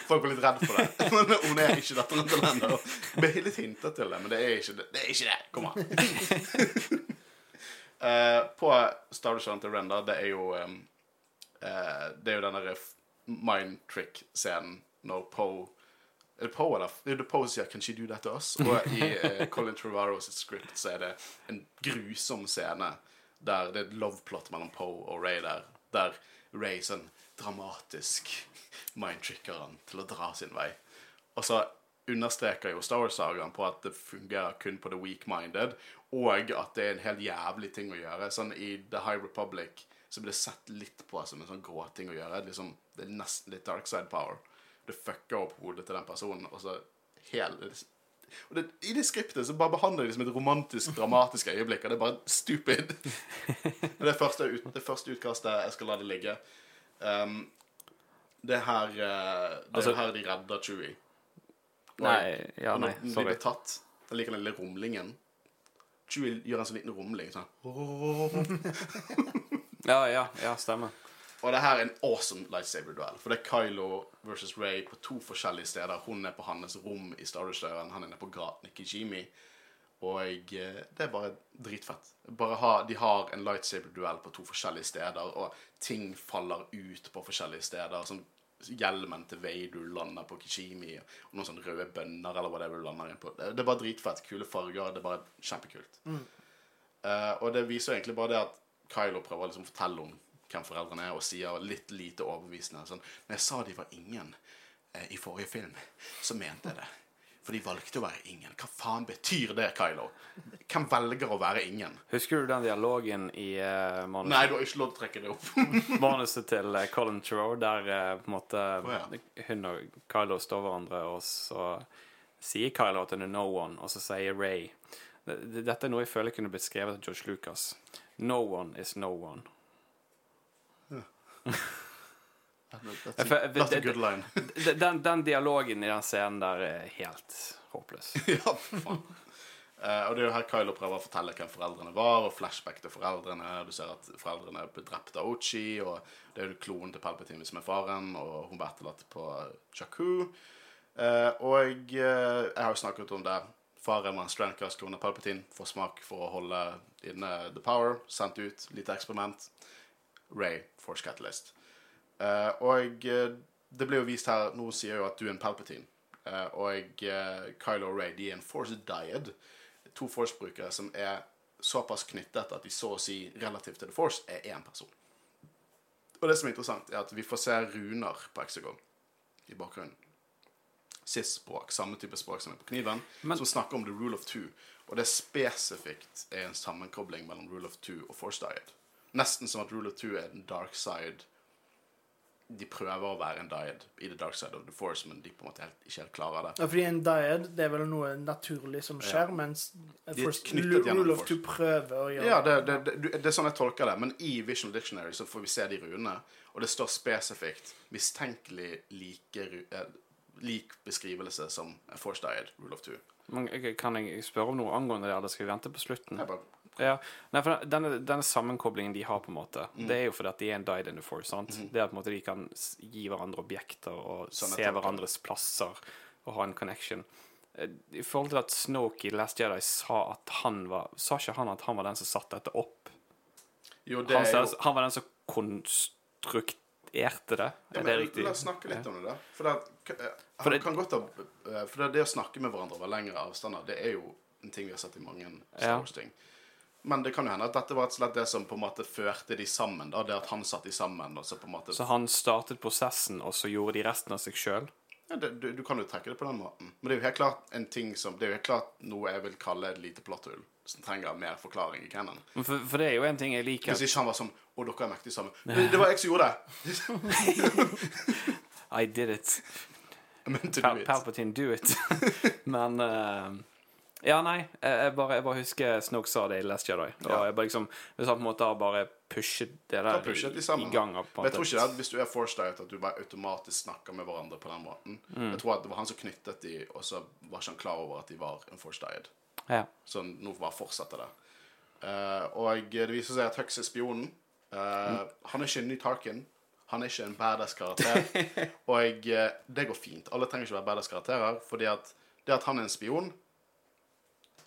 Folk var litt redd for det. Men hun er ikke datteren til Lando. Ble litt hintet til det, men det er ikke det. Det er ikke det. Kom an. Eh, på Star Destroyeren til Renda, det er jo um, uh, Det er jo den derre mind trick-scenen når Poe er det Poe, eller? Det er det Poe som sier 'Can she do that to us?' Og i uh, Colin Trevorrows script så er det en grusom scene der det er et love-plot mellom Poe og Ray der, der Ray sånn dramatisk mindtricker han til å dra sin vei. Og så understreker jo Star Wars-sagaen på at det fungerer kun på the weak-minded, og at det er en helt jævlig ting å gjøre. Sånn I The High Republic så blir det sett litt på som en sånn gråting å gjøre. Liksom, det er nesten litt dark side power. Det fucker opp hodet til den personen, og så hele og det, I det skriptet så bare behandler de det som et romantisk, dramatisk øyeblikk, og det er bare stupid. det er første, ut, det første utkastet. Jeg skal la det ligge. Um, det er her Det Det
Altså-
er her de redder Chewie.
Nei, ja,
og
nei,
når
sorry.
blir tatt, den liker den lille rumlingen. Jewel gjør en sånn liten rumling. Sånn.
Ja, ja, ja, stemmer.
Og det her er en awesome lightsaber-duell. For det er Kylo versus Ray på to forskjellige steder. Hun er på hans rom i Star Wars-døren, han er nede på gaten i Kijimi. Og eh, det er bare dritfett. Bare ha, de har en lightsaber-duell på to forskjellige steder, og ting faller ut på forskjellige steder. Sånn Hjelmen til Vader lander på Kishimi, og noen sånne røde bønner eller whatever du lander inn på. Det, det er bare dritfett. Kule farger. Det er bare kjempekult. Eh, og det viser egentlig bare det at Kylo prøver å liksom fortelle om hvem foreldrene er, og sier litt lite overbevisende. Sånn, når jeg sa de var ingen eh, i forrige film, så mente jeg det. For de valgte å være ingen. Hva faen betyr det, Kylo? Hvem velger å være ingen?
Husker du den dialogen i uh,
Nei, du har ikke lov til å trekke det opp.
manuset til uh, Colin Trow, der uh, på en måte
ja.
hun og Kylo står hverandre, og så sier Kylo at hun er no one, og så sier Ray det- det- Dette er noe jeg føler kunne blitt skrevet av George Lucas. No one is no one.
That's a, that's a good line.
Den, den, dialogen i den scenen der er helt håpløs.
ja, faen. Eh, og det er jo her Kylo prøver å fortelle hvem foreldrene var, og flashback til foreldrene. Du ser at foreldrene ble drept av Ochi, og det er jo klonen til Palpatine som er faren, og hun ble etterlatt på Jakku. Eh, og eh, jeg har jo snakket om det. Faren var en Strandcast, klone av Palpatine, får smak for å holde inne The Power, sendt ut, lite eksperiment. Ray, Force Catalyst. Eh, og eh, det ble jo vist her Nå sier jo at du er en Palpatine. Eh, og Kylo Ray de er en Force Dyad. To Force-brukere som er såpass knyttet at de så å si relativt til The Force er én person. Og det som er interessant, er at vi får se runer på Exegon i bakgrunnen. SIS-språk, samme type språk som er på kniven,
Men-
som snakker om the rule of two. Og det spesifikt er en sammenkobling mellom rule of two og Force diet. Nesten som at rule of two er den dark side de prøver å være en diad i The Dark Side of the Force, men de på en måte helt, ikke helt klarer det.
Ja, fordi en diad det er vel noe naturlig som skjer, mens
er
Force,
knyttet
Rule of Two prøver å gjøre
Ja, det, det, det, det er sånn jeg tolker det. Men i Visual Dictionary så får vi se de runene, og det står spesifikt mistenkelig like, eh, lik beskrivelse som Force Diad, Rule of Two.
Men kan jeg spørre om noe angående det, eller skal vi vente på slutten?
Jeg bare,
Ja, nei, for denne, denne sammenkoblingen de har, på en måte,
Mm.
det er jo fordi at de er en died in the force. sant? Det er på en måte, de kan gi hverandre objekter og
Sånne
se
tanker.
hverandres plasser og ha en connection. Eh, I forhold til at Snoke i Last Jedi sa at han var Sa ikke han at han var den som satte dette opp?
jo, det
Han,
jo
han var den som konstruerte det?
ja,
Er det riktig?
La oss snakke litt om det, da. For, det, eh,
For det-
kan godt ha eh, For det, det å snakke med hverandre over lengre avstander, det er jo en ting vi har sett i mange Star
Ja.
Men det kan jo hende at dette var slett det som på en måte førte de sammen. da, Det at han satt de sammen, og så på en måte
Så han startet prosessen, og så gjorde de resten av seg sjøl?
Ja, det, du, du kan jo trekke det på den måten. Men det er jo helt klart en ting som Det er jo helt klart noe jeg vil kalle et lite plotthull. Som trenger mer forklaring i canon.
For, for det er jo en ting jeg liker.
Hvis ikke han var sånn Å, dere er mektige sammen. Det, det var jeg som gjorde det!
I did it. Pal. Palpatine, do it. Men eh, Ja, nei. Jeg, bare, jeg bare husker Snoke sa det i Last Jedi. Og
Ja.
jeg bare liksom Hvis han på en måte har bare pushet det der
pushet
i, i gang av,
Men jeg tror ikke det at hvis du er forced out, at du bare automatisk snakker med hverandre på den måten.
Mm.
Jeg tror at det var han som knyttet de, og så var ikke han klar over at de var en forced died.
Ja.
Så nå bare fortsetter det. Uh, og det viser seg at Hux er spionen. Eh, Han er ikke en ny Tarkin. Han er ikke en badass-karakter. og jeg, det går fint. Alle trenger ikke være badass-karakterer, fordi at det at han er en spion,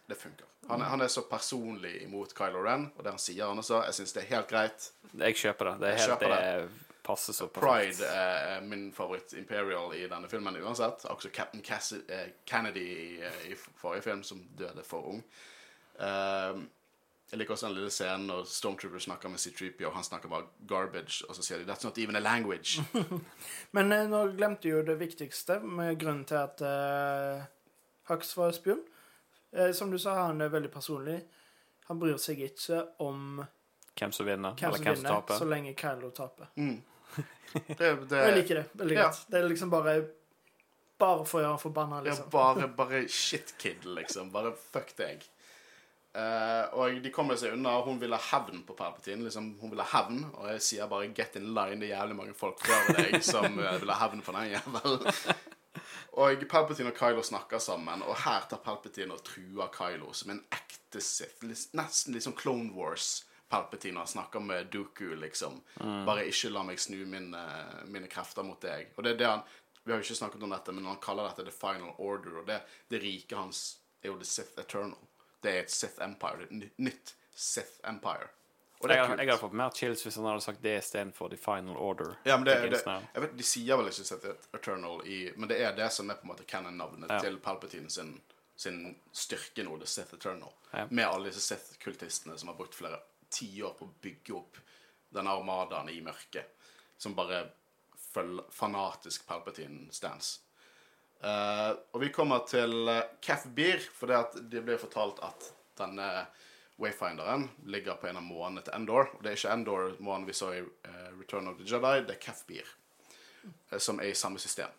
det funker. Han han er så personlig imot Kylo Ren, og det han sier han også. Jeg syns det er helt greit.
Jeg kjøper det. Det er helt det passer så perfekt.
Pride er min favoritt Imperial i denne filmen uansett. Også Captain Cassi eh, Kennedy i, eh, i forrige film, som døde for ung. Ehm, jeg liker også den lille scenen når Stormtrooper snakker med C-3PO, og han snakker bare garbage, og så sier de 'That's not even a language'.
Men eh, nå glemte jo det viktigste med grunnen til at uh, Hux var spion. Eh, som du sa, han er veldig personlig. Han bryr seg ikke om
Hvem som vinner,
hvem
eller
som
hvem som
vinner,
taper.
så lenge Kylo taper.
Det, det,
jeg liker det veldig
ja.
godt. Det er liksom bare Bare for å gjøre ham forbanna,
liksom.
liksom.
bare, bare shit-kid, liksom. Bare fuck deg. Uh, og de kommer seg unna. Hun vil ha hevn på Palpatine. Liksom, hun vil ha hevn, og jeg sier bare 'get in line'. Det er jævlig mange folk før deg som uh, vil ha hevn på den jævelen. Og Palpatine og Kylo snakker sammen, og her tar Palpatine og truer Kylo som en ekte Sith. Nesten litt sånn Clone Wars. Palpatine han snakker med Dooku, liksom. Bare ikke la meg snu mine, mine krefter mot deg. Og det er det han Vi har jo ikke snakket om dette, men han kaller dette The Final Order, og det, det rike hans er jo The Sith Eternal. Det er et Sith Empire. Et nytt Sith Empire. Og det
Jeg
er
hadde,
kult.
jeg hadde fått mer chills hvis han hadde sagt det istedenfor The Final Order.
Ja, men det, det, jeg vet, De sier vel ikke Sith Eternal i Men det er det som er på en måte canon-navnet
Ja.
til Palpatine sin, sin styrke nå, The Sith Eternal.
Ja.
Med alle disse Sith-kultistene som har brukt flere tiår på å bygge opp denne armadaen i mørket. Som bare følger fanatisk Palpatine-stance. Uh, og vi kommer til uh, Kef Bir, for det, at det blir fortalt at denne Wayfinderen ligger på en av månene til Endor. Og det er ikke Endor-månen vi så i uh, Return of the Jedi, det er Kef Bir, eh, som er i samme system.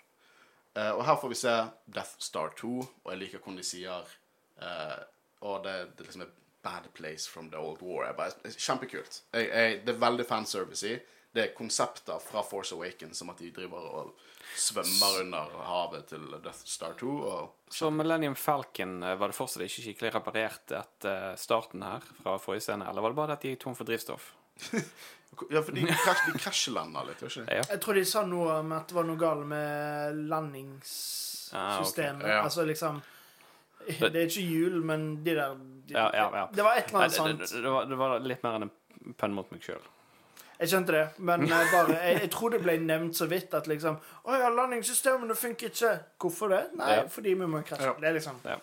Uh, og her får vi se Death Star 2, og jeg liker hvordan de sier Og det, det liksom er bad place from the old war. Jeg bare, kjempekult. Jeg, jeg, det er veldig fanservice i. Det er konsepter fra Force Awakens som at de driver og svømmer under havet til Death Star 2. Og
Så Millennium Falcon eh, var det fortsatt ikke skikkelig reparert etter starten her fra forrige scene, eller var det bare at de gikk tom for drivstoff?
Ja, for de, krasj, de krasjlander litt, gjør ikke?
Ja.
Jeg tror de sa noe om at det var noe galt med landingssystemet.
Ah, okay. Ja.
Altså liksom Det er ikke hjul, men de der de,
Ja, ja, ja.
Det var et eller annet
det,
sånt.
det, det, var, det var litt mer enn en pønn mot meg sjøl.
Jeg skjønte det, men jeg, bare, jeg, jeg tror det ble nevnt så vidt at liksom Å ja, landingssystemene funker ikke. Hvorfor det? Nei,
Ja.
fordi vi må krasje.
Ja.
Det er liksom
Ja.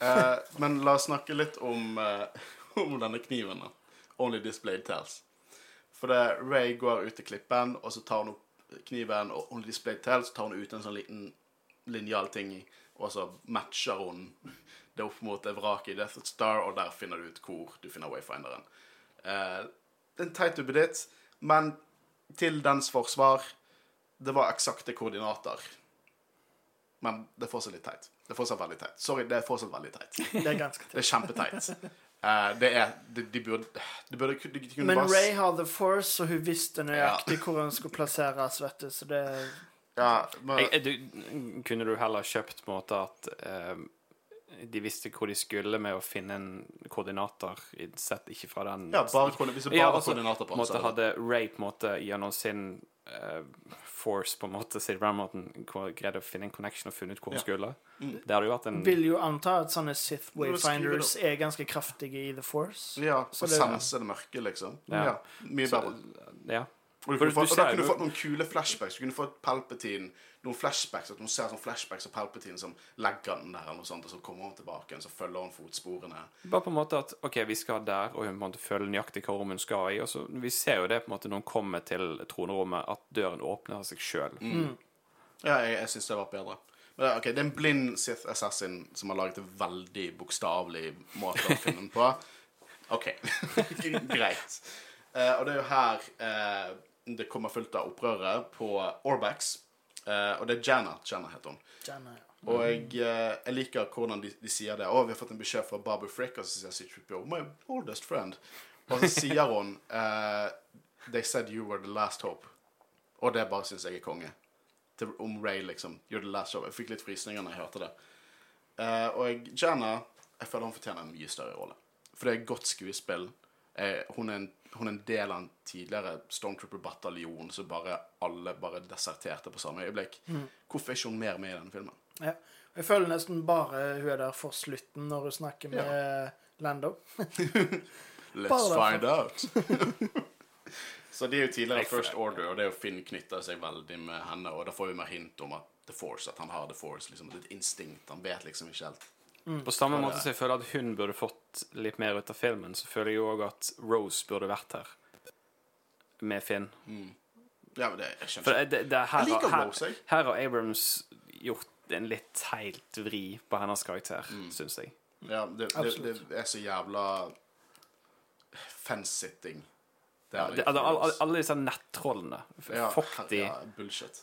Eh, men la oss snakke litt om, eh, om denne kniven. da. Only displayed tells. For det, Ray går ut til klippen, og så tar hun opp kniven, og only displayed tells tar hun ut en sånn liten linjal ting, og så matcher hun det opp mot det vraket i Death Star, og der finner du ut hvor du finner wayfinderen. Eh, en teit duppeditt, men til dens forsvar det var eksakte koordinater. Men det er fortsatt litt teit. Det er fortsatt veldig teit. Sorry, det er fortsatt veldig teit.
Det er ganske teit.
Det er kjempeteit. Uh, det er De, de burde De burde de kunne
Men
bare
Ray har the force, og hun visste nøyaktig hvor hun skulle plasseres, vet du, så det
Ja, men,
Jeg, du, kunne du heller kjøpt på en måte at eh, de visste hvor de skulle med å finne en koordinator, sett ikke fra den
ja, bare, hvis det bare
Ja, altså,
koordinater på
måte
hadde
Ray på en måte gjennom sin uh, force på en måte Sid Rammoten greid å finne en connection og funnet ut hvor hun
Ja.
skulle.
Mm.
Det hadde jo vært en
vil jo anta at sånne Sith
du
Wayfinders er ganske kraftige i the force.
Ja,
Så
og
det-
sense det mørke, liksom.
Ja.
Ja. Mye
så,
bedre.
Ja.
Og, du
For
kunne
du
og da kunne du fått noen kule flashbacks. Du kunne fått Palpatine Noen flashbacks, at hun ser sånn flashbacks av Palpatine som legger den der, og, sånt, og så kommer hun tilbake og så følger hun fotsporene.
Bare på en måte at OK, vi skal der, og hun på en måte føler nøyaktig hva rom hun skal i. Og så, vi ser jo det på en måte når hun kommer til tronerommet, at døren åpner av seg sjøl.
Mm. Ja, jeg, jeg syns det var bedre. Men det, er- ok, det er en blind Sith Assassin som har laget en veldig bokstavelig måte å finne den på. OK. Greit. Uh, og det er jo her uh, det kommer fullt av opprøret på Orbax. Eh, og det er Janna. Janna heter hun.
Janna, ja.
Og jeg, eh, jeg liker hvordan de, de sier det. 'Å, vi har fått en beskjed fra Barbie Frick.' Og så sier C-3PO 'My oldest friend'. Og så sier hun uh, 'They said you were the last hope'. Og det bare syns jeg er konge. Til, om Ray, liksom. 'You're the last hope'. Jeg fikk litt frysninger når jeg hørte det. Uh, og Janna Jeg føler hun fortjener en mye større rolle. For det er godt skuespill. Eh, hun, er en, hun er en del av en tidligere Stormtrooper-bataljon som bare alle bare deserterte på samme øyeblikk. Hvorfor er ikke hun mer med i denne filmen?
ja. Jeg føler nesten bare hun er der for slutten når hun snakker med Lando.
Let's find out. så det er jo tidligere First Order, og det er jo Finn knytter seg veldig med henne, og da får vi mer hint om at The Force, at han har The Force, liksom, det et instinkt, han vet liksom ikke helt.
På samme måte som jeg føler at hun burde fått litt mer ut av filmen, så føler jeg jo òg at Rose burde vært her. Med Finn.
Ja, men det, jeg skjønner
For det, det, her,
Jeg liker Rose, jeg.
her har Abrams gjort en litt teilt vri på hennes karakter,
Mm.
syns jeg.
Ja, det, det, det er så jævla fansitting. Ja,
Det
litt
altså, alle, alle disse nettrollene.
Ja,
Fuck de.
Ja, bullshit.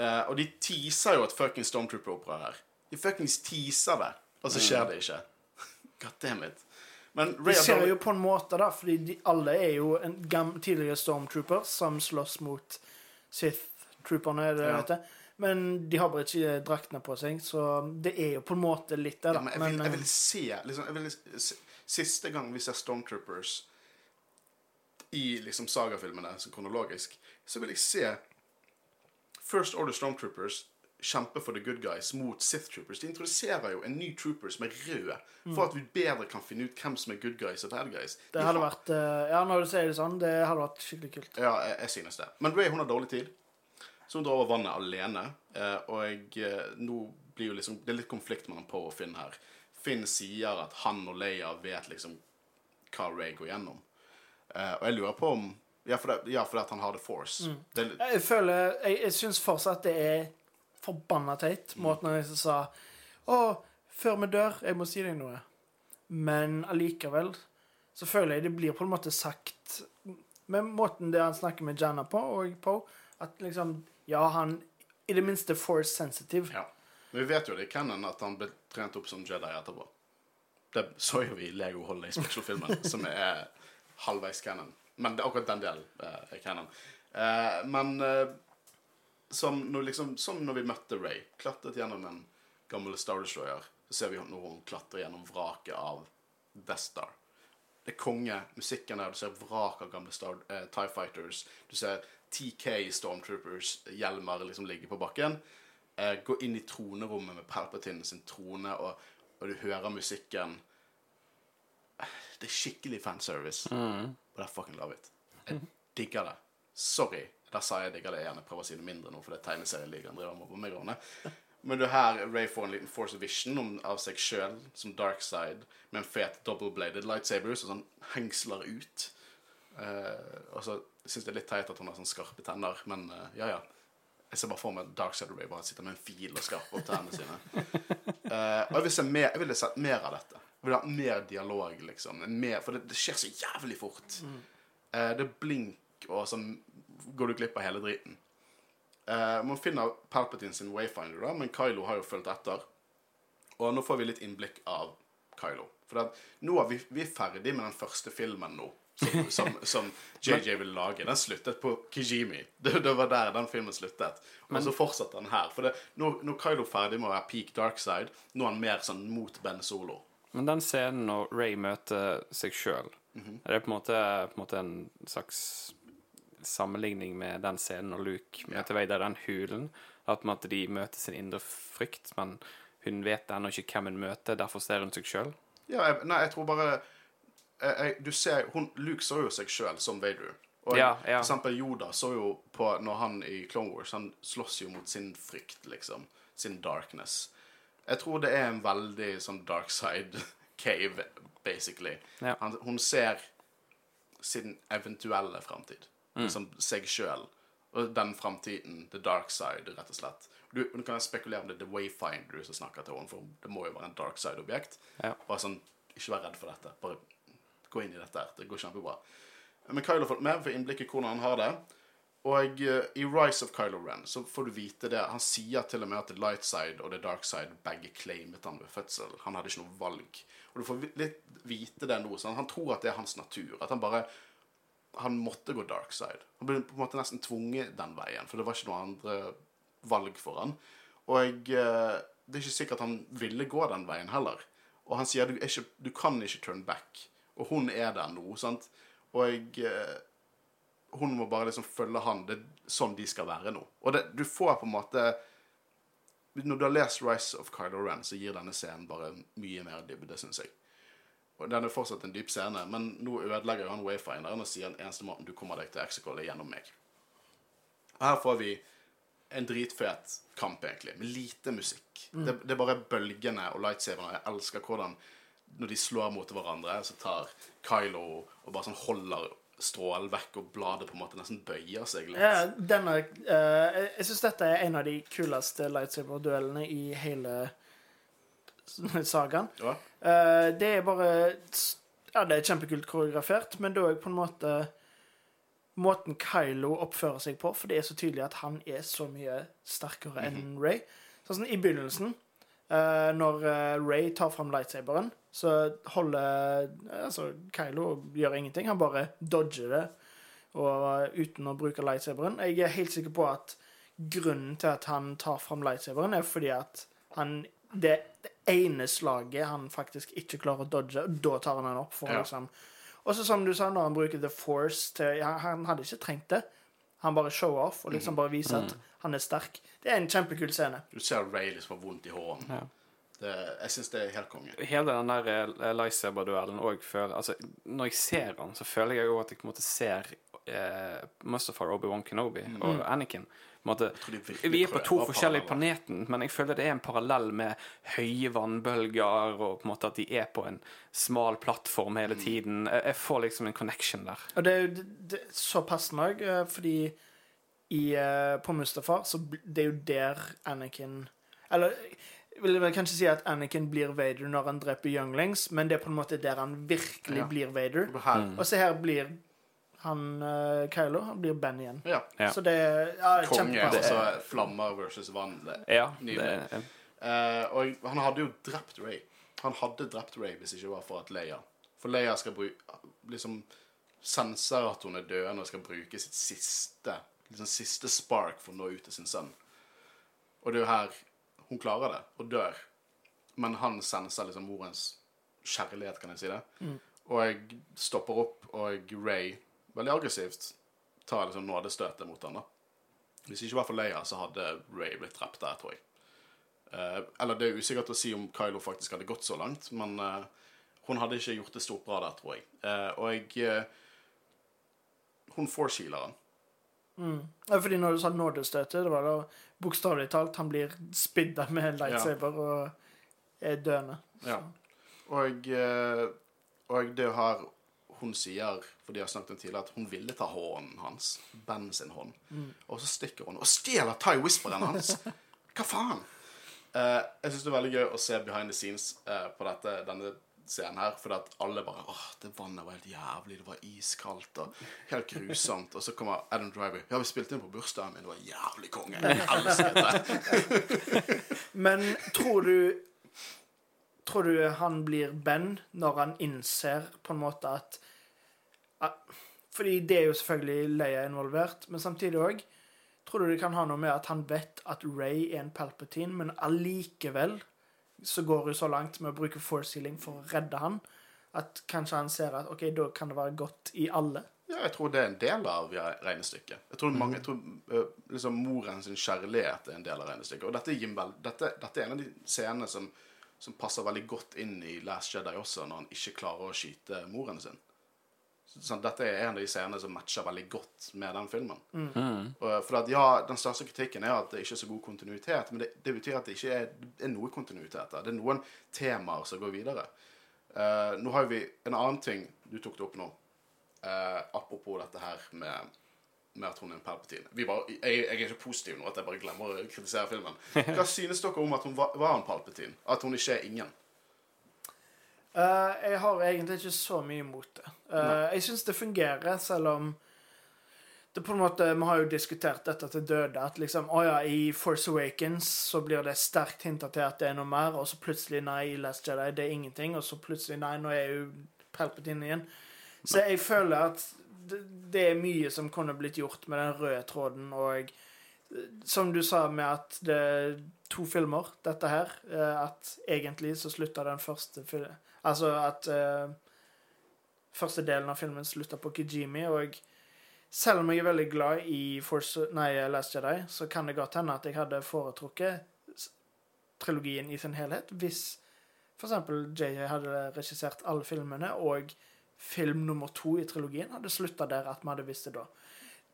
Uh, og de teaser jo et fucking Stormtrooper-opera her. De fuckings teaser det, og så skjer det ikke. God damn it. Men
De
Ray har
ser jo på en måte, da, fordi de, alle er jo en tidligere Stormtroopers som slåss mot Sith-trooperne, er det det
Ja.
heter. Men de har bare ikke draktene på seg, så det er jo på en måte litt det, da.
Ja, men jeg vil, jeg vil se, liksom, jeg vil, Siste gang vi ser Stormtroopers i liksom sagafilmene så kronologisk, så vil jeg se First Order Stormtroopers kjempe for the good guys mot Sith Troopers. De introduserer jo en ny trooper som er rød, for at vi bedre kan finne ut hvem som er good guys og bad guys.
det hadde vært eh, Ja, når du sier det sånn, det hadde vært skikkelig kult.
Ja, jeg, jeg synes det. Men Ray hun har dårlig tid, så hun drar over vannet alene. Eh, og jeg, eh, nå blir jo liksom Det er litt konflikt mellom Poe og Finn her. Finn sier at han og Leia vet liksom hva Ray går gjennom. Og jeg lurer på om Ja, fordi ja, for at han har The Force. Det er
Jeg føler Jeg, jeg syns fortsatt det er forbanna teit, måten han liksom sa Å, før vi dør, jeg må si deg noe. Men allikevel så føler jeg det blir på en måte sagt med måten det han snakker med Janna på, og på, at liksom Ja, han i det minste force sensitive.
ja. Men vi vet jo det i Cannon at han ble trent opp som Jedi etterpå. Det så jo vi i Lego Holiday Special-filmen, som er halvveis canon. Men det, akkurat den delen eh, er canon. Eh, men eh, som, når, liksom, som når vi møtte Ray, klatret gjennom en gammel Star Destroyer, så ser vi når hun klatrer gjennom vraket av Death Star. Det er konge. Musikken der, du ser vrak av gamle Star, eh, TIE Fighters. Du ser TK Stormtroopers, hjelmer liksom ligge på bakken. Eh, gå inn i tronerommet med Palpatine sin trone, og, og du hører musikken. Det er skikkelig fanservice. Og I fucking love it. Jeg digger det. Sorry. Der sa jeg digger det igjen. gjerne prøver å si det mindre nå, for det er tegneserieligaen driver med på meg. Men du her, Ray får en liten Force Vision om, av seg sjøl som dark side, med en fet double-bladed lightsaber som sånn hengsler ut. Uh, og så syns jeg det er litt teit at hun har sånn skarpe tenner, men uh, ja, ja. Jeg ser bare for meg Dark Side Ray bare sitter med en fil og skarper opp tennene sine. Uh, og jeg vil se mer, jeg ville sett mer av dette. Jeg vil ha mer dialog, liksom. Mer, for det, det skjer så jævlig fort. Uh, det er blink, og så går du glipp av hele driten. Eh, man finner Palpatine sin Wayfinder, da, men Kylo har jo fulgt etter. Og nå får vi litt innblikk av Kylo. For det, nå er vi, vi er ferdig med den første filmen nå. Som, som, som JJ ville lage. Den sluttet på Kijimi. Det, det var der den filmen sluttet. Og så fortsetter den her. For det, nå, nå er Kylo ferdig med å være peak dark side. Nå er han mer sånn mot Ben Solo.
Men den scenen når Ray møter seg sjøl, er det på en, måte, på en måte en slags sammenligning med den scenen når Luke møter Vader i den hulen? At på de møter sin indre frykt, men hun vet ennå ikke hvem hun møter, derfor ser hun seg sjøl?
Ja, jeg, nei, jeg tror bare jeg, jeg, Du ser hun, Luke så jo seg sjøl som Vader. Og
Ja, ja.
for eksempel Yoda så jo på Når han i Clone Wars Han slåss jo mot sin frykt, liksom. Sin darkness. Jeg tror det er en veldig sånn dark side cave, basically.
Ja.
Han, hun ser sin eventuelle framtid.
Mm.
Liksom seg sjøl. Og den framtiden, the dark side, rett og slett. Du, du kan spekulere om det er The Wayfinder som snakker til henne, for det må jo være en dark side-objekt.
Ja.
Bare sånn, ikke vær redd for dette. Bare gå inn i dette. her. Det går kjempebra. Men Kylo har fått med for innblikk i hvordan han har det. Og eh, i Rise of Kylo Ren så får du vite det. Han sier til og med at the light side og the dark side begge claimet han ved fødsel. Han hadde ikke noe valg. Og du får litt vite det nå. Sånn. Han tror at det er hans natur. At han bare Han måtte gå dark side. Han ble på en måte nesten tvunget den veien, for det var ikke noe andre valg for han. Og eh, det er ikke sikkert han ville gå den veien heller. Og han sier du, ikke, du kan ikke turn back. Og hun er der nå, sant. Og eh, hun må bare liksom følge han. Det er sånn de skal være nå. Og det, du får på en måte Når du har lest Rise of Kylo Ren, så gir denne scenen bare mye mer dybde, syns jeg. Og Den er fortsatt en dyp scene, men nå ødelegger han Wayfinderen og sier den eneste måten du kommer deg til Execol, er gjennom meg. Og her får vi en dritfet kamp, egentlig, med lite musikk. Det, det er bare bølgene og lightsaberne. Jeg elsker hvordan når de slår mot hverandre, så tar Kylo og bare sånn holder strålen vekk, og bladet på en måte nesten bøyer seg litt.
Ja, denne uh, jeg syns dette er en av de kuleste lightsaber-duellene i hele sagaen.
Ja.
Uh, det er bare Ja, det er kjempekult koreografert, men da er på en måte Måten Kylo oppfører seg på, for det er så tydelig at han er så mye sterkere enn Ray. Sånn som i begynnelsen, uh, når eh, Ray tar fram lightsaberen, så holder altså, Kylo gjør ingenting. Han bare dodger det og, uten å bruke lightsaberen. Jeg er helt sikker på at grunnen til at han tar fram lightsaberen, er fordi at han det ene slaget han faktisk ikke klarer å dodge, og da tar han den opp. for
Ja.
liksom Og så som du sa, når han bruker The Force til ja, Han hadde ikke trengt det. Han bare show off og liksom bare viser at han er sterk. Det er en kjempekul scene.
Du ser Ray liksom har vondt i hånden.
Ja.
Det, jeg syns det er helt konge.
Hele den der eh, lightsaber-duellen òg føler Altså, når jeg ser han, så føler jeg òg at jeg på en måte ser eh, Mustafar, Obi-Wan Kenobi og Anakin. Måte, vi er på to forskjellige planeten, men jeg føler det er en parallell med høye vannbølger, og på en måte at de er på en smal plattform hele tiden. Jeg, får liksom en connection der.
Og det er jo det, så passende òg, fordi i, eh, på Mustafar så det er jo der Anakin Eller vil jeg vel kanskje si at Anakin blir Vader når han dreper younglings, men det er på en måte der han virkelig
Ja.
blir Vader.
Og
så her blir han uh, Kylo han blir Ben igjen.
ja.
Ja.
Så det er ja,
Konge. Altså flammer versus vann. Det.
Ja,
Nydelig.
det,
uh, og han hadde jo drept Ray. Han hadde drept Ray hvis ikke det var for at Leia For Leia skal bruke liksom senser at hun er døende og skal bruke sitt siste liksom siste spark for å nå ut til sin sønn. Og det er jo her hun klarer det, og dør. Men han senser liksom morens kjærlighet, kan jeg si det. Og jeg stopper opp, og Ray, veldig aggressivt, tar liksom nådestøtet mot han da. Hvis ikke var for Leia, så hadde Ray blitt drept der, tror jeg. Eh, eller det er usikkert å si om Kylo faktisk hadde gått så langt, men eh, hun hadde ikke gjort det stort bra der, tror jeg. Eh, og jeg eh, Hun foreshealer han.
Ja, fordi når du sa nådestøtet, det var da bokstavelig talt han blir spidda med lightsaber og er døende.
Ja. Og, eh, og det har hun sier, for de har snakket om tidligere, at hun ville ta hånden hans. Ben sin hånd. Og så stikker hun og stjeler Ty Whisperen hans! Hva faen? Uh, jeg syns det er veldig gøy å se behind the scenes uh, på dette, denne scenen her, For at alle bare åh, det vannet var helt jævlig, det var iskaldt og helt grusomt. Og så kommer Adam Driver. Ja, vi spilte inn på bursdagen min, det var jævlig konge. Jeg elsket det.
Men tror du Tror du han blir Ben når han innser på en måte at Fordi det er jo selvfølgelig Leia involvert, men samtidig òg Tror du det kan ha noe med at han vet at Ray er en Palpatine, men allikevel så går hun så langt med å bruke force healing for å redde han, at kanskje han ser at OK, da kan det være godt i alle?
Ja, jeg tror det er en del av regnestykket. Jeg tror, mange, jeg tror øh, liksom moren sin kjærlighet er en del av regnestykket. Og dette, gir dette, dette er en av de scenene som, som passer veldig godt inn i Last Jedi også, når han ikke klarer å skyte moren sin. Sånn, dette er en av de scenene som matcher veldig godt med den filmen. Og, for at, ja, Den største kritikken er at det ikke er så god kontinuitet, men det, det betyr at det ikke er, er noe kontinuitet der. Det er noen temaer som går videre. Uh, nå har vi en annen ting du tok det opp nå, uh, apropos dette her med, med at hun er en Palpatine. Vi bare, jeg, jeg er ikke positiv nå, at jeg bare glemmer å kritisere filmen. Hva synes dere om at hun var, var en Palpatine? At hun ikke er ingen?
Eh, jeg har egentlig ikke så mye imot det. Uh, jeg syns det fungerer, selv om det på en måte, Vi har jo diskutert dette til døde. At liksom, å ja, I Force Awakens så blir det sterkt hinta til at det er noe mer, og så plutselig nei, i Last Jedi det er ingenting, og så plutselig nei, nå er jo Palpatine igjen. Så jeg føler at det, det er mye som kunne blitt gjort med den røde tråden, og eh, som du sa med at det er to filmer, dette her, at egentlig så slutta den første filmen Altså at uh, første delen av filmen slutta på Kijimi, og selv om jeg er veldig glad i Force, nei, Last Jedi, så kan det godt hende at jeg hadde foretrukket trilogien i sin helhet hvis f.eks. JJ hadde regissert alle filmene, og film nummer to i trilogien hadde slutta der at vi hadde visst det da.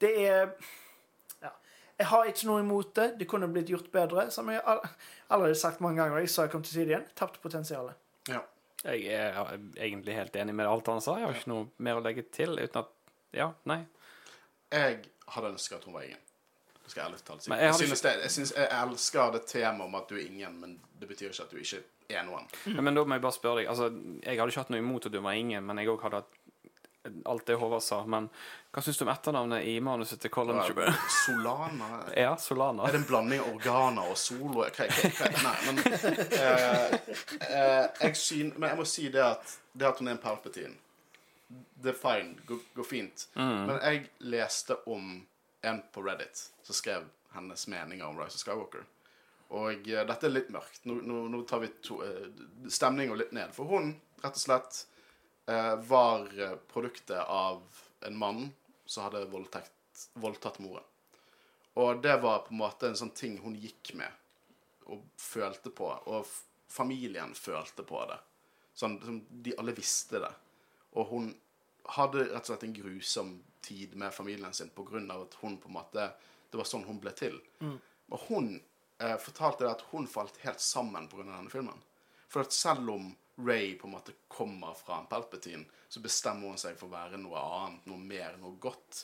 Det er ja. Jeg har ikke noe imot det. Det kunne blitt gjort bedre. Som jeg allerede sagt mange ganger, jeg sa jeg kom til å si det igjen, tapt potensialet.
Ja.
Jeg er egentlig helt enig med alt han sa. Jeg har ikke noe mer å legge til uten at Ja, nei.
Jeg hadde ønsket at hun var ingen. Det skal jeg ærlig talt si.
Jeg
Jeg, synes det, jeg, synes, jeg elsker det temaet om at du er ingen, men det betyr ikke at du ikke er noen.
Men da må jeg bare spørre deg. Altså, jeg hadde ikke hatt noe imot at du var ingen, men jeg òg hadde hatt alt det Håvard sa. Men hva syns du om etternavnet i manuset til Colin Trubber?
Solana
Ja, Solana.
Er det en blanding av organer og solo? Hva, hva, hva? Nei, men eh, eh, jeg, syn, men jeg må si det at det at hun er en Palpatine Det er fine. Går, går fint. Men jeg leste om en på Reddit som skrev hennes meninger om Rise of Skywalker. Og eh, dette er litt mørkt. Nå, nå, nå tar vi to, eh, stemninga litt ned. For hun, rett og slett, var eh, produktet av en mann som hadde voldtekt, voldtatt moren. Og det var på en måte en sånn ting hun gikk med og følte på. Og familien følte på det. Sånn, de alle visste det. Og hun hadde rett og slett en grusom tid med familien sin av at hun på en måte Det var sånn hun ble til. Og hun eh, fortalte det at hun falt helt sammen pga. denne filmen. For at selv om Ray på en måte kommer fra en Palpatine, så bestemmer hun seg for å være noe annet, noe mer, noe godt.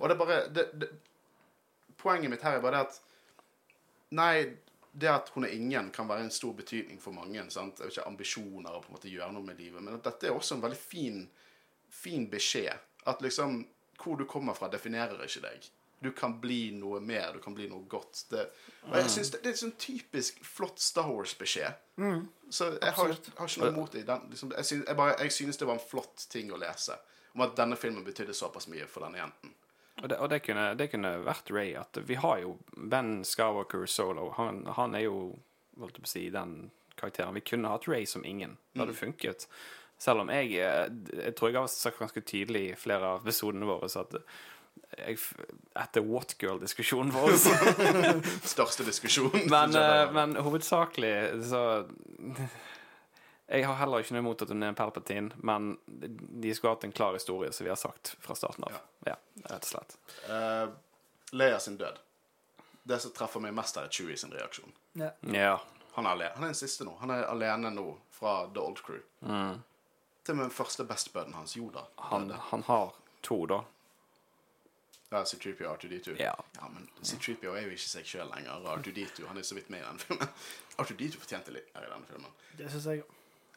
Og det er bare det, det, Poenget mitt her er bare det at Nei, det at hun er ingen, kan være en stor betydning for mange. sant? Jeg vet ikke, Ambisjoner og på en måte gjøre noe med livet. Men at dette er også en veldig fin, fin beskjed. At liksom Hvor du kommer fra, definerer ikke deg. Du kan bli noe mer, du kan bli noe godt. Det, og jeg synes det, det er sånn typisk flott Star Wars-beskjed. Så jeg har, har ikke noe imot det. Den, liksom, jeg, synes, jeg, bare, jeg synes det var en flott ting å lese. Om at denne filmen betydde såpass mye for denne jenten.
Og det, og det, kunne, det kunne vært Ray. At vi har jo Ben Skywalker solo. Han, han er jo holdt jeg på å si, den karakteren. Vi kunne hatt Ray som ingen. Det hadde funket. Selv om jeg eh, Jeg tror jeg har sagt ganske tydelig i flere av episodene våre så at jeg, etter Whatgirl-diskusjonen vår
Største diskusjon.
Men, eh, men hovedsakelig så Jeg har heller ikke noe imot at hun er en Palpatine, men de skulle hatt en klar historie, som vi har sagt fra starten av. Ja, rett og slett.
uh, Leia sin død. Det som treffer meg mest, er Chewie sin reaksjon.
Ja.
Ja.
Han er, alene. han er den siste nå. Han er alene nå fra The Old Crew. Til og med den første bestebudden hans, Joda.
Han, han har to, da.
Ja, C-3PO og R2D2.
Ja.
men C-3PO er jo ikke seg sjøl lenger. R2D2 han er så vidt med i den filmen. R2D2 fortjente litt her i denne filmen.
Det synes jeg.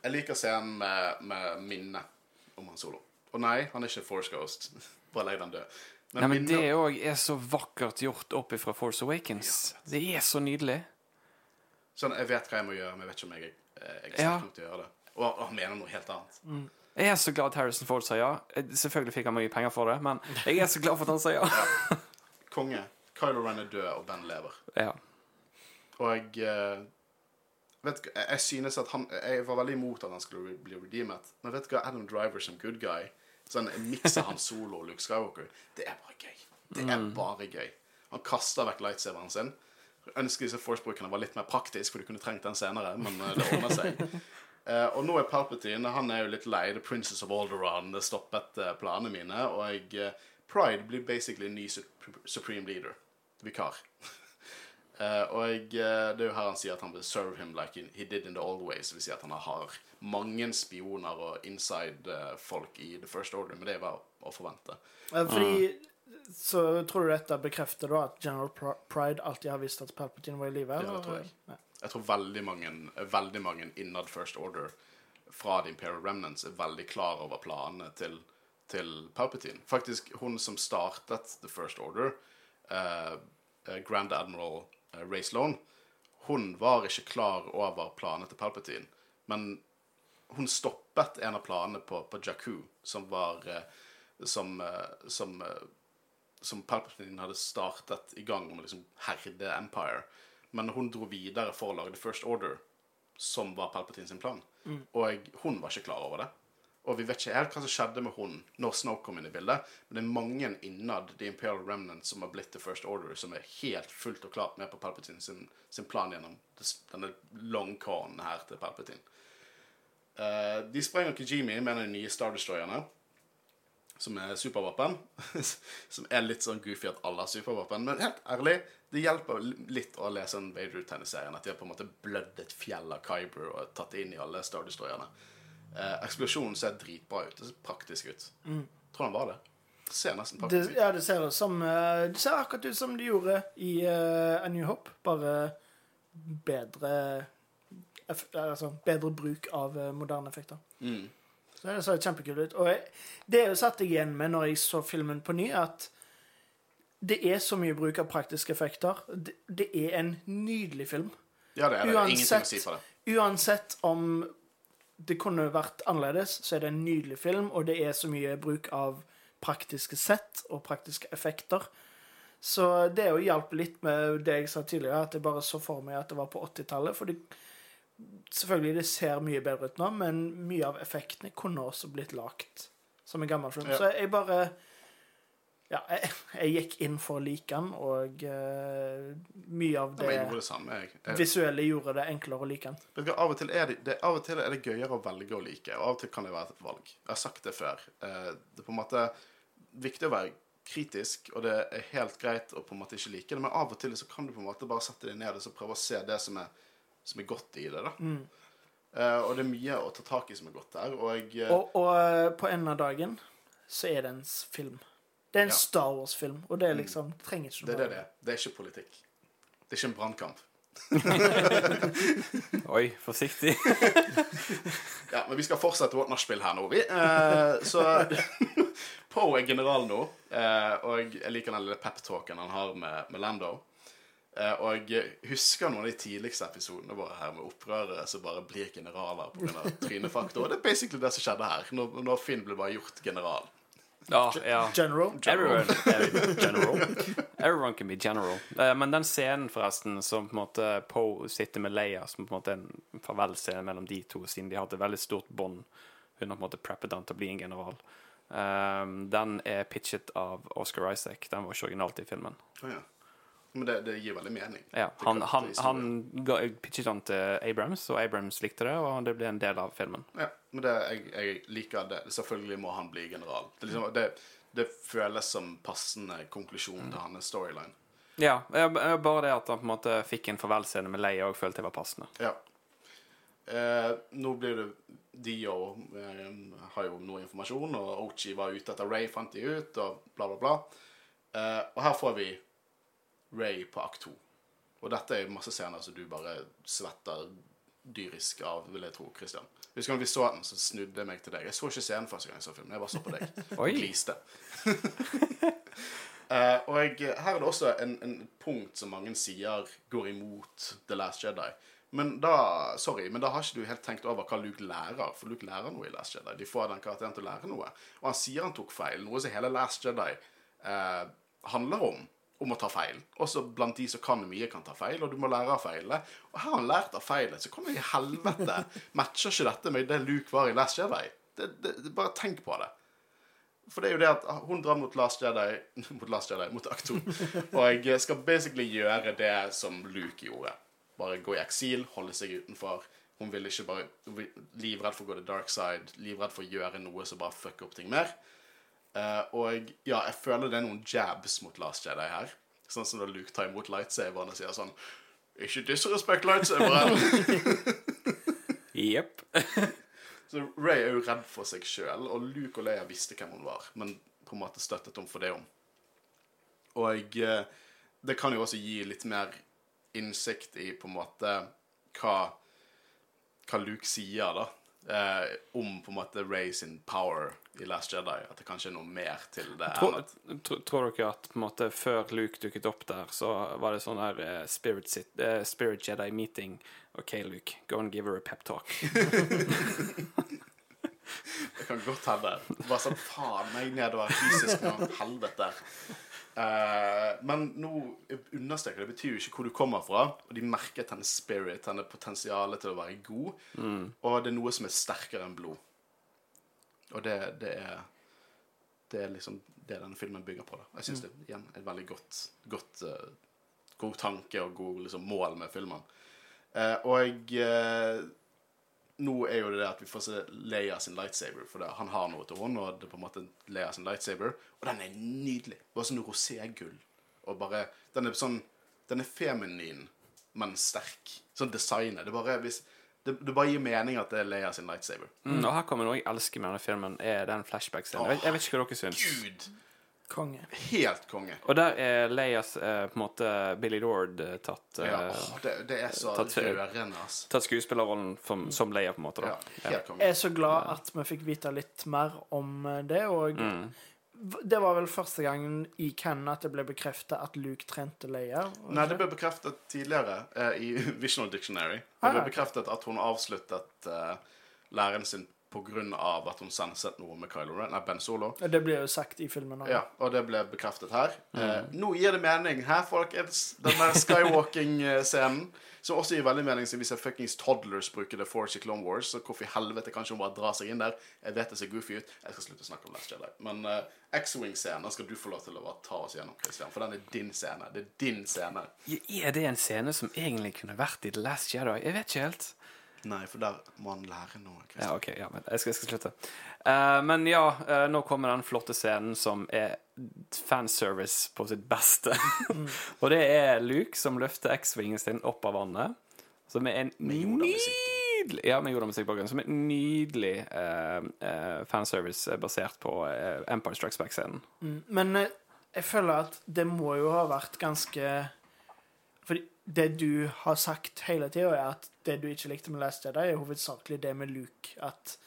Jeg liker scenen med, med minnet om Han Solo. Og nei, han er ikke Force Ghost. Bare legg den død. Men
Nei, men
minnet-
det òg er så vakkert gjort opp ifra Force Awakens. Det er så nydelig.
Sånn, jeg vet hva jeg må gjøre, men jeg vet ikke om jeg, eh, jeg er
Ja.
til å gjøre det. Og og han mener noe helt annet.
Jeg er så glad at Harrison Ford sa ja. Eh, Selvfølgelig fikk han mye penger for det, men jeg er så glad for at han sa ja.
Konge. Kylo Ren er død, og Ben lever.
ja.
Og jeg vet du, jeg, jeg synes at han Jeg var veldig imot at han skulle bli redeemet. Men vet du hva, Adam Driver som good guy, sånn mikser miks Han Solo og Luke Skywalker, det er bare gøy. Det er bare gøy. Han kaster vekk lightsaberen sin. Ønsker disse Force-brukerne var litt mer praktisk, for du kunne trengt den senere, men eh, det ordner seg. Eh, og nå er Palpatine han er jo litt lei. The Princess of Alderaan det stoppet eh, planene mine. Og eh, Pride blir basically ny sup- supreme leader. Vikar. Eh, og eh, det er jo her han sier at han vil serve him like he, he did in the old ways. Det vil si at han har mange spioner og inside-folk i The First Order, men det bare å forvente.
Eh, Fordi Så tror du dette bekrefter da at General Pride alltid har visst at Palpatine var i live?
det tror jeg.
Nei.
Jeg tror veldig mange, veldig mange innad First Order fra The Imperial Remnants er veldig klar over planene til, til Palpatine. Faktisk, hun som startet The First Order, eh, eh, Grand Admiral eh, Ray Sloan, hun var ikke klar over planene til Palpatine. Men hun stoppet en av planene på, på Jakku, som var eh, Som, eh, som, eh, som Palpatine hadde startet i gang om å liksom herde Empire. Men hun dro videre for å lage The First Order, som var Palpatine sin plan. Og hun var ikke klar over det. Og vi vet ikke helt hva som skjedde med hun når Snow kom inn i bildet, men det er mange innad The Imperial Remnant som har blitt The First Order, som er helt fullt og klart med på Palpatine sin, sin plan gjennom denne long her til Palpatine. Uh, de Kijimi med en av de nye Star Destroyerne, som er supervåpen. som er litt sånn goofy at alle har supervåpen. Men helt ærlig, det hjelper litt å lese en Vader-tegneserien. At de har på en måte blødd et fjell av Kyber og tatt det inn i alle Star Destroyerne. Eh, eksplosjonen ser dritbra ut. Det ser praktisk ut. Tror han var det. Det ser nesten praktisk ut.
ja, det ser, som, eh, det ser akkurat ut som det gjorde i uh, A New Hope, bare bedre Altså bedre bruk av eh, moderne effekter.
Mm.
Så det så kjempekult ut. Og jeg, det satt jeg igjen med når jeg så filmen på ny, at det er så mye bruk av praktiske effekter. Det, det er en nydelig film.
Ja, det er det. Ingenting å si på det.
uansett om det kunne vært annerledes, så er det en nydelig film, og det er så mye bruk av praktiske sett og praktiske effekter. Så det jo hjalp litt med det jeg sa tidligere, at jeg bare så for meg at det var på 80-tallet. For det, selvfølgelig, det ser mye bedre ut nå, men mye av effektene kunne også blitt lagt som en gammel film.
Ja.
Så jeg bare Ja, jeg, jeg gikk inn for å like den, og uh, mye av det
ja, det samme, jeg. jeg
visuelle gjorde det enklere å like den.
Av, og til er det, det, av og til er det gøyere å velge å like, og av og til kan det være et valg. Jeg har sagt det før. Eh, det er på en måte viktig å være kritisk, og det er helt greit å på en måte ikke like det, men av og til så kan du på en måte bare sette deg ned og så prøve å se det som er, som er godt i det. da. Eh, og det er mye å ta tak i som er godt der. Og, uh,
Og, og eh, på enden av dagen så er det en film. Det er en
Ja. Mm.
Star Wars-film, og det er liksom mm. trenger ikke
det det det. Det er ikke politikk. Det er ikke en brannkamp.
Oi, forsiktig.
Ja, men vi skal fortsette vårt nachspiel her nå, vi. Uh, så Poe er general nå, eh, og jeg liker den lille pep-talken han har med, med Lando. Eh, og jeg husker noen av de tidligste episodene våre her med opprørere som bare blir generaler pga. trynefaktor. Og det er basically det som skjedde her, når, når Finn ble bare gjort general.
Ja, ja.
General.
Everyone, er general. Everyone can be general. Eh, men den scenen, forresten, som på en måte Poe sitter med Leia, som på en måte er en farvelscene mellom de to, siden de har hatt et veldig stort bånd Hun har på en måte preppet han til å bli en general. Eh, den er pitchet av Oscar Isaac. Den var ikke originalt i filmen.
Oh, ja. Men det, det gir veldig mening.
Ja, han, han, han ga, pitchet han til Abrams, og Abrams likte det, og det ble en del av filmen.
Ja, men det, jeg, jeg liker det. Selvfølgelig må han bli general. Det, liksom, det, det føles som passende konklusjon til hans storyline.
Ja, bare det at han på en måte fikk en farvelscene med Leia, og følte jeg var passende.
Ja. Eh, nå blir det Dio eh, har jo noe informasjon, og Ochi var ute etter Ray, fant de ut, og bla, bla, bla. Eh, og her får vi Ray på akt 2. Og dette er masse scener som du bare svetter dyrisk av, vil jeg tro, Christian. Husker du vi så den, så snudde jeg meg til deg. Jeg så ikke scenen første gang jeg så filmen. Jeg bare så på deg og gliste. uh, og jeg, her er det også en, en punkt som mange sier går imot The Last Jedi. Men da sorry, men da har ikke du helt tenkt over hva Luke lærer. For Luke lærer noe i Last Jedi. De får den karakteren til å lære noe. Og han sier han tok feil, noe som hele Last Jedi uh, handler om. Om å ta feil. Også blant de som kan mye, kan ta feil, og du må lære av feilene. Og her har han lært av feilet, så kommer i helvete matcher ikke dette med det Luke var i Last Jedi. Det, det, det, bare tenk på det. For det er jo det at hun drar mot Last Jedi Mot Last Jedi, mot Akto. Og jeg skal basically gjøre det som Luke gjorde. Bare gå i eksil, holde seg utenfor. Hun vil ikke bare Livredd for å gå til dark side, livredd for å gjøre noe som bare fucker opp ting mer. Eh, og ja, jeg føler det er noen jabs mot Last Jedi her. Sånn som da Luke tar imot lightsaberen og sier sånn Ikke disrespect lightsaberen!
Jepp.
Så Ray er jo redd for seg sjøl, og Luke og Leia visste hvem hun var, men på en måte støttet henne for det om. Og uh, det kan jo også gi litt mer innsikt i på en måte hva, hva Luke sier, da. Eh, om på en måte Ray sin power i Last Jedi. At det kanskje er noe mer til det.
Tror,
at-
tror, dere at på en måte, før Luke dukket opp der, så var det sånn her eh, Spirit, sit, eh, Spirit Jedi meeting? OK, Luke, go and give her a pep talk.
Det kan godt hende. Bare sånn faen meg nedover fysisk nå. Helvete. Eh, men nå understreker det betyr jo ikke hvor du kommer fra. Og de merket hennes spirit, hennes potensial til å være god. Og det er noe som er sterkere enn blod. Og det, det er Det er liksom det denne filmen bygger på. da Jeg syns det er igjen et veldig godt, godt uh, god tanke og god liksom, mål med filmen. Uh, og eh, nå er jo det at vi får se Leia sin lightsaber. For det, han har noe til hånd, og det er på en måte Leia sin lightsaber. Og den er nydelig. Bare sånn roségull. Og bare Den er sånn Den er feminin, men sterk. Sånn designet. Det bare hvis det, det bare gir mening at det er Leia sin lightsaber.
Mm, og her kommer noe jeg elsker med denne filmen, er den flashback-scenen. Jeg, jeg vet ikke hva dere syns.
Gud!
Konge.
Helt konge.
Og der er Leias eh, på en måte Billy Lord eh, tatt eh,
Ja, åh, det, det er så
tatt
rørende, ass.
Tatt skuespillerrollen som, som Leia, på en måte.
Ja, helt konge.
Jeg er så glad at vi fikk vite litt mer om eh, det, og mm. det var vel første gangen i Cannon at det ble bekreftet at Luke trente Leia.
Nei,
det
ble bekreftet tidligere eh, i Visional Dictionary. Det
Ah,
ble bekreftet at hun avsluttet eh, læren sin av at hun senset noe med Kylo Ren, nei, Ben Solo.
Det blir jo sagt i filmen òg.
Ja, og det ble bekreftet her.
Mm.
Eh, nå gir det mening her, folkens. Den der Skywalking-scenen. Som også gir veldig mening siden vi ser fuckings toddlers bruke The Force i Clone Wars. Så hvorfor i helvete kan ikke hun bare dra seg inn der? Jeg vet det ser goofy ut. Jeg skal slutte å snakke om Last Jedi. Men uh, X-Wing-scenen skal du få lov til å bare ta oss gjennom, Christian. For den er din scene. Det er din scene.
Er det en scene som egentlig kunne vært i The Last Jedi? Jeg vet ikke helt.
Nei, for der må han lære noe. Christian.
Ja, ok, ja, men jeg skal, jeg skal slutte. Eh, men ja, eh, nå kommer den flotte scenen som er fanservice på sitt beste. og det er Luke som løfter X-vingen sin opp av vannet. Som er en nydelig Ja, med jordamusikk bakgrunn. Som er en nydelig eh, eh, fanservice basert på eh, Empire Strikes Back-scenen.
Men eh, jeg føler at det må jo ha vært ganske det du har sagt hele tida, er at det du ikke likte med Last Jedi, er hovedsakelig det med Luke. At,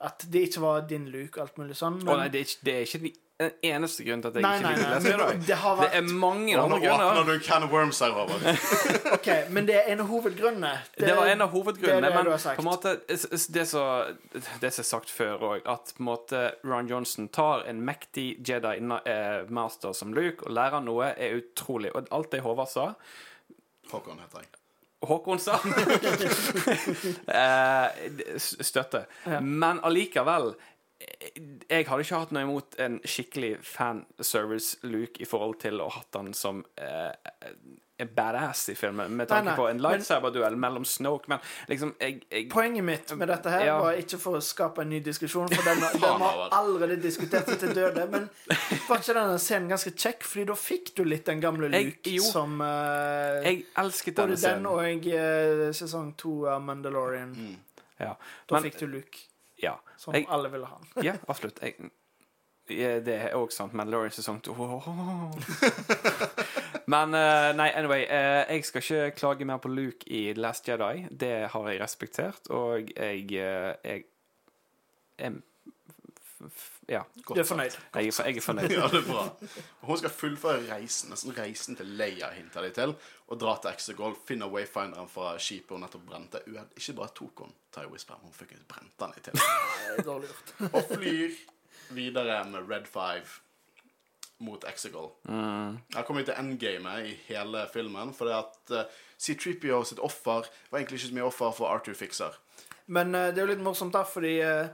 at det ikke var din Luke alt mulig sånn.
Å nei, det er ikke, det er ikke den eneste grunnen til at jeg
Nei,
ikke liker Last Jedi.
det har
Det er mange
andre
andre
nå åpner du en can of worms her, Robert.
OK, men det er en av hovedgrunnene.
Det, var en av hovedgrunnene,
det
men på en måte det som er sagt før òg, at på en måte Ron Johnson tar en mektig Jedi eh, master som Luke og lærer noe, er utrolig. Og alt det Håvard sa
Håkon heter jeg.
Håkon sa Støtte. Ja. Men allikevel eh, jeg hadde ikke hatt noe imot en skikkelig fanservice-Luke i forhold til å ha hatt han som eh, en badass i filmen, med tanke
Nei, nei,
på en lightsaber-duell mellom Snoke. Men liksom jeg, jeg,
Poenget mitt med dette her
Ja.
var ikke for å skape en ny diskusjon, for den, den har allerede diskutert seg til døde. Men var ikke denne scenen ganske kjekk? Fordi da fikk du litt den gamle Luke
jeg,
som uh,
jeg elsket
Både den og uh, sesong to av Mandalorian.
Ja.
Da
Men,
fikk du Luke,
ja.
som
Jeg,
alle ville ha.
ja, absolutt. Jeg, det er òg sant. Mandalorian sesong to Men eh, nei, anyway. eh, jeg skal ikke klage mer på Luke i The Last Jedi. Det har jeg respektert, og jeg, eh, jeg, jeg ja. Godt.
Du er fornøyd?
Jeg, er- jeg er fornøyd.
Ja, det er bra. Hun skal fullføre reisen, nesten reisen til Leia, hinter de til, og dra til Exegol, finne wayfinderen fra skipet hun nettopp brente. Hun hadde ikke bare tok hun Ty Whisper, hun fikk brente den i til. Og flyr videre med Red Five mot Exegol. Jeg kom ikke til endgamet i hele filmen, for at uh, C-3PO sitt offer var egentlig ikke så mye offer for Arthur Fixer.
Men uh, det er jo litt morsomt, da, fordi uh,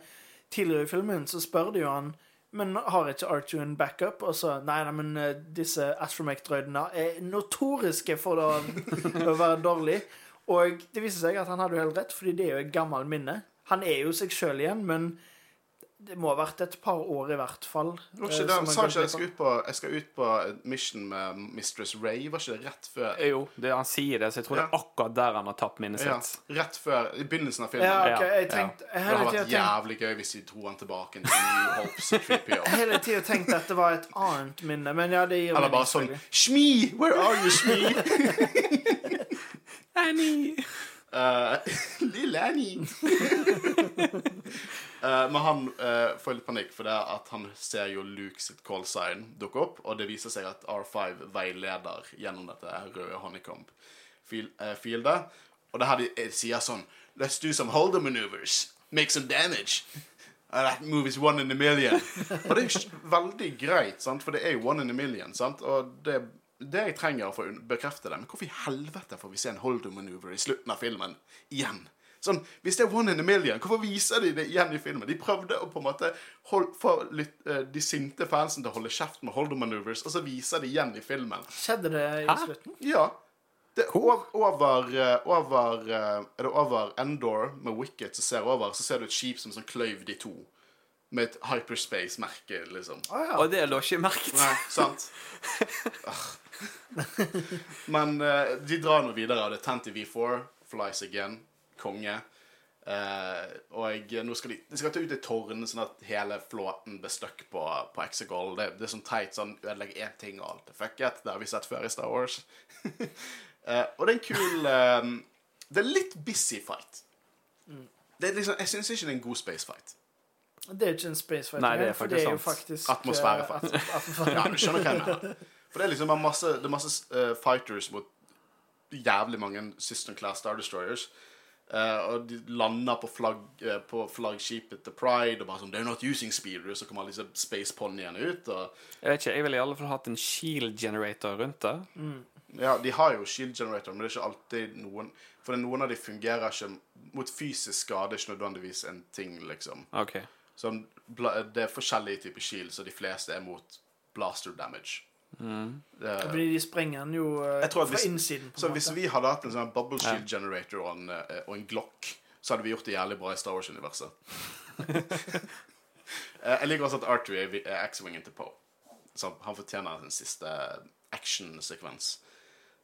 tidligere i filmen så spør de jo han Men har ikke Arthur en backup? Og så Nei, nei, men uh, disse astromech-drøydene er notoriske for å, å være dårlig. Og det viser seg at han hadde jo helt rett, fordi det er jo et gammelt minne. Han er jo seg sjøl igjen, men det må ha vært et par år i hvert fall.
Var
eh,
ikke det, han sa ikke jeg skal, ut på, jeg skal ut på mission med Mistress Ray. Var ikke det rett før
Jo, det, han sier det, så jeg tror det er akkurat der han har tapt minnet
Ja, rett før I begynnelsen av filmen.
Ja,
okay,
jeg tenkte jeg
Det hadde vært
tenkt,
jævlig gøy hvis de dro han tilbake til New Hope C-3PO.
hele tida tenkt at det var et annet minne, men ja, det gir
Eller bare sånn. Shmi! Where are you, Shmi?
Annie!
Uh, Lille Annie. Eh, men han uh, får litt panikk, for det at han ser jo Luke sitt call sign dukke opp, og det viser seg at R5 veileder gjennom dette røde honeycomb-fieldet. Og det her de eh, sier sånn Let's do some holder maneuvers. Make some damage. Uh, that move is one in a million. Og det er veldig greit, sant? for det er jo one in a million. Sant? Og det, det jeg trenger for å bekrefte det Men hvorfor i helvete får vi se en holder maneuver i slutten av filmen igjen? Sånn, Hvis det er one in a million, hvorfor viser de det igjen i filmen? De prøvde å på en måte hold, få litt, eh, de sinte fansen til å holde kjeft med holder maneuvers, og så viser de igjen i filmen.
Skjedde det i
Hæ?
slutten?
Ja. Det, over, over, eh, over eh, Er det over Endor med Wicket som ser over, så ser du et skip som sånn kløyv de to. Med et hyperspace-merke, liksom.
Å ja.
Og det lå ikke merket.
Nei, sant? Ah. Men uh, de drar nå videre, og det er Tanty V4, Flies Again, konge. Eh, og nå skal de, de skal ta ut et tårn, sånn at hele flåten blir stuck på, på Exegol. Det, det er sånn teit sånn ødelegger én ting og alt fuck it. Det har vi sett før i Star Wars. Eh, og det er en kul eh, Det er litt busy fight. Det er liksom, jeg syns ikke det er en god space fight.
Det er ikke en space fight,
Nei, det er
for det er jo
faktisk
Atmosfærefight.
at- atmosfære-
Ja, du skjønner hva jeg mener. For det er liksom masse, det er masse uh, fighters mot jævlig mange System Class Star Destroyers. Eh, og de lander på, flagg, uh, på flaggskipet til Pride og bare sånn They're not using speeders. Så kommer alle disse space ponyene ut. Og,
Jeg vet ikke, jeg ville i alle fall hatt en shield generator rundt det.
ja, de har jo shield generator, men det er ikke alltid noen For noen av de fungerer ikke Mot fysisk skade ikke nødvendigvis en ting, liksom. Okay. Så det er forskjellige typer shield, så de fleste er mot blaster damage. Det-
Fordi de sprenger den jo eh, fra
hvis-
innsiden. på
Så
måte.
hvis vi hadde hatt en sånn bubble shield generator og en, eh, og en Glock, så hadde vi gjort det jævlig bra i Star Wars-universet. Eh, jeg liker også at Arthur er er X-wingen til Poe. Så han fortjener sin siste action-sekvens.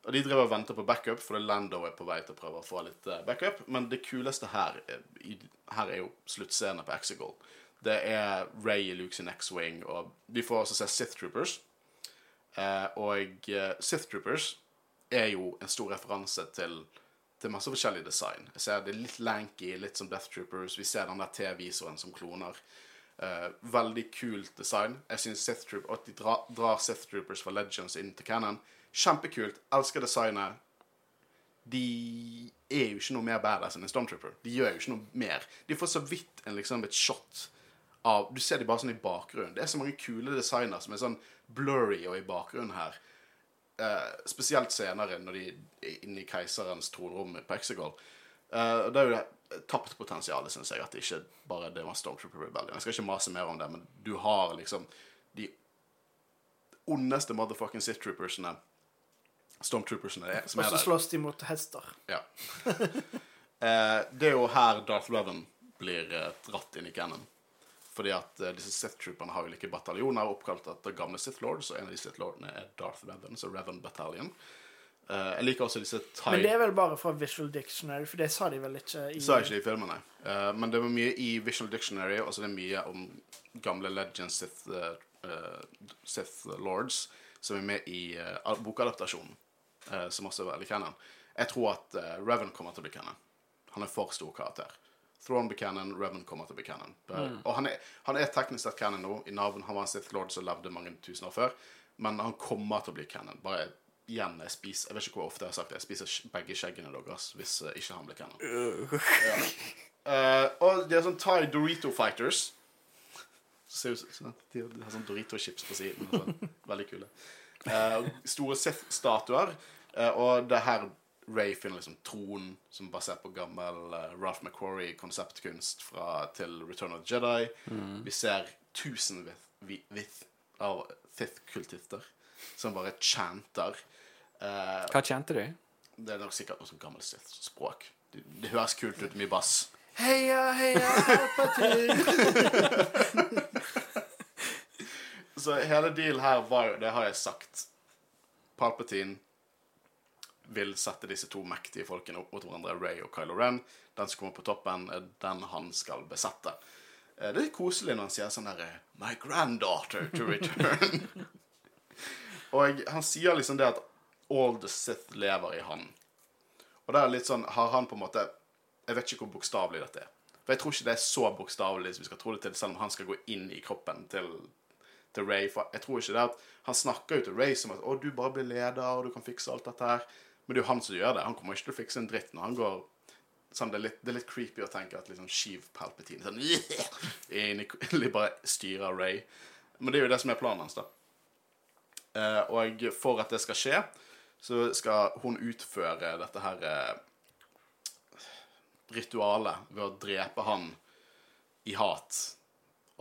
Og de driver og venter på backup, for Lando er på vei til å prøve å få litt backup. Men det kuleste her, er- her er jo sluttscenen på Exegol. Det er Ray i Luke sin X-wing, og vi får også se Sith Troopers. Eh, og eh, Sith Troopers er jo en stor referanse til, til masse forskjellig design. Jeg ser Det er litt lanky, litt som Death Troopers. Vi ser den der T-visoren som kloner. Eh, veldig kult design. Jeg synes Sith Troop, At de drar, drar Sith Troopers fra Legends inn til Cannon. Kjempekult. Elsker designet. De er jo ikke noe mer badass enn en Stormtrooper. De gjør jo ikke noe mer. De får så vidt en, liksom, et shot av Du ser de bare sånn i bakgrunnen. Det er så mange kule designer som er sånn blurry og i bakgrunnen her. Eh, spesielt senere, når de er inne i keiserens tronrom på Exegol. Eh, det er jo det tapt potensial, syns jeg. At det ikke bare det var Stormtrooper Rebellion. Jeg skal ikke mase mer om det, men du har liksom de ondeste motherfucking Sith Troopersene. Stormtroopersene er, som
Og
er
så
der.
slåss de mot hester.
Ja. eh, det er jo her Darth Revan blir eh, dratt inn i canon. Fordi at eh, disse Sith Trooperne har ulike bataljoner oppkalt etter gamle Sith Lords, og en av de Sith Lordene er Darth Revan, så Revan Battalion. Uh, jeg liker også disse Thai
Men det er vel bare fra Visual Dictionary, for det sa de vel ikke i
Sa ikke i filmene. Uh, men det var mye i Visual Dictionary, og så er det mye om gamle Legends Sith, uh, Sith Lords. som er med i bokadaptasjonen, som også er veldig canon. Jeg tror at Revan kommer til å bli canon. Han er for stor karakter. Thrawn blir canon, Revan kommer til å bli canon. Og han er, han er teknisk sett canon nå. I navn han var en Sith Lord som levde mange tusen år før. Men han kommer til å bli canon. Bare igjen, jeg spiser Jeg vet ikke hvor ofte jeg har sagt det. Jeg spiser begge skjeggene deres hvis eh, ikke han blir canon. Ja. Uh, og de er sånn Thai Dorito Fighters. Ser ut som De har sånn Dorito-chips på siden. Sånn. Veldig kule. Eh, store Sith-statuer. og det her Ray finner liksom tronen som er basert på gammel uh, Ralph McQuarrie-konseptkunst fra til Return of the Jedi. Vi ser tusenvis av Thith-kultister som bare chanter. Uh,
Hva kjente du?
det er nok sikkert noe sånn gammelt Sith-språk. Det, det høres kult ut, mye bass.
Heia, heia, Palpatine!
Så hele dealen her var jo, det har jeg sagt Palpatine vil sette disse to mektige folkene opp mot hverandre, Ray og Kylo Ren. Den som kommer på toppen, er den han skal besette. Eh, Det er litt koselig når han sier sånn derre My granddaughter to return. og han sier liksom det at all the Sith lever i han. Og det er litt sånn Har han på en måte Jeg vet ikke hvor bokstavelig dette er. For jeg tror ikke det er så bokstavelig som vi skal tro det til, selv om han skal gå inn i kroppen til til Ray. For jeg tror ikke det at Han snakker jo til Ray som at 'Å, du bare blir leder, og du kan fikse alt dette her'. Men det er jo han som gjør det. Han kommer ikke til å fikse en dritt når han går sånn, det, er litt, det er litt creepy å tenke at liksom Sheev Palpatine sånn, yeah! bare styrer Ray. Men det er jo det som er planen hans, da. Eh, og for at det skal skje, så skal hun utføre dette her eh, ritualet ved å drepe han i hat.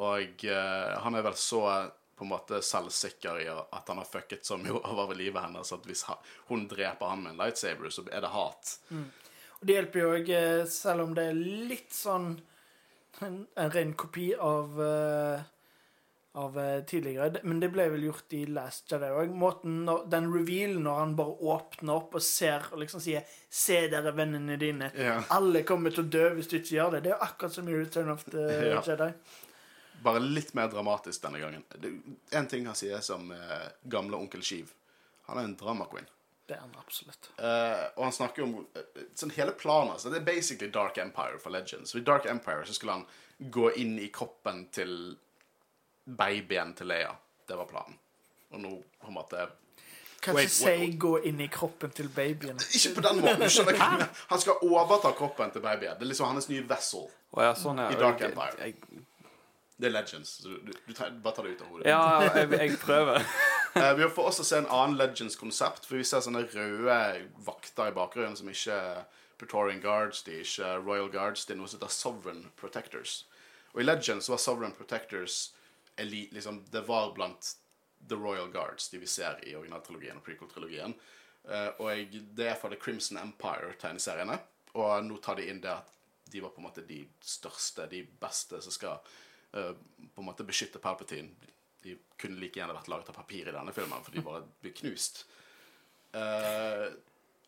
Og eh, han er vel så på en måte selvsikker i at han har fucket så mye over livet hennes at hvis hun dreper han med en lightsaber, så er det hat.
Og det hjelper jo òg, selv om det er litt sånn en, en ren kopi av uh, av uh, tidligere. Men det ble vel gjort i Last Jedi òg. Den revealen når han bare åpner opp og ser og liksom sier 'Se dere, vennene dine'.
Yeah.
Alle kommer til å dø hvis du ikke gjør det. Det er akkurat som i Return of the
yeah.
Jedi.
Bare litt mer dramatisk denne gangen. Én En ting han sier som eh, gamle onkel Skiv. Han er en drama queen.
Det er han absolutt.
Uh, og han snakker om uh, sånn hele planen altså. Det er basically Dark Empire for Legends. Så I Dark Empire så skulle han gå inn i kroppen til babyen til Leia. Det var planen. Og nå på en måte
Kan ikke si 'gå inn i kroppen til babyen'.
Ikke på den måten. skjønner. Han skal overta kroppen til babyen. Det er liksom hans nye vessel.
oh, ja, sånn ja.
I Dark
Jeg-
Empire.
Jeg,
Det er Legends. Så du, du, tar, bare ta det ut av hodet.
ja, jeg, jeg prøver.
Eh, vi får også se en annen Legends-konsept, for vi ser sånne røde vakter i bakgrunnen som ikke er Praetorian Guards, de er ikke Royal Guards, det er noe som heter Sovereign Protectors. Og i Legends var Sovereign Protectors elite, liksom, Det var blant The Royal Guards, de vi ser i originaltrilogien og prequel-trilogien. Eh, og jeg, det er fra The Crimson Empire-tegneseriene, og nå tar de inn det at de var på en måte de største, de beste som skal på en måte beskytte Palpatine. De kunne like gjerne vært laget av papir i denne filmen, for de bare blir knust. Uh,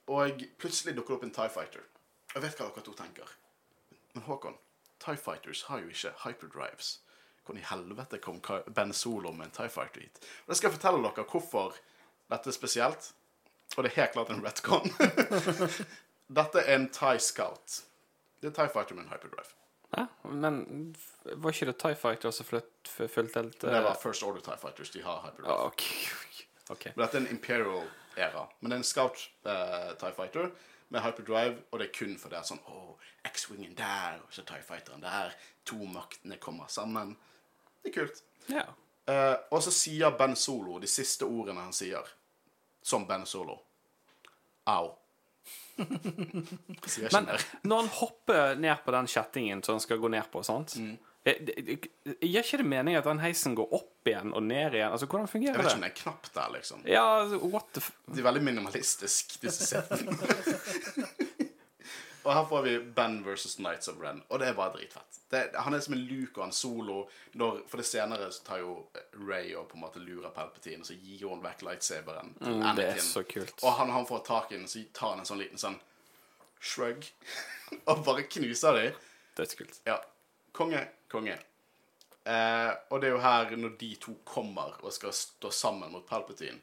og plutselig dukker det opp en TIE Fighter. Jeg vet hva dere to tenker. Men Håkon, TIE Fighters har jo ikke hyperdrives. Hvordan i helvete kom Ben Solo med en TIE Fighter hit? Og jeg skal fortelle dere hvorfor dette er spesielt. Og det er helt klart en retcon. dette er en TIE Scout. Det er TIE Fighter med en hyperdrive.
Ja, men var ikke det TIE Fighter som fulgte helt
Det var First Order TIE Fighters. De har hyperdrive.
Ah, okay. okay.
Men dette er en Imperial-æra. Men det er en Scout uh, TIE Fighter med hyperdrive, og det er kun fordi at sånn Å, X-Wingen der, og så TIE Fighteren der. To maktene kommer sammen. Det er kult.
Ja.
Uh, og så sier Ben Solo de siste ordene han sier, som Ben Solo. Au. Sier ikke
Men
mer.
når han hopper ned på den kjettingen som han skal gå ned på, sant
Mm.
Eh, det- det- Gir ikke det mening at den heisen går opp igjen og ned igjen? Altså, Hvordan
Jeg
fungerer
vet ikke om
det?
det er en knapp der, liksom.
Ja, altså, what the f...
Det er veldig minimalistisk, disse setene. Og her får vi Ben versus Knights of Ren, og det er bare dritfett. Det, han er som en Luke og en Solo. Når, for det senere så tar jo Ray og på en måte lurer Palpatine, og så gir hun vekk lightsaberen til
Mm, det er så kult.
Og han, han får tak i den, så tar han en sånn liten sånn shrug, og bare knuser dem.
Dødskult.
Ja. Konge, konge. Eh, og det er jo her, når de to kommer og skal stå sammen mot Palpatine,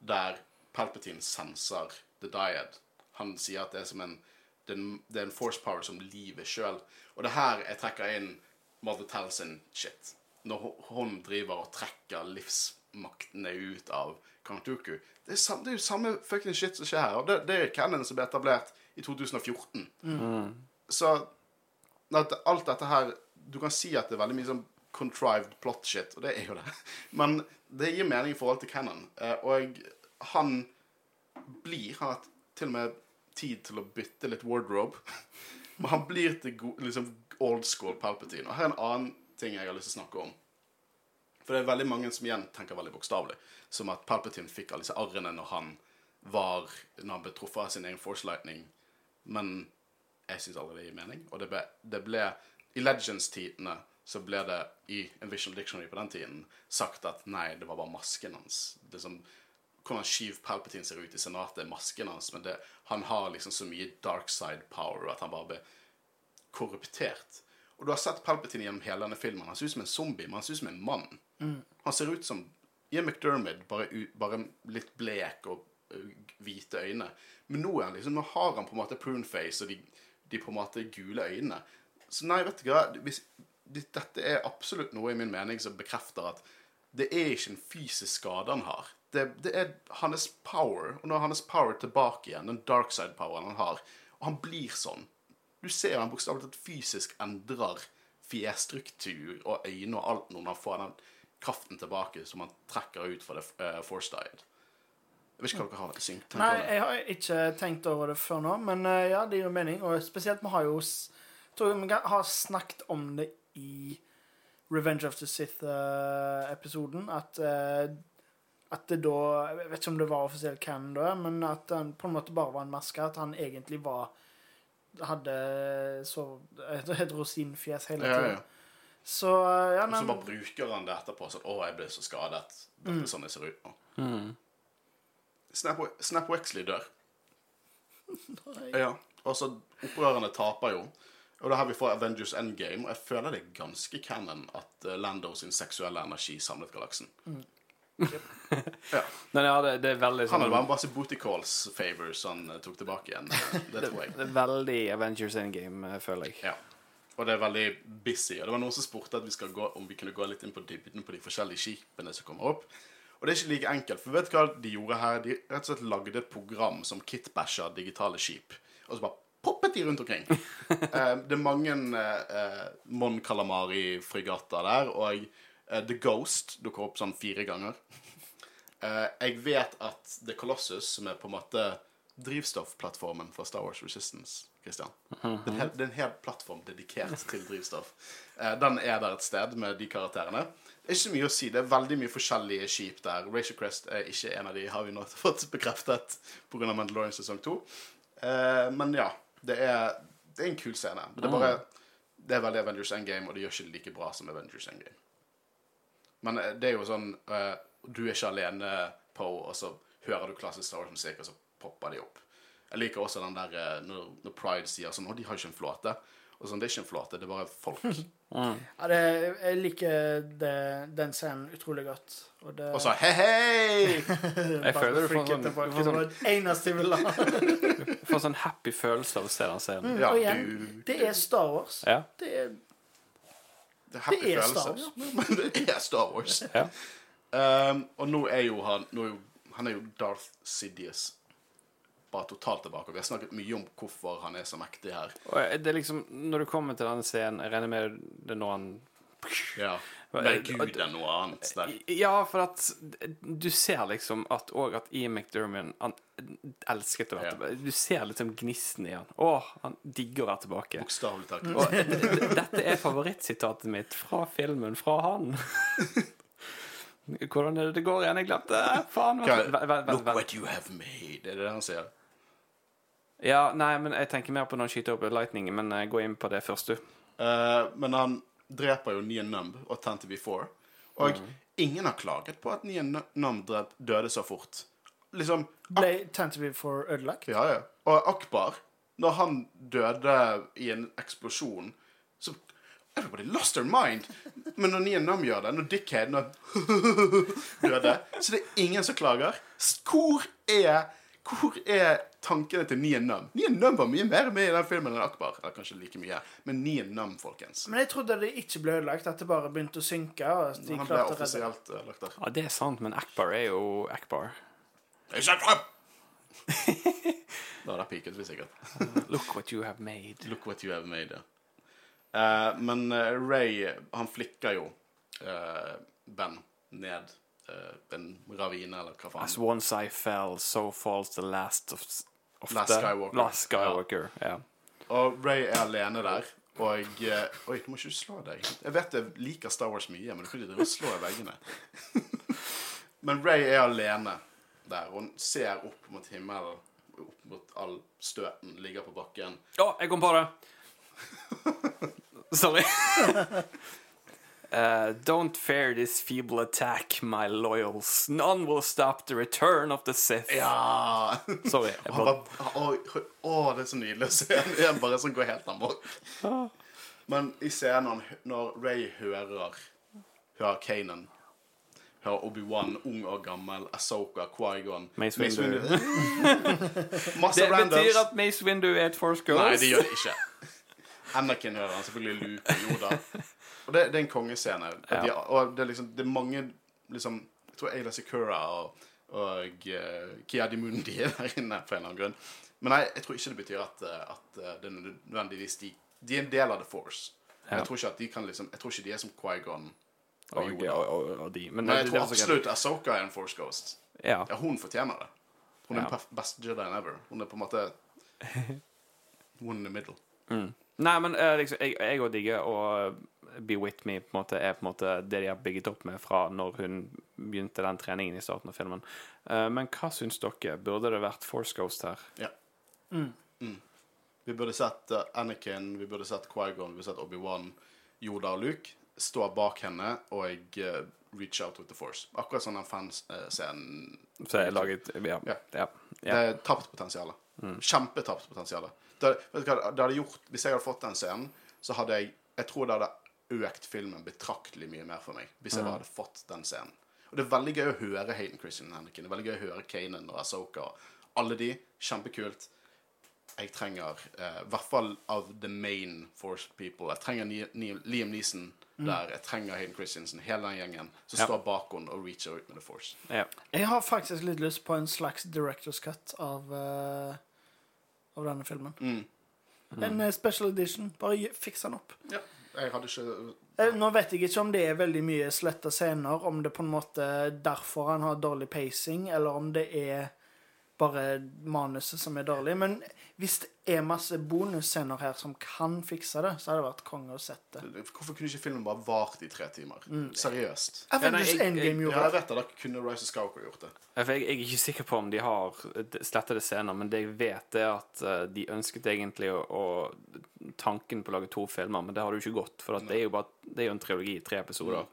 der Palpatine senser The Dyad. Han sier at det er som en det er en, det er en force power som livet sjøl. Og det er her jeg trekker inn Mother Tell sin shit. Når hun- driver og trekker livsmaktene ut av Dooku. Det er, det er jo samme fucking shit som skjer her. Og det, det er canon som ble etablert i 2014. Så at alt dette her Du kan si at det er veldig mye sånn contrived plot shit, og det er jo det. Men det gir mening i forhold til canon. Eh, Og han blir Han har til og med tid til å bytte litt wardrobe. Men han blir til liksom old school Palpatine. Og her er en annen ting jeg har lyst til å snakke om. For det er veldig mange som igjen tenker veldig bokstavelig. Som at Palpatine fikk alle disse arrene når han var Når han ble truffet av sin egen Force Lightning. Men jeg syns aldri det gir mening. Og det ble, det ble I Legends-tidene så ble det i Envisional Dictionary på den tiden sagt at nei, det var bare masken hans. Det som, hvordan Sheev Palpatine ser ut i senatet, masken hans, men det, han har liksom så mye dark side power at han bare blir korruptert. Og du har sett Palpatine gjennom hele denne filmen. Han ser ut som en zombie, men han ser ut som en mann. Han ser ut som Ian McDermid, bare, bare litt blek og hvite øyne. Men nå, liksom, nå har han på en måte prune face og de, de på en måte gule øynene. Så nei, vet du hva hvis Dette er absolutt noe i min mening som bekrefter at det er ikke en fysisk skade han har. Det, det er hans power, og nå er hans power tilbake igjen. Den dark side-poweren han har. Og han blir sånn. Du ser han bokstavelig talt fysisk endrer fjesstruktur og øyne og alt når han får den kraften tilbake som han trekker ut fra det uh, force diet. Jeg vet ikke hva dere har tenkt
Nei, jeg har ikke tenkt over det før nå, men uh, ja, det gir jo mening. Og spesielt, vi har jo tror vi har snakket om det i Revenge of the Sith-episoden, at eh, at det da Jeg vet ikke om det var offisiell canon da, men at han på en måte bare var en maske. At han egentlig var Hadde så et, et rosinfjes hele
Ja,
tida.
ja.
Så ja,
Og så bare bruker han det etterpå sånn 'Å, jeg ble så skadet'. Dette
Mm.
er sånn jeg ser ut nå. Snap, Snap Wexley dør. Ja. Og så opprørerne taper jo. Og det er her vi får Avengers Endgame. Og jeg føler det er ganske canon at eh, Lando sin seksuelle energi samlet galaksen. Ja.
Men ja, det, det er veldig
Han
sånn
hadde bare en masse booty calls favors han eh, tok tilbake igjen. Det tror jeg.
Det er veldig Avengers Endgame, eh, føler jeg.
Ja. Og det er veldig busy. Og det var noen som spurte at vi skal gå, om vi kunne gå litt inn på dybden på de forskjellige skipene som kommer opp. Og det er ikke like enkelt. For vet du hva de gjorde her? De rett og slett lagde et program som kitbasha digitale skip. Og så bare poppet de rundt omkring. eh, det er mange eh, Mon Calamari-fregatter der, og eh, The Ghost dukker opp sånn fire ganger. Uh, jeg vet at The Colossus, som er på en måte drivstoffplattformen for Star Wars Resistance, Christian det, er en hel, det er en hel plattform dedikert til drivstoff. Uh, den er der et sted med de karakterene. Det er ikke så mye å si. Det er veldig mye forskjellige skip der. Racer Crest er ikke en av de, har vi nå fått bekreftet pga. Mandalorian sesong to. Uh, men ja. Det er, det er en kul scene. Det er bare Det er veldig Avengers Endgame, og det gjør ikke det like bra som Avengers Endgame. Men eh, det er jo sånn uh, Du er ikke alene, på, og så hører du klassisk Star Wars-musikk, og så popper de opp. Jeg liker også den der uh, når, når Pride sier sånn Å, de har ikke en flåte. Og sånn, Det er ikke en flåte, det er bare folk.
ja, det, jeg liker det, den scenen utrolig godt. Og det
Og så hei, hei!
Jeg føler du får sånn, du får sånn,
det eneste jeg ville ha.
får sånn happy følelse av å se den scenen.
Ja,
og igjen,
du
det er Star Wars.
Ja.
Det er
Det er happy
Det er
følelse.
Star Wars.
Men det er Star Wars.
Ja.
Um, og nå er jo han nå er jo, Han er jo Darth Sidious. Bare totalt tilbake. Vi har snakket mye om hvorfor han er så mektig her.
Og det er liksom, Når du kommer til denne scenen, jeg regner med det er når han
Ja. Men gud er noe annet der.
Ja, for at du ser liksom at òg at E. McDermott Han elsket å være
Ja.
tilbake. Du ser liksom gnisten i han. Å, han digger å være tilbake.
Bokstavelig talt.
Dette er favorittsitatet mitt fra filmen, fra han. Hvordan er det det går igjen? Jeg glemte. Faen.
Look what you have made. Er det det han sier?
Ja, nei, men jeg tenker mer på når han skyter opp lightning, men eh, gå inn på det først, du.
Uh, men han dreper jo Nian Numb og Tanty V4. Og ingen har klaget på at Nian Numb døde så fort. Liksom
ble Tantive for ødelagt.
Ja, ja. Og Akbar, når han døde i en eksplosjon så Everybody lost their mind. Men når Nian Nam gjør det, når Dickhead når døde, så det er ingen som klager. Hvor er hvor er tankene til Nien Nam? Nien Nam var mye mer med i den filmen enn Akbar. Eller kanskje like mye. Men Nien Nam, folkens.
Men jeg trodde det ikke ble ødelagt, at det bare begynte å synke. Og at de
Han ble offisielt ødelagt lagt der.
Ja, det er sant, men Akbar er jo Akbar.
Da hadde piket vi sikkert.
Look what you have made.
Look what you have made. ja. Uh, men uh, Ray, han flikker jo uh, Ben ned eh, en ravine, eller hva faen.
As once I fell, so falls the last of, of
Last Skywalker.
Last Skywalker. Ja.
Og Ray er alene der. Og jeg, Oi, nå må ikke du slå deg. Jeg vet jeg liker Star Wars mye, men du kan ikke slå i veggene. men Ray er alene der. Hun ser opp mot himmelen, opp mot all støten, ligger på bakken.
Å, jeg kom på det! Sorry. Uh, don't fear this feeble attack, my loyals. None will stop the return of the Sith.
Ja!
Sorry.
Å,
bare,
oh, det er så nydelig å se han igjen bare som går helt amok. Men i scenen når Ray hører Hører Kanan Hører Obi-Wan, ung og gammel, Asoka, Qui-Gon
Mace Windu.
Masse
det
randoms.
betyr at Mace Windu er et Force Ghost.
Nei, det gjør det ikke. Anakin hører han, selvfølgelig Luke og Yoda. Og det, det er en kongescene. Og, de, og det er liksom Det er mange liksom Jeg tror Ayla Secura og, og uh, Kiadi Mundi er der inne for en eller annen grunn. Men nei, jeg tror ikke det betyr at, eh, at eh, det nødvendigvis de De er en del av The Force.
Ja.
jeg tror ikke at de kan liksom Jeg tror ikke de er som Qui-Gon og
Og, og, og, de. Men,
Men jeg
det-
tror absolutt Asoka er en Force Ghost.
Ja.
Ja, hun fortjener det. Hun er
Ja.
den best beste Jedien ever. Hun er på en måte One in the middle.
Nei, men eh, liksom, jeg, òg digger å Be With Me på en måte, er på en måte det de har bygget opp med fra når hun begynte den treningen i starten av filmen. Uh, men hva syns dere? Burde det vært Force Ghost her?
Ja. Mm. Vi burde sett uh, Anakin, vi burde sett Qui-Gon, vi burde sett Obi-Wan, Yoda og Luke stå bak henne og uh, reach out with the force. Akkurat sånn den fanscenen.
Så er laget Ja.
Ja.
ja.
Det er tapt potensial. Kjempetapt potensial. Det, vet du hva, det hadde gjort, hvis jeg hadde fått den scenen, så hadde jeg Jeg tror det hadde økt filmen betraktelig mye mer for meg. Hvis jeg bare hadde fått den scenen. Og det er veldig gøy å høre Hayden Christian Henriken. Det er veldig gøy å høre Kanan og Asoka. Alle de. Kjempekult. Jeg trenger eh, I hvert fall av the main force people. Jeg trenger Ni Ni Liam Neeson der. Jeg trenger Hayden Christensen. Hele den gjengen som
Ja.
står bak henne og reacher ut med the force.
ja.
Jeg har faktisk litt lyst på en slags director's cut av, eh, av denne filmen.
Mm.
En eh, special edition. Bare fiks den opp.
Ja. Jeg hadde ikke
Eh, Nå vet jeg ikke om det er veldig mye sletta scener, om det på en måte derfor han har dårlig pacing, eller om det er bare manuset som er dårlig. Men hvis det er masse bonusscener her som kan fikse det, så hadde det vært konge å sett det.
Hvorfor kunne ikke filmen bare vart i tre timer? Seriøst.
Avengers
jeg- jeg-
Endgame
Ja, jeg vet det. Da kunne Rise of Skywalker gjort det.
Jeg, jeg er ikke sikker på om de har slettede scener, men det jeg vet, er at eh, de ønsket egentlig å, å Tanken på å lage to filmer, men det har det jo ikke gått. For at det er jo bare Det er jo en trilogi, tre episoder.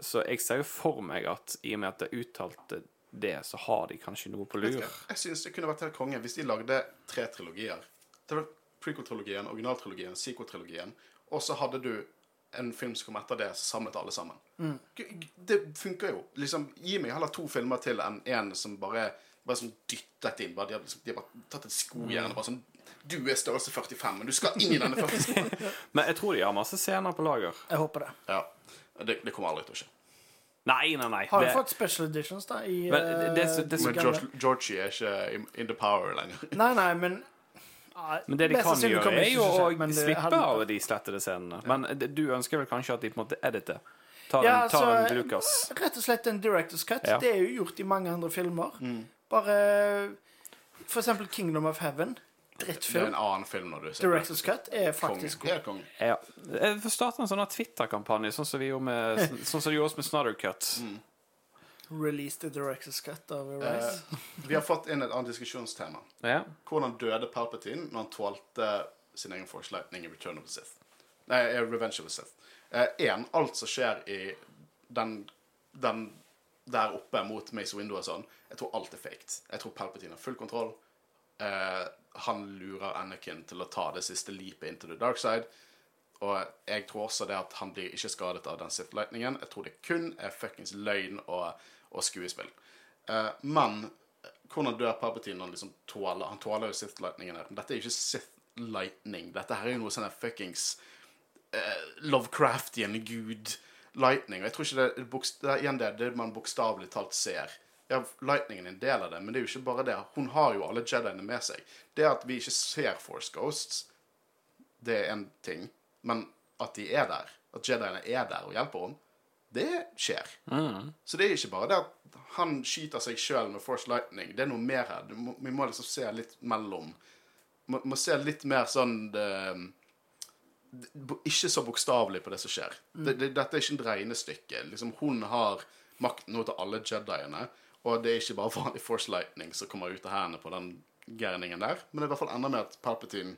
Så jeg ser jo for meg at i og med at det er uttalte det, så har de kanskje noe på lur.
hva? Jeg synes det kunne vært helt konge hvis de lagde tre trilogier. Prequel-trilogien, originaltrilogien, sequel-trilogien. Og så hadde du en film som kom etter det, så samlet alle sammen. G- Det funker jo. Liksom, Gi meg heller to filmer til enn én som bare bare sånn dyttet inn. Bare, de, har, liksom, de har bare tatt et skojern og bare sånn Du er størrelse 45, men du skal inn i denne 40-skoen.
Men jeg tror de har masse scener på lager.
Jeg håper det.
ja. Det, det kommer aldri til å skje.
Nei, nei, nei.
Har du fått special editions, da? I,
Men det- det-
eh,
det-
Men? George, Georgie er ikke in, in the power lenger.
Nei, nei, men Nei,
Men det de kan gjøre, er
det
jo å slippe av de slettede scenene. Men du ønsker vel kanskje at de på en måte editer? Tar
Ja,
en, tar
altså,
en Lucas.
Rett og slett en director's cut.
Ja.
Det er jo gjort i mange andre filmer.
Mm.
Bare For eksempel Kingdom of Heaven.
Det er en annen film når du ser
Director's cut er faktisk god.
Konge.
Ja. Får starte en sånn Twitter-kampanje, sånn som vi gjorde med Sånn som de gjorde med Snothercut.
Release the director's cut av Rise.
Eh, vi har fått inn et annet diskusjonstema.
Ja.
Hvordan døde Palpatine når han tålte sin egen forslagning i Return of the Sith? Nei, eh, Revenge of the Sith. Én, alt som skjer i den, den der oppe mot Mace Window og sånn, jeg tror alt er faked. Jeg tror Palpatine har full kontroll. Eh, han lurer Anakin til å ta det siste leapet into the dark side. Og jeg tror også det at han blir ikke skadet av den Sith Lightningen. Jeg tror det kun er fuckings løgn og, og skuespill. Uh, men hvordan dør Palpatine når liksom tåler Han tåler jo Sith Lightningen her. Dette er ikke Sith Lightning. Dette her er jo noe sånn fuckings uh, Lovecraftian gud lightning. Og jeg tror ikke det, bokst- det er igjen det man bokstavelig talt ser. Ja, lightningen er en del av det, men det er jo ikke bare det. Hun har jo alle Jediene med seg. Det at vi ikke ser Force Ghosts, det er en ting. Men at de er der, at Jediene er der og hjelper henne, det skjer. Så det er ikke bare det at han skyter seg sjøl med Force Lightning. Det er noe mer her. Må, vi må liksom se litt mellom. Må, må se litt mer sånn det, det- Ikke så bokstavelig på det som skjer. Mm. det, dette er ikke et regnestykke. Liksom, hun har makten til alle Jediene, og det er ikke bare vanlig Force Lightning som kommer ut av hendene på den gærningen der, men det er i hvert fall enda mer at Palpatine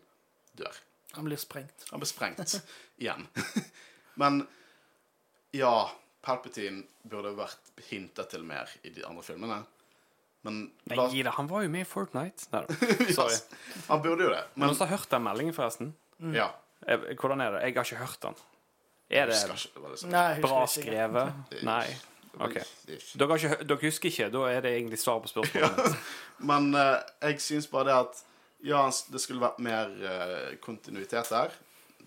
dør.
Han blir sprengt.
Han blir sprengt igjen. Men ja, Palpatine burde vært hintet til mer i de andre filmene. Men la,
Nei han var jo med i Fortnite. Nei sorry. yes.
han burde jo det.
Men
Men
også har hørt den meldingen, forresten.
ja.
Eh, Hvordan er det? Jeg har ikke hørt den. Er det
ikke, det sånn.
Nei,
bra skrevet? Nei. OK.
Er
Dere, ikke, dere husker ikke? Da er det egentlig svar på spørsmålet.
Men eh, jeg syns bare det at ja, det skulle vært mer eh, kontinuitet der.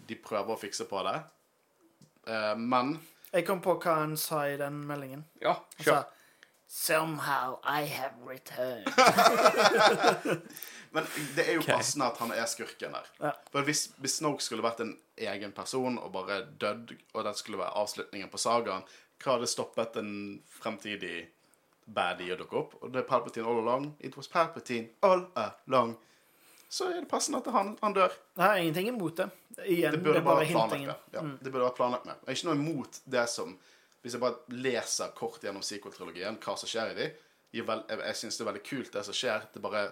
De prøver å fikse på det. Eh, men
Jeg kom på hva han sa i den meldingen.
Ja,
Han
kjør.
Somehow I have returned.
Men det er jo passende at han er skurken der.
Ja.
For hvis, hvis Snoke skulle vært en egen person og bare dødd, og det skulle være avslutningen på sagaen, hva hadde stoppet en fremtidig baddie å dukke opp? Og det er Palpatine all along. It was Palpatine all along. Så er det passende at han, han dør.
Jeg har ingenting imot det. Igjen,
Det
det,
burde
er
bare
bare
planlagt med. Ja, det burde vært planlagt med. Jeg har ikke noe imot det som Hvis jeg bare leser kort gjennom sequel-trilogien, hva som skjer i dem jeg, jeg syns det er veldig kult, det som skjer. Det bare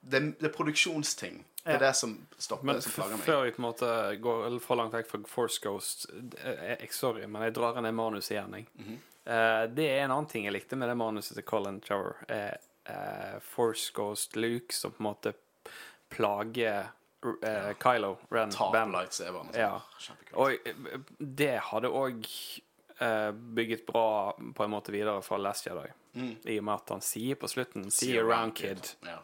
Det, det er produksjonsting. Det
Ja.
er det som stopper
Men
det som plager meg.
før vi på en måte går for langt vekk fra Force Ghost jeg, jeg, Sorry, men jeg drar ned manuset igjen, jeg.
Mm
-hmm. uh, det er en annen ting jeg likte med det manuset til Colin Trevor. Uh, eh, Force Ghost Luke som på en måte plager ja. Kylo Ren.
Ta
Ben.
på lightsaberen.
Ja.
Kjempekult.
Og eh, det hadde òg eh, bygget bra på en måte videre fra Last Jedi. I og med at han sier på slutten 'See around, kid'.
Ja.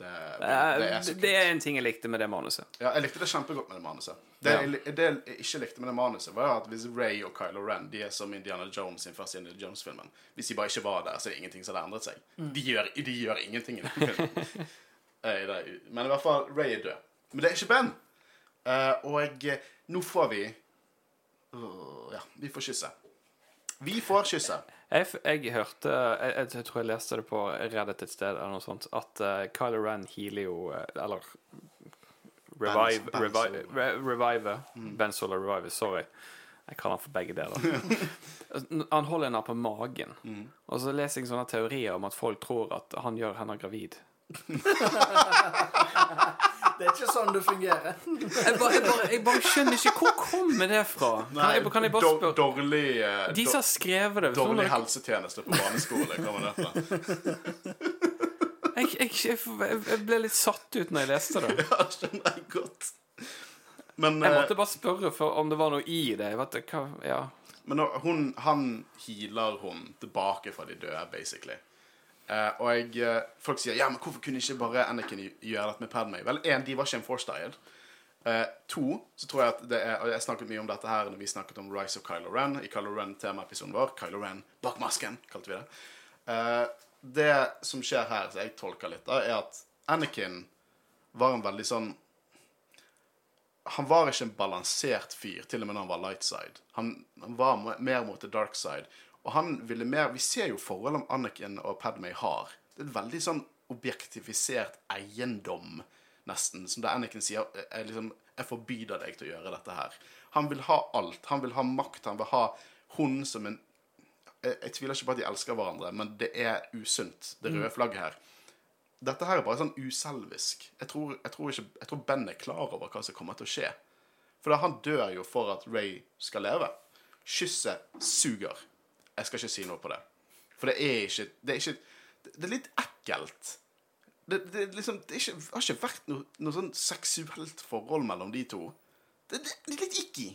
Det, det,
Eh,
det er
det er en ting jeg likte med det manuset.
Ja, jeg likte det kjempegodt med det manuset. Det,
Ja.
jeg, det jeg ikke likte med det manuset, var at hvis Ray og Kylo Ren De er som Indiana Jones sin første Indiana Jones-filmen. Hvis de bare ikke var der, så er det ingenting som hadde endret seg. De, gjør, de gjør ingenting i den filmen. Men i hvert fall, Ray er død. Men det er ikke Ben. Eh, og nå får vi Ja, vi får kysse. Vi får kysse.
Jeg, jeg hørte jeg, jeg, tror jeg leste det på Reddit et sted, eller noe sånt, at uh, Kylo Ren healer jo eh, Eller revive,
Ben
revive,
Solo.
re, revive Ben Solo revive. Sorry. Jeg kaller han for begge deler. han holder henne på magen. Og så leser jeg sånne teorier om at folk tror at han gjør henne gravid.
Det er ikke sånn det fungerer.
Jeg bare, jeg bare, jeg bare skjønner ikke Hvor kommer det fra? Kan jeg, kan jeg bare spørre
Dårlig, eh,
De som har skrevet det
dårlig
sånn,
helsetjeneste på barneskole. Kommer det fra.
jeg, jeg, jeg, ble litt satt ut når jeg leste det.
Ja, skjønner jeg godt. Men,
Jeg
eh,
måtte bare spørre for om det var noe i det. Vet, du, hva, ja.
men hun, han healer hun tilbake fra de døde, basically. Eh, og jeg, eh, folk sier ja, men hvorfor kunne ikke bare Anakin gjøre dette med Padme? Vel, en, de var ikke en force-diet. Uh, to, så tror jeg at det er Og jeg snakket mye om dette her når vi snakket om Rise of Kylo Ren i Kylo Ren-temaepisoden vår. Kylo Ren bak masken, kalte vi det. Uh, det som skjer her, som jeg tolker litt, da, er at Anakin var en veldig sånn han var ikke en balansert fyr, til og med når han var light side. Han, han var mer mot the dark side. Og han ville mer Vi ser jo forholdet Anakin og Padmay har. Det er et veldig sånn objektifisert eiendom, nesten. Som det Anakin sier er liksom Jeg forbyr deg til å gjøre dette her. Han vil ha alt. Han vil ha makt. Han vil ha hun som en jeg, jeg tviler ikke på at de elsker hverandre, men det er usunt, det røde flagget her. Dette her er bare sånn uselvisk. Jeg tror, jeg tror, ikke, jeg tror Ben er klar over hva som kommer til å skje. For da han dør jo for at Ray skal leve. Kysset suger. Jeg skal ikke si noe på det. For det er ikke Det er, ikke, det er litt ekkelt. Det, det, er liksom, det, er ikke, det har ikke vært noe, noe sånn seksuelt forhold mellom de to. Det, det, det er litt icky.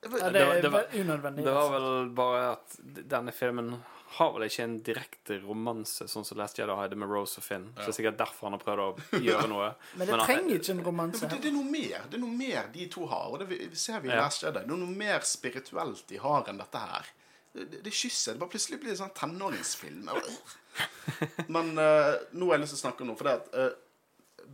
Ja, det er
det
unødvendig.
Det var vel bare at denne filmen har vel ikke en direkte romanse, sånn som Last Jedi hadde med Rose og Finn. Så det er sikkert derfor han har prøvd å gjøre noe.
Men det
men
trenger ikke en romanse.
det, det er noe mer Det er noe mer de to har, og det vi- vi ser vi i
Ja.
Last Jedi. Det er noe mer spirituelt de har enn dette her. Det, det, kysset. Det bare plutselig blir det sånn tenåringsfilm. Men uh, nå har jeg lyst til å snakke om noe, for det at uh,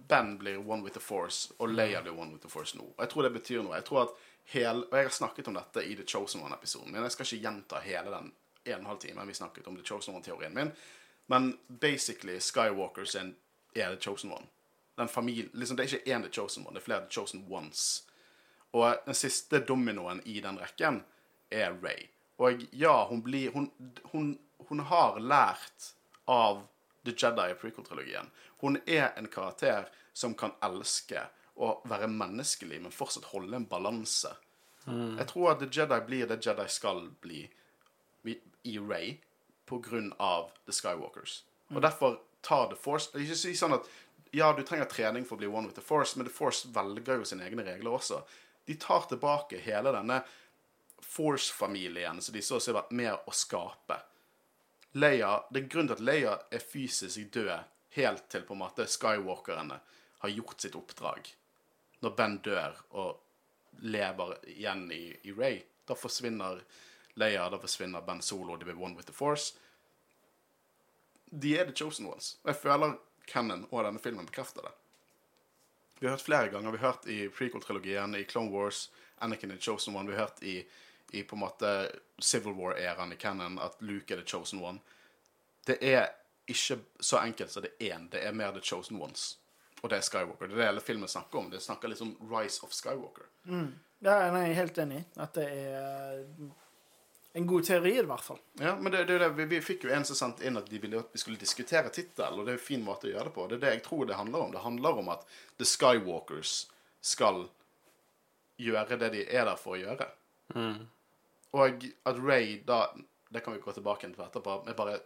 Ben blir one with the force, og Leia blir one with the force nå. Og jeg tror det betyr noe. Jeg tror at hel, Og jeg har snakket om dette i The Chosen One-episoden, men jeg skal ikke gjenta hele den en en halv timen vi snakket om The Chosen One-teorien min. Men basically, Skywalkers er, er The Chosen One. Den familien, liksom, Det er ikke én The Chosen One, det er flere The Chosen Ones. Og den siste dominoen i den rekken er Ray. Og ja, hun blir Hun, hun, hun har lært av The Jedi i prequel-trilogien. Hun er en karakter som kan elske og være menneskelig, men fortsatt holde en balanse. Jeg tror at The Jedi blir det Jedi skal bli i- Ray på grunn av The Skywalkers. Og derfor tar The Force Ikke si sånn at ja, du trenger trening for å bli one with the Force, men The Force velger jo sine egne regler også. De tar tilbake hele denne Force-familien som de så har vært med å skape. Leia, Det er grunnen til at Leia er fysisk død helt til på en måte Skywalkerne har gjort sitt oppdrag. Når Ben dør og lever igjen i, i Ray, da forsvinner Leia, da forsvinner Ben Solo, de blir one with the force. De er the chosen ones. Og jeg føler Cannon og denne filmen bekrefter det. Vi har hørt flere ganger. Vi har hørt i prequel-trilogien, i Clone Wars, Anakin and the chosen one. Vi har hørt i, i på en måte Civil War-æraen i Cannon at Luke er the chosen one. Det er ikke så enkelt som det er én. Det er mer the chosen ones. Og det er Skywalker. Det er det hele filmen snakker om. Det snakker litt om Rise of Skywalker.
Ja, nei, jeg er helt enig. At det er en god teori, i hvert fall.
Ja, men det, det, det, vi, vi fikk jo en som sendte inn at de ville at vi skulle diskutere tittel, og det er en fin måte å gjøre det på. Det er det jeg tror det handler om. Det handler om at The Skywalkers skal gjøre det de er der for å gjøre. Og at Ray da Det kan vi gå tilbake til etterpå. Men bare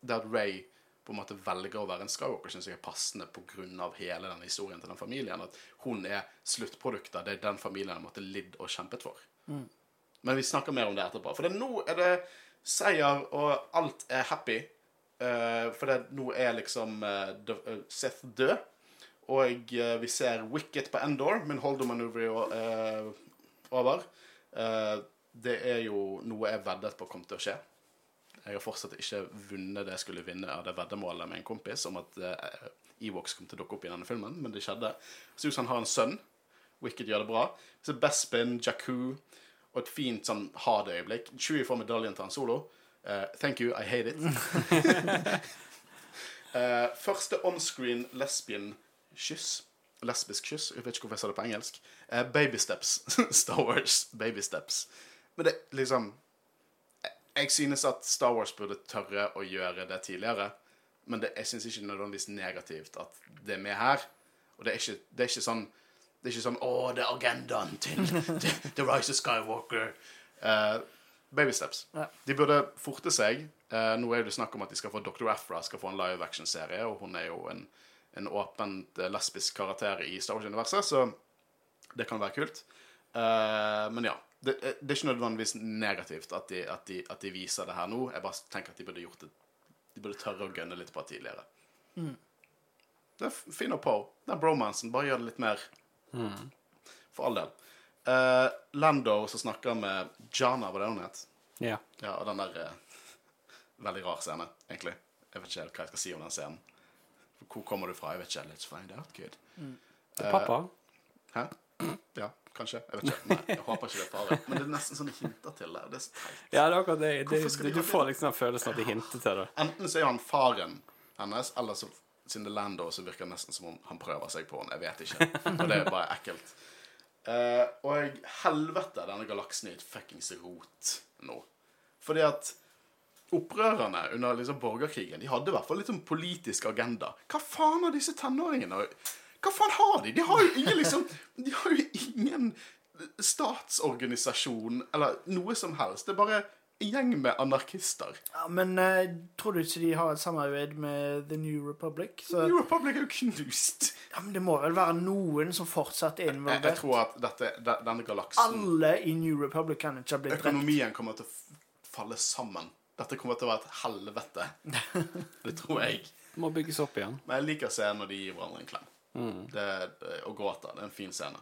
det at Ray på en måte velger å være en Skywalker, syns jeg er passende pga. hele den historien til den familien. At hun er sluttproduktet. Det er den familien har måttet lidd og kjempet for. Men vi snakker mer om det etterpå. For det, nå er det seier, og alt er happy. Uh, for det, nå er liksom uh, Seth død. Og uh, vi ser Wicket på Endor, min holdermanøver uh, over. Eh, det er jo noe jeg veddet på kom til å skje. Jeg har fortsatt ikke vunnet det jeg skulle vinne av det veddemålet med en kompis om at uh, Ewoks kom til å dukke opp i denne filmen, men det skjedde. Susan har en sønn. Wicked gjør det bra. Så Bespin, Jakku og et fint sånn ha det-øyeblikk. Chewie får medaljen til han solo. Uh, thank you, I hate it. uh, første onscreen lesbian-kyss. Lesbisk kyss. Jeg vet ikke hvorfor jeg sa det på engelsk. Uh, baby steps. Star Wars. Baby steps. Men det liksom jeg- synes at Star Wars burde tørre å gjøre det tidligere. Men det, jeg syns ikke nødvendigvis negativt at det er med her. Og det er ikke, det er ikke sånn Det er ikke sånn Å, det er agendaen til til The Rise of Skywalker. Uh, baby steps.
Ja.
De burde forte seg. Uh, nå er det snakk om at de skal få Dr. Afra skal få en live action-serie, og hun er jo en, en åpent eh, lesbisk karakter i Star Wars-universet, så det kan være kult. Uh, men ja. Det, det er ikke nødvendigvis negativt at de, at, de, at de viser det her nå. Jeg bare tenker at de burde gjort det De burde tørre å gønne litt på det tidligere. Det er fin og Poe. Den bromansen. Bare gjør det litt mer For all del. Uh, Lando som snakker med Jana, var det hun het?
Ja.
Ja, og den der uh, Veldig rar scene, egentlig. Jeg vet ikke helt hva jeg skal si om den scenen. Hvor kommer du fra? Jeg vet ikke. Let's find out, kid.
Det er pappa.
Hæ? Ja, kanskje. Jeg vet ikke. Nei, jeg håper ikke det er farlig. Men det er nesten sånn de hinter til det. Det er så teit.
Ja, det er akkurat det. det, det
de
du får liksom den følelsen at de hinter til det.
Enten så er han faren hennes, eller så siden det er Lando, så virker det nesten som om han prøver seg på henne. Jeg vet ikke. Og det er bare ekkelt. Uh, og helvete, denne galaksen er et fuckings rot nå. Fordi at opprørerne under liksom borgerkrigen De hadde i hvert fall litt sånn politisk agenda. Hva faen har disse tenåringene Hva faen har de? De har jo ingen liksom De har jo ingen statsorganisasjon eller noe som helst. Det er bare en gjeng med anarkister.
Ja, men uh, tror du ikke de har et samarbeid med The New Republic? Så,
New Republic er jo knust.
ja, men det må vel være noen som fortsatt er
Jeg, jeg tror at dette, de- denne galaksen
Alle i New Republic kan ikke ha blitt drept.
Økonomien kommer til å falle sammen. Dette kommer til å være et helvete. Det tror jeg.
Det Må bygges opp igjen.
Men jeg liker å se når de gir hverandre en klem.
Mm.
Det, og gråter. Det er en fin scene.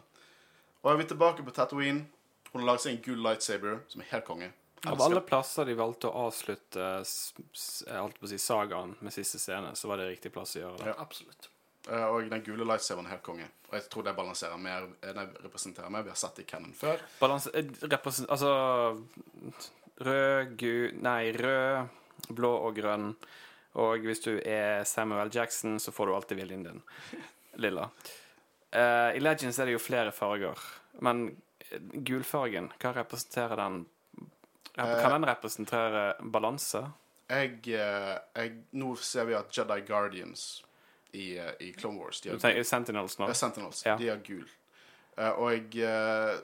Og er vi tilbake på Tatooine. Hun har laget seg en gul lightsaber som er helt konge.
Av alle plasser de valgte å avslutte s- s- jeg på å si sagaen med siste scene, så var det riktig plass å gjøre det.
Ja.
Absolutt.
Eh, Og den gule lightsaberen er helt konge. Og jeg tror det balanserer mer enn Nei, representerer mer. Vi har sett det i Cannon før.
Balanse, eh, altså Rød, gul Nei, rød, blå og grønn. Og hvis du er Samuel Jackson, så får du alltid viljen din. Lilla. Uh, I Legends er det jo flere farger, men eh, gulfargen, hva representerer den? Rep- Kan den representere balanse?
Jeg, eh, jeg, nå ser vi at Jedi Guardians i, eh, i Clone Wars De har,
tenker Sentinels nå?
det er Sentinels.
Ja.
De har gul. Eh, og eh,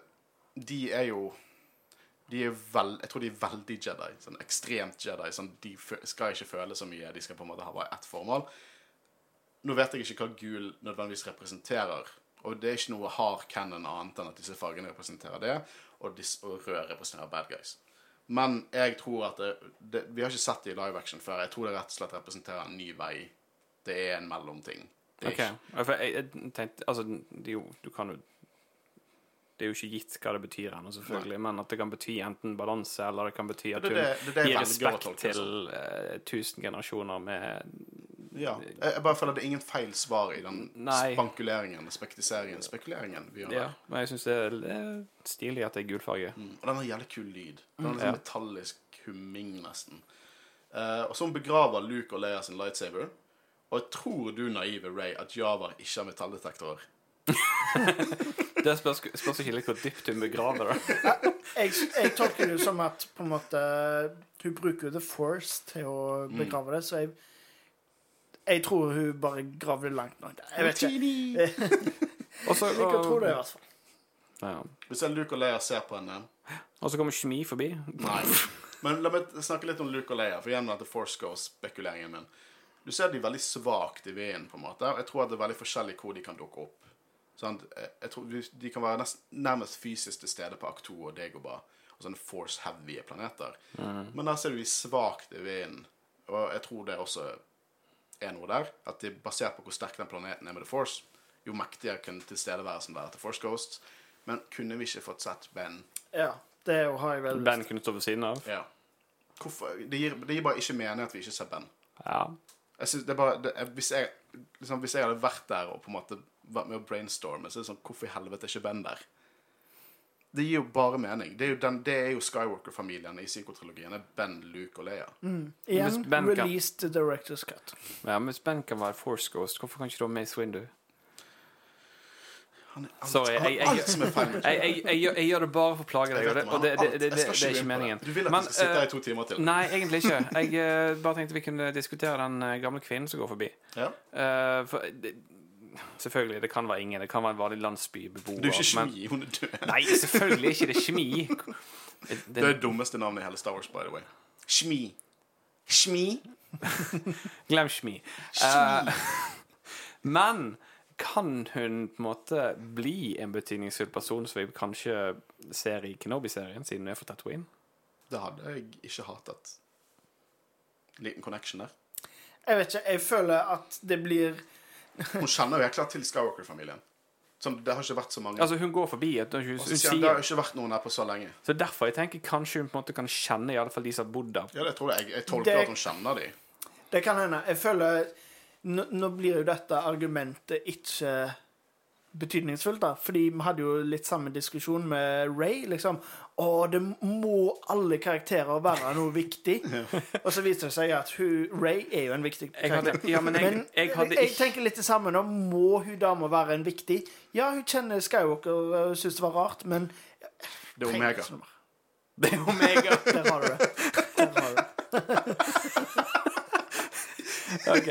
de er jo de er vel, Jeg tror de er veldig Jedi. Sånn ekstremt Jedi. Sånn, de skal ikke føle så mye. De skal på en måte ha bare ett formål. Nå vet jeg ikke hva gul nødvendigvis representerer. Og det er ikke noe hard canon annet enn at disse fargene representerer det, og, dis, og rød representerer bad guys. Men jeg tror at det, det, Vi har ikke sett det i live action før. Jeg tror det rett og slett representerer en ny vei. Det er en mellomting. Det er
Ok, for jeg, jeg tenkte Altså, det er jo, du kan jo Det er jo ikke gitt hva det betyr ennå, selvfølgelig, men at det kan bety enten balanse, eller det kan bety at hun gir respekt til uh, tusen generasjoner med
Ja. Jeg, bare føler det er ingen feil svar i den
Nei.
spankuleringen, spektiseringen, spekuleringen vi gjør
Ja,
der.
men jeg syns det er stilig at det er gulfarge.
Mm. Og den har jævlig kul lyd. Den har
Ja.
liksom metallisk humming, nesten. Uh, og så hun begraver Luke og Leia sin lightsaber. Og tror du, naive Ray, at Java ikke har metalldetektorer?
Det spørs, spørs ikke litt hvor dypt hun begraver det.
Jeg, jeg tolker det som at på en måte hun bruker jo The Force til å begrave det, så jeg jeg tror hun bare gravde langt nok. Jeg vet ikke.
Og så
Jeg å tro det, i hvert fall.
ja.
Hvis jeg Luke og Leia ser på henne
Og så kommer Kjemi forbi.
Nei. Men la meg snakke litt om Luke og Leia, for igjen dette Force Goes-spekuleringen min. Du ser de veldig svakt i veien, på en måte. Jeg tror at det er veldig forskjellig hvor de kan dukke opp. Sånn, jeg- tror De kan være nest, nærmest fysisk til stede på Akto 2 og Dagobah, og sånne force-heavy planeter. Men der ser du de svakt i veien, og jeg tror det også er noe der. At de, basert på hvor sterk den planeten er med The Force, jo mektigere kunne tilstedeværelsen være til Force Ghosts. Men kunne vi ikke fått sett Ben
Ja, det har jeg vel
Ben kunne stå ved siden av.
ja. Hvorfor? Det gir, det gir bare ikke mening at vi ikke ser Ben.
Ja.
Jeg synes det er bare, det, er- hvis, jeg, liksom, hvis jeg hadde vært der og på en måte vært med å brainstorme, så er det sånn Hvorfor i helvete er ikke Ben der? Det gir jo bare mening. Det er jo, den, det er jo Skywalker-familien i psykotrilogien. Ben, Luke og Leia.
Igjen,
release kan-
released the director's cut.
ja, men Hvis Ben kan være Force Ghost, hvorfor kan ikke du ha Mace Windu?
Han er alt,
Sorry, jeg- jeg-
alt som er feil. med
Jeg, jeg, jeg, gjør- jeg gjør det bare for å plage deg, og det, og det, det, det, det, det er ikke meningen.
Du vil at
Men,
vi skal sitte her
eh,
i to timer til?
Nei, egentlig ikke. Jeg eh, bare tenkte vi kunne diskutere den eh, gamle kvinnen som går forbi.
Ja.
Eh, for, det, selvfølgelig, det kan være ingen. Det kan være en vanlig landsbybeboer.
Du er ikke
men-
Shmi, hun er død.
Nei, selvfølgelig ikke det er kjemi. Det,
Det er det dummeste navnet i hele Star Wars, by the way. Shmi. Shmi.
glem Shmi. Uh, men kan hun på en måte bli en betydningsfull person som vi kanskje ser i Kenobi-serien, siden hun er fra Tatooine?
Det hadde jeg ikke hatet. Liten connection der.
Jeg vet ikke, jeg føler at det blir
Hun kjenner jo helt klart til Skywalker-familien. Det har ikke vært så mange.
Altså, hun går forbi. At hun, hun, hun
sier det har ikke vært noen her på så lenge.
så derfor jeg tenker kanskje hun på en måte kan kjenne i alle fall de som har bodd der.
Ja, det tror jeg. Jeg tolker
Det-
at hun kjenner de.
Det kan hende. Jeg føler Nå, nå blir jo dette argumentet ikke betydningsfullt, da. Fordi vi hadde jo litt samme diskusjon med Ray. liksom. Å, det må alle karakterer være noe viktig. Og så viser det seg at hun, Ray er jo en viktig
karakter. hadde- ja, men jeg-
men
jeg hadde
jeg tenker litt det samme nå. Må hun dama være en viktig? Ja, hun kjenner Skywalker og syns det var rart, men
Det er Omega.
Sånn.
Det er Omega.
Der har du det. Der har du det.
Ok.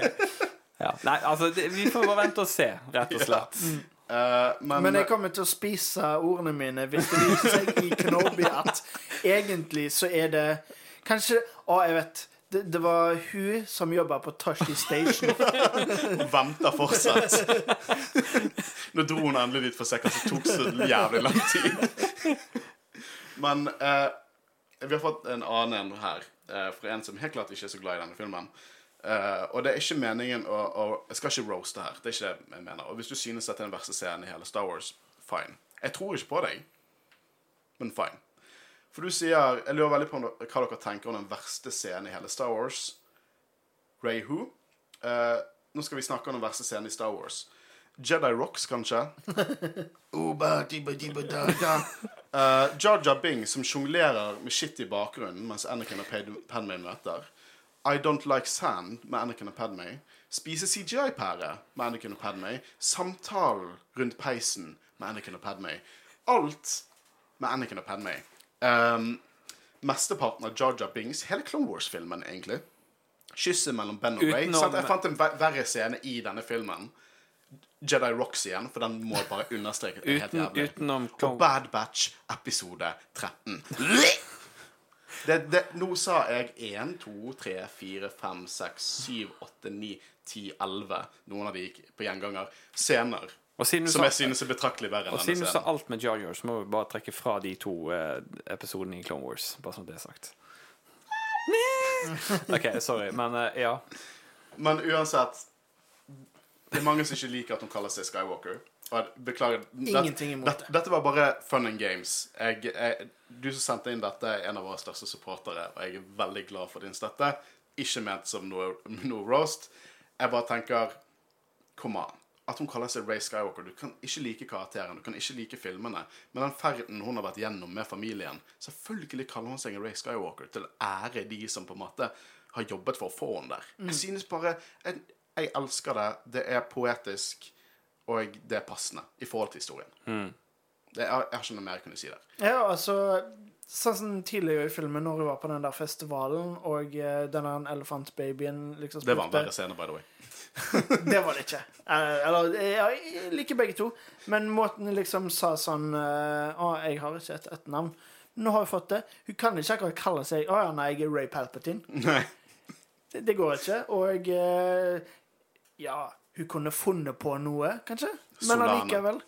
Ja. Nei, altså, det, vi får bare vente og se, rett og slett.
Eh, men
Men jeg kommer til å spise ordene mine hvis det viser seg i Kenobi at egentlig så er det Kanskje Å, jeg vet. Det, det var hun som jobba på Toshi Station.
Hun venter fortsatt. Nå dro hun endelig dit for å se hva som tok så jævlig lang tid. Men uh, vi har fått en annen en her, uh, fra en som helt klart ikke er så glad i denne filmen. Eh, og det er ikke meningen å, å Jeg skal ikke roaste her. Det er ikke det jeg mener. Og hvis du synes dette er den verste scenen i hele Star Wars, fine. Jeg tror ikke på deg, men fine. For du sier Jeg lurer veldig på hva dere tenker om den verste scenen i hele Star Wars. Ray Who? Uh, nå skal vi snakke om den verste scenen i Star Wars. Jedi Rocks, kanskje? uh, Jar Bing som sjonglerer med shit i bakgrunnen mens Anakin og Pad- Padme møter. I Don't Like Sand med Anakin og Padme. Spise CGI-pære med Anakin og Padme. Samtalen rundt peisen med Anakin og Padme. Alt med Anakin og Padme. Um, mesteparten av Jar Jar Bings, hele Clone Wars-filmen, egentlig. Kysset mellom Ben og Ray.
Utenom-
Jeg fant en verre scene i denne filmen. Jedi Rocks igjen, for den må bare understreke. er
Uten,
jævlig.
Clone...
Og Bad Batch episode 13. Det, det, nå sa jeg 1, 2, 3, 4, 5, 6, 7, 8, 9, 10, 11 Noen av de gikk på gjenganger. Scener som
sa-
jeg synes er betraktelig verre enn denne scenen.
Og siden du sa alt med Jar Jar, så må vi bare trekke fra de to eh, episodene i Clone Wars. Bare sånn det er sagt. OK, sorry, men eh, ja.
Men uansett Det er mange som ikke liker at hun kaller seg Skywalker. Jeg beklager.
Ingenting imot
dette, dette var bare fun and games. Jeg, jeg, du som sendte inn dette, er en av våre største supportere, og jeg er veldig glad for din støtte. Ikke ment som noe, noe roast. Jeg bare tenker Kom an. At hun kaller seg Ray Skywalker. Du kan ikke like karakteren, du kan ikke like filmene. Men den ferden hun har vært gjennom med familien Selvfølgelig kaller hun seg Ray Skywalker til ære de som på en måte har jobbet for å få henne der. Jeg synes bare jeg, jeg elsker det. Det er poetisk, og det er passende i forhold til historien. Det jeg, jeg har ikke noe mer jeg kunne si der.
Ja, altså Sånn som tidligere i filmen, når hun var på den der festivalen, og uh, denne elefantbabyen liksom
Det var en verre scene, by the way.
Det var det ikke. Eh, eller ja, Jeg liker begge to. Men måten liksom sa sånn eh, Å, jeg har ikke et etternavn. Nå har hun fått det. Hun kan ikke akkurat kalle seg Å ja, nei, jeg er Ray Palpatine.
Nei.
Det, det går ikke. Og eh, ja, hun kunne funnet på noe, kanskje. Men allikevel.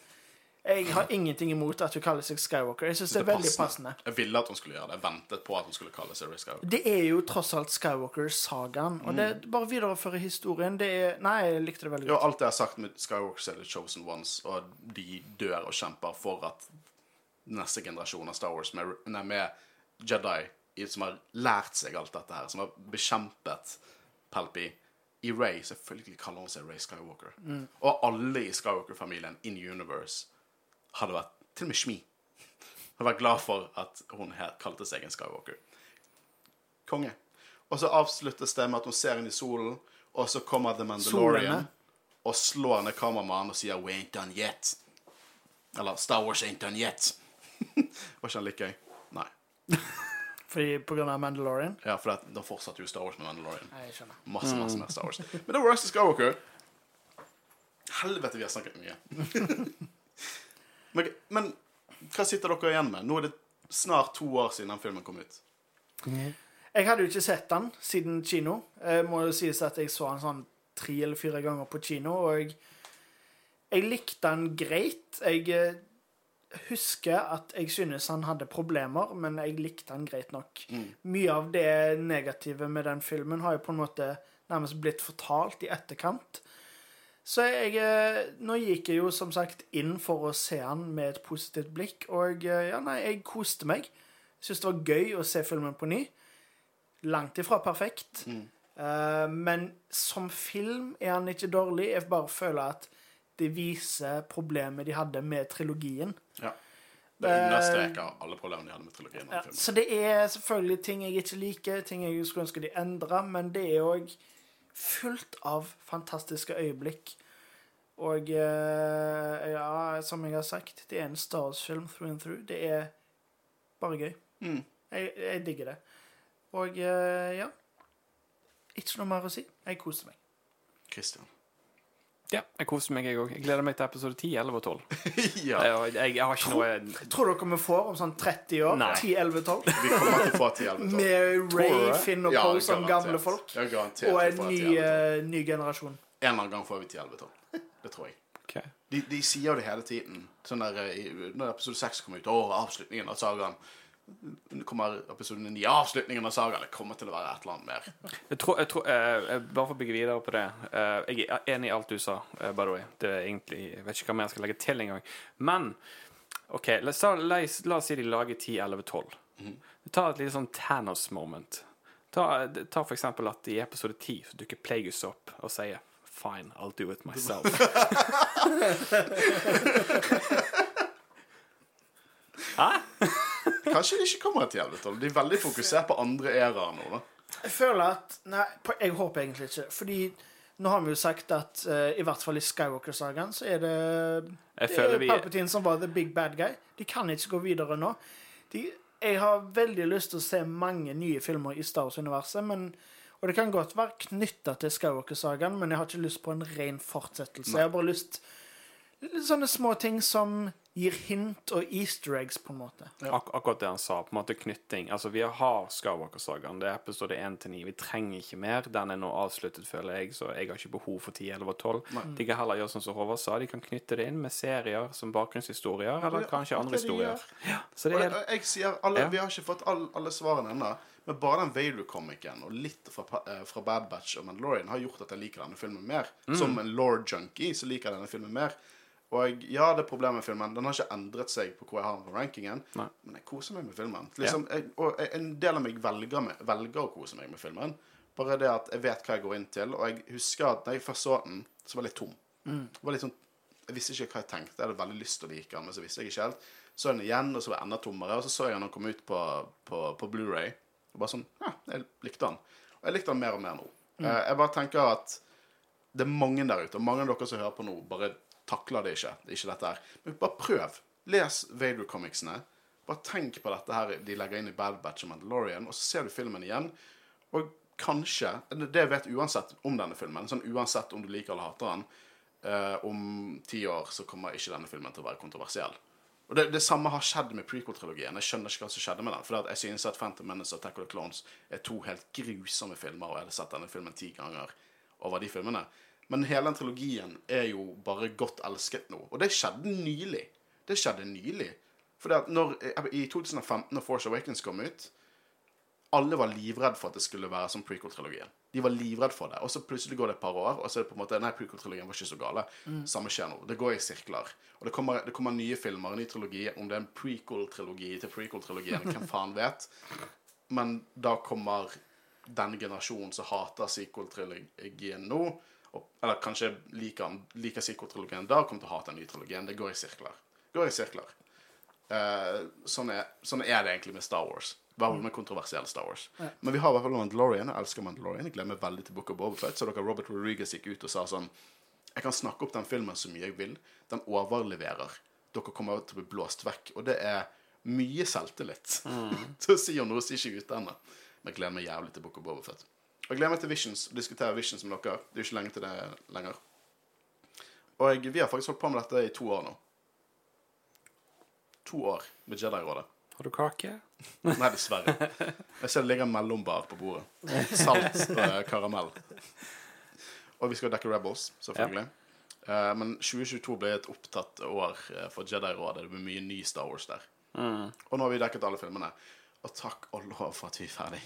Jeg har ingenting imot at hun kaller seg Skywalker. Jeg synes det er veldig passende.
Jeg ville at hun skulle gjøre det. Jeg ventet på at hun skulle kalle seg Skywalker.
Det er jo tross alt Skywalker-sagaen. Og det bare viderefører historien. Det er Nei, jeg likte det veldig
Jo,
godt.
alt jeg har sagt med Skywalker er the chosen ones, og de dør og kjemper for at neste generasjon av Star Wars med, nei, med Jedi som har lært seg alt dette her, som har bekjempet Palpi i Ray, selvfølgelig kaller hun seg Ray Skywalker. Og alle i Skywalker-familien in universe hadde vært Til og med Shmi hadde vært glad for at hun her kalte seg en Skywalker. Konge. Og så avsluttes det med at hun ser inn i solen, og så kommer The Mandalorian
Solene.
og slår ned kameramannen og sier 'We ain't done yet'. Eller 'Star Wars ain't done yet'. Var ikke han like gøy? Nei.
Fordi på grunn av Mandalorian.
Ja, for det, da fortsatte jo Star Wars med Mandalorian.
Nei, jeg skjønner.
Masse, masse mer Star Wars. Men det var Rise of Skywalker. Helvete, vi har snakket mye. men, men hva sitter dere igjen med? Nå er det snart to år siden den filmen kom ut.
Jeg hadde jo ikke sett den siden kino. Jeg må jo sies at jeg så den sånn tre eller fire ganger på kino, og jeg, jeg likte den greit. Jeg eh, husker at jeg synes han hadde problemer, men jeg likte han greit nok. Mye av det negative med den filmen har jo på en måte nærmest blitt fortalt i etterkant. Så jeg eh, Nå gikk jeg jo som sagt inn for å se han med et positivt blikk, og eh, ja, nei, jeg koste meg. Syns det var gøy å se filmen på ny. Langt ifra perfekt. Eh, men som film er han ikke dårlig. Jeg bare føler at det viser problemet de hadde med trilogien.
Ja. Det understreker alle problemene de hadde med trilogien.
Ja, så det er selvfølgelig ting jeg ikke liker, ting jeg skulle ønske de endra, men det er òg fullt av fantastiske øyeblikk. Og eh, ja, som jeg har sagt, det er en Star Wars-film through and through. Det er bare gøy.
Mm.
Jeg, jeg digger det. Og eh, ja Ikke noe mer å si. Jeg koser meg.
Christian.
Ja, jeg koser meg, jeg òg. Jeg gleder meg til episode 10, 11 og 12.
ja.
Jeg, jeg, jeg har ikke noe
Tror dere vi får om sånn 30 år?
Nei.
10, 11, 12?
Vi kommer til å få 10 11 12.
Med Ray? Finn og
Ja,
som gamle folk. Og en ny,
10 11 12.
eh, ny generasjon.
En eller annen gang får vi 10 11 12. Det tror jeg.
Okay.
De, de sier jo det hele tiden. Sånn der, eh, Når episode 6 kommer ut, å, avslutningen av sagaen. Nå kommer episoden inn i avslutningen av sagaen. Det kommer til å være et eller annet mer.
Jeg tror, jeg tror eh, eh, Bare for å bygge videre på det. eh, jeg er enig i alt du sa, eh, by the way. Det er egentlig, Jeg vet ikke hva mer jeg skal legge til engang. Men OK, la, oss la, oss- la oss si de lager 10, 11, 12. Ta et lite sånn Thanos-moment. Ta, ta for eksempel at i episode 10 så dukker Plagueis opp og sier Fine, I'll do it myself. Hæ?
Kanskje de ikke kommer et 10 11 12. De er veldig fokusert på andre æraer nå, da.
Jeg føler at Nei, på- jeg håper egentlig ikke. Fordi nå har vi jo sagt at uh, i hvert fall i Skywalker-sagaen så er det, det er
vi
Palpatine som var the big bad guy. De kan ikke gå videre nå. De, jeg har veldig lyst til å se mange nye filmer i Star Wars-universet, men og det kan godt være knytta til Skywalker-sagaen, men jeg har ikke lyst på en ren fortsettelse. Jeg har bare lyst Litt sånne små ting som gir hint og easter eggs, på en måte.
Ak akkurat det han sa, på en måte knytting. Altså, vi har Skywalker-sagaen. Det er episode 1 til 9. Vi trenger ikke mer. Den er nå avsluttet, føler jeg, så jeg har ikke behov for 10, 11 og 12. De kan heller gjøre sånn som Håvard sa, de kan knytte det inn med serier som bakgrunnshistorier, eller
det er
kanskje andre historier. Ja, så det
er...
er
jeg sier alle,
Ja.
Vi har ikke fått alle, alle svarene ennå. Men bare den Vader-komikeren og litt fra, eh, fra Bad Batch og Mandalorian har gjort at jeg liker denne filmen mer.
Mm.
Som en law-junkie så liker jeg denne filmen mer. Og ja, det er problemet med filmen. Den har ikke endret seg på hvor jeg har den på rankingen.
Nei.
Men jeg koser meg med filmen. Liksom, jeg, og en del av meg velger, med, velger å kose meg med filmen. Bare det at jeg vet hva jeg går inn til. Og jeg husker at da jeg først så den, så var jeg litt tom. Mm. var litt sånn jeg visste ikke hva jeg tenkte. Jeg hadde veldig lyst til å like den, men så visste jeg ikke helt. Så jeg den igjen, og så var jeg enda tommere. Og så så jeg den kom ut på, på, på Blu-ray Og bare sånn Ja, jeg likte den. Og jeg likte den mer og mer nå. Mm. jeg bare tenker at det er mange der ute, og mange av dere som hører på nå, bare takler det ikke. Det er ikke dette her. Men bare prøv. Les Vader-comicsene. Bare tenk på dette her de legger inn i Bad Batch og Mandalorian, og så ser du filmen igjen. Og kanskje Det vet uansett om denne filmen. Sånn Uansett om du liker eller hater den. eh, om ti år så kommer ikke denne filmen til å være kontroversiell. Og det, det samme har skjedd med prequel-trilogien. Jeg skjønner ikke hva som skjedde med den. For jeg synes at Phantom Menace og Attack of the Clones er to helt grusomme filmer, og jeg hadde sett denne filmen ti ganger over de filmene. Men hele den trilogien er jo bare godt elsket nå. Og det skjedde nylig. Det skjedde nylig. For i 2015, når Force Awakens kom ut alle var livredd for at det skulle være som prequel-trilogien. De var livredd for det. Og så plutselig går det et par år, og så er det på en måte Nei, prequel-trilogien var ikke så gale. Samme skjer nå. Det går i sirkler. Og det kommer, det kommer nye filmer, en ny trilogi. Om det er en prequel-trilogi til prequel-trilogien, hvem faen vet. Men da kommer den generasjonen som hater sequel-trilogien nå, og, eller kanskje liker, liker sequel-trilogien da, kommer til å hate den nye trilogien. Det går i sirkler. Går i sirkler. Uh, sånn, er, sånn er det egentlig med Star Wars. Bare med kontroversiell Star Wars. Men vi har i hvert fall Mandalorian. Jeg elsker Mandalorian. Jeg glemmer veldig til Book of Boba Så dere Robert Rodriguez gikk ut og sa sånn Jeg kan snakke opp den filmen så mye jeg vil. Den overleverer. Dere kommer til å bli blåst vekk. Og det er mye selvtillit til å si om noe som ikke er ute ennå. Men jeg gleder meg jævlig til Book of Fett. Og jeg gleder meg til Visions. Å diskutere Visions med dere. Det er jo ikke lenge til det lenger. Og jeg, vi har faktisk holdt på med dette i to år nå. To år med Jedi-rådet.
Har du kake?
Nei, dessverre. Jeg ser det ligger en mellombar på bordet. Salt og eh, karamell. Og vi skal dekke Rebels, selvfølgelig. Eh, men 2022 ble et opptatt år eh, for Jedi-rådet. Det blir mye ny Star Wars der. Og nå har vi dekket alle filmene. Og takk og lov for at vi er ferdig.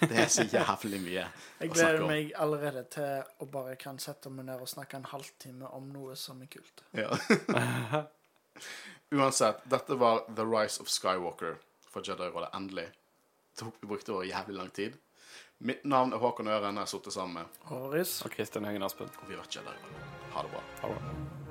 Det er så jævlig mye
Jeg
å snakke
gleder meg allerede til å bare kan sette meg ned og snakke en halvtime om noe som er kult.
Ja. Uansett, dette var The Rise of Skywalker for Jedi-rådet. Endelig. Det brukte over jævlig lang tid. Mitt navn er Håkon Øren. Jeg har sittet sammen med
Håris.
Og Kristian Høgen Aspen.
Og vi har vært Jedi-rådet. Ha det bra.
Ha det bra.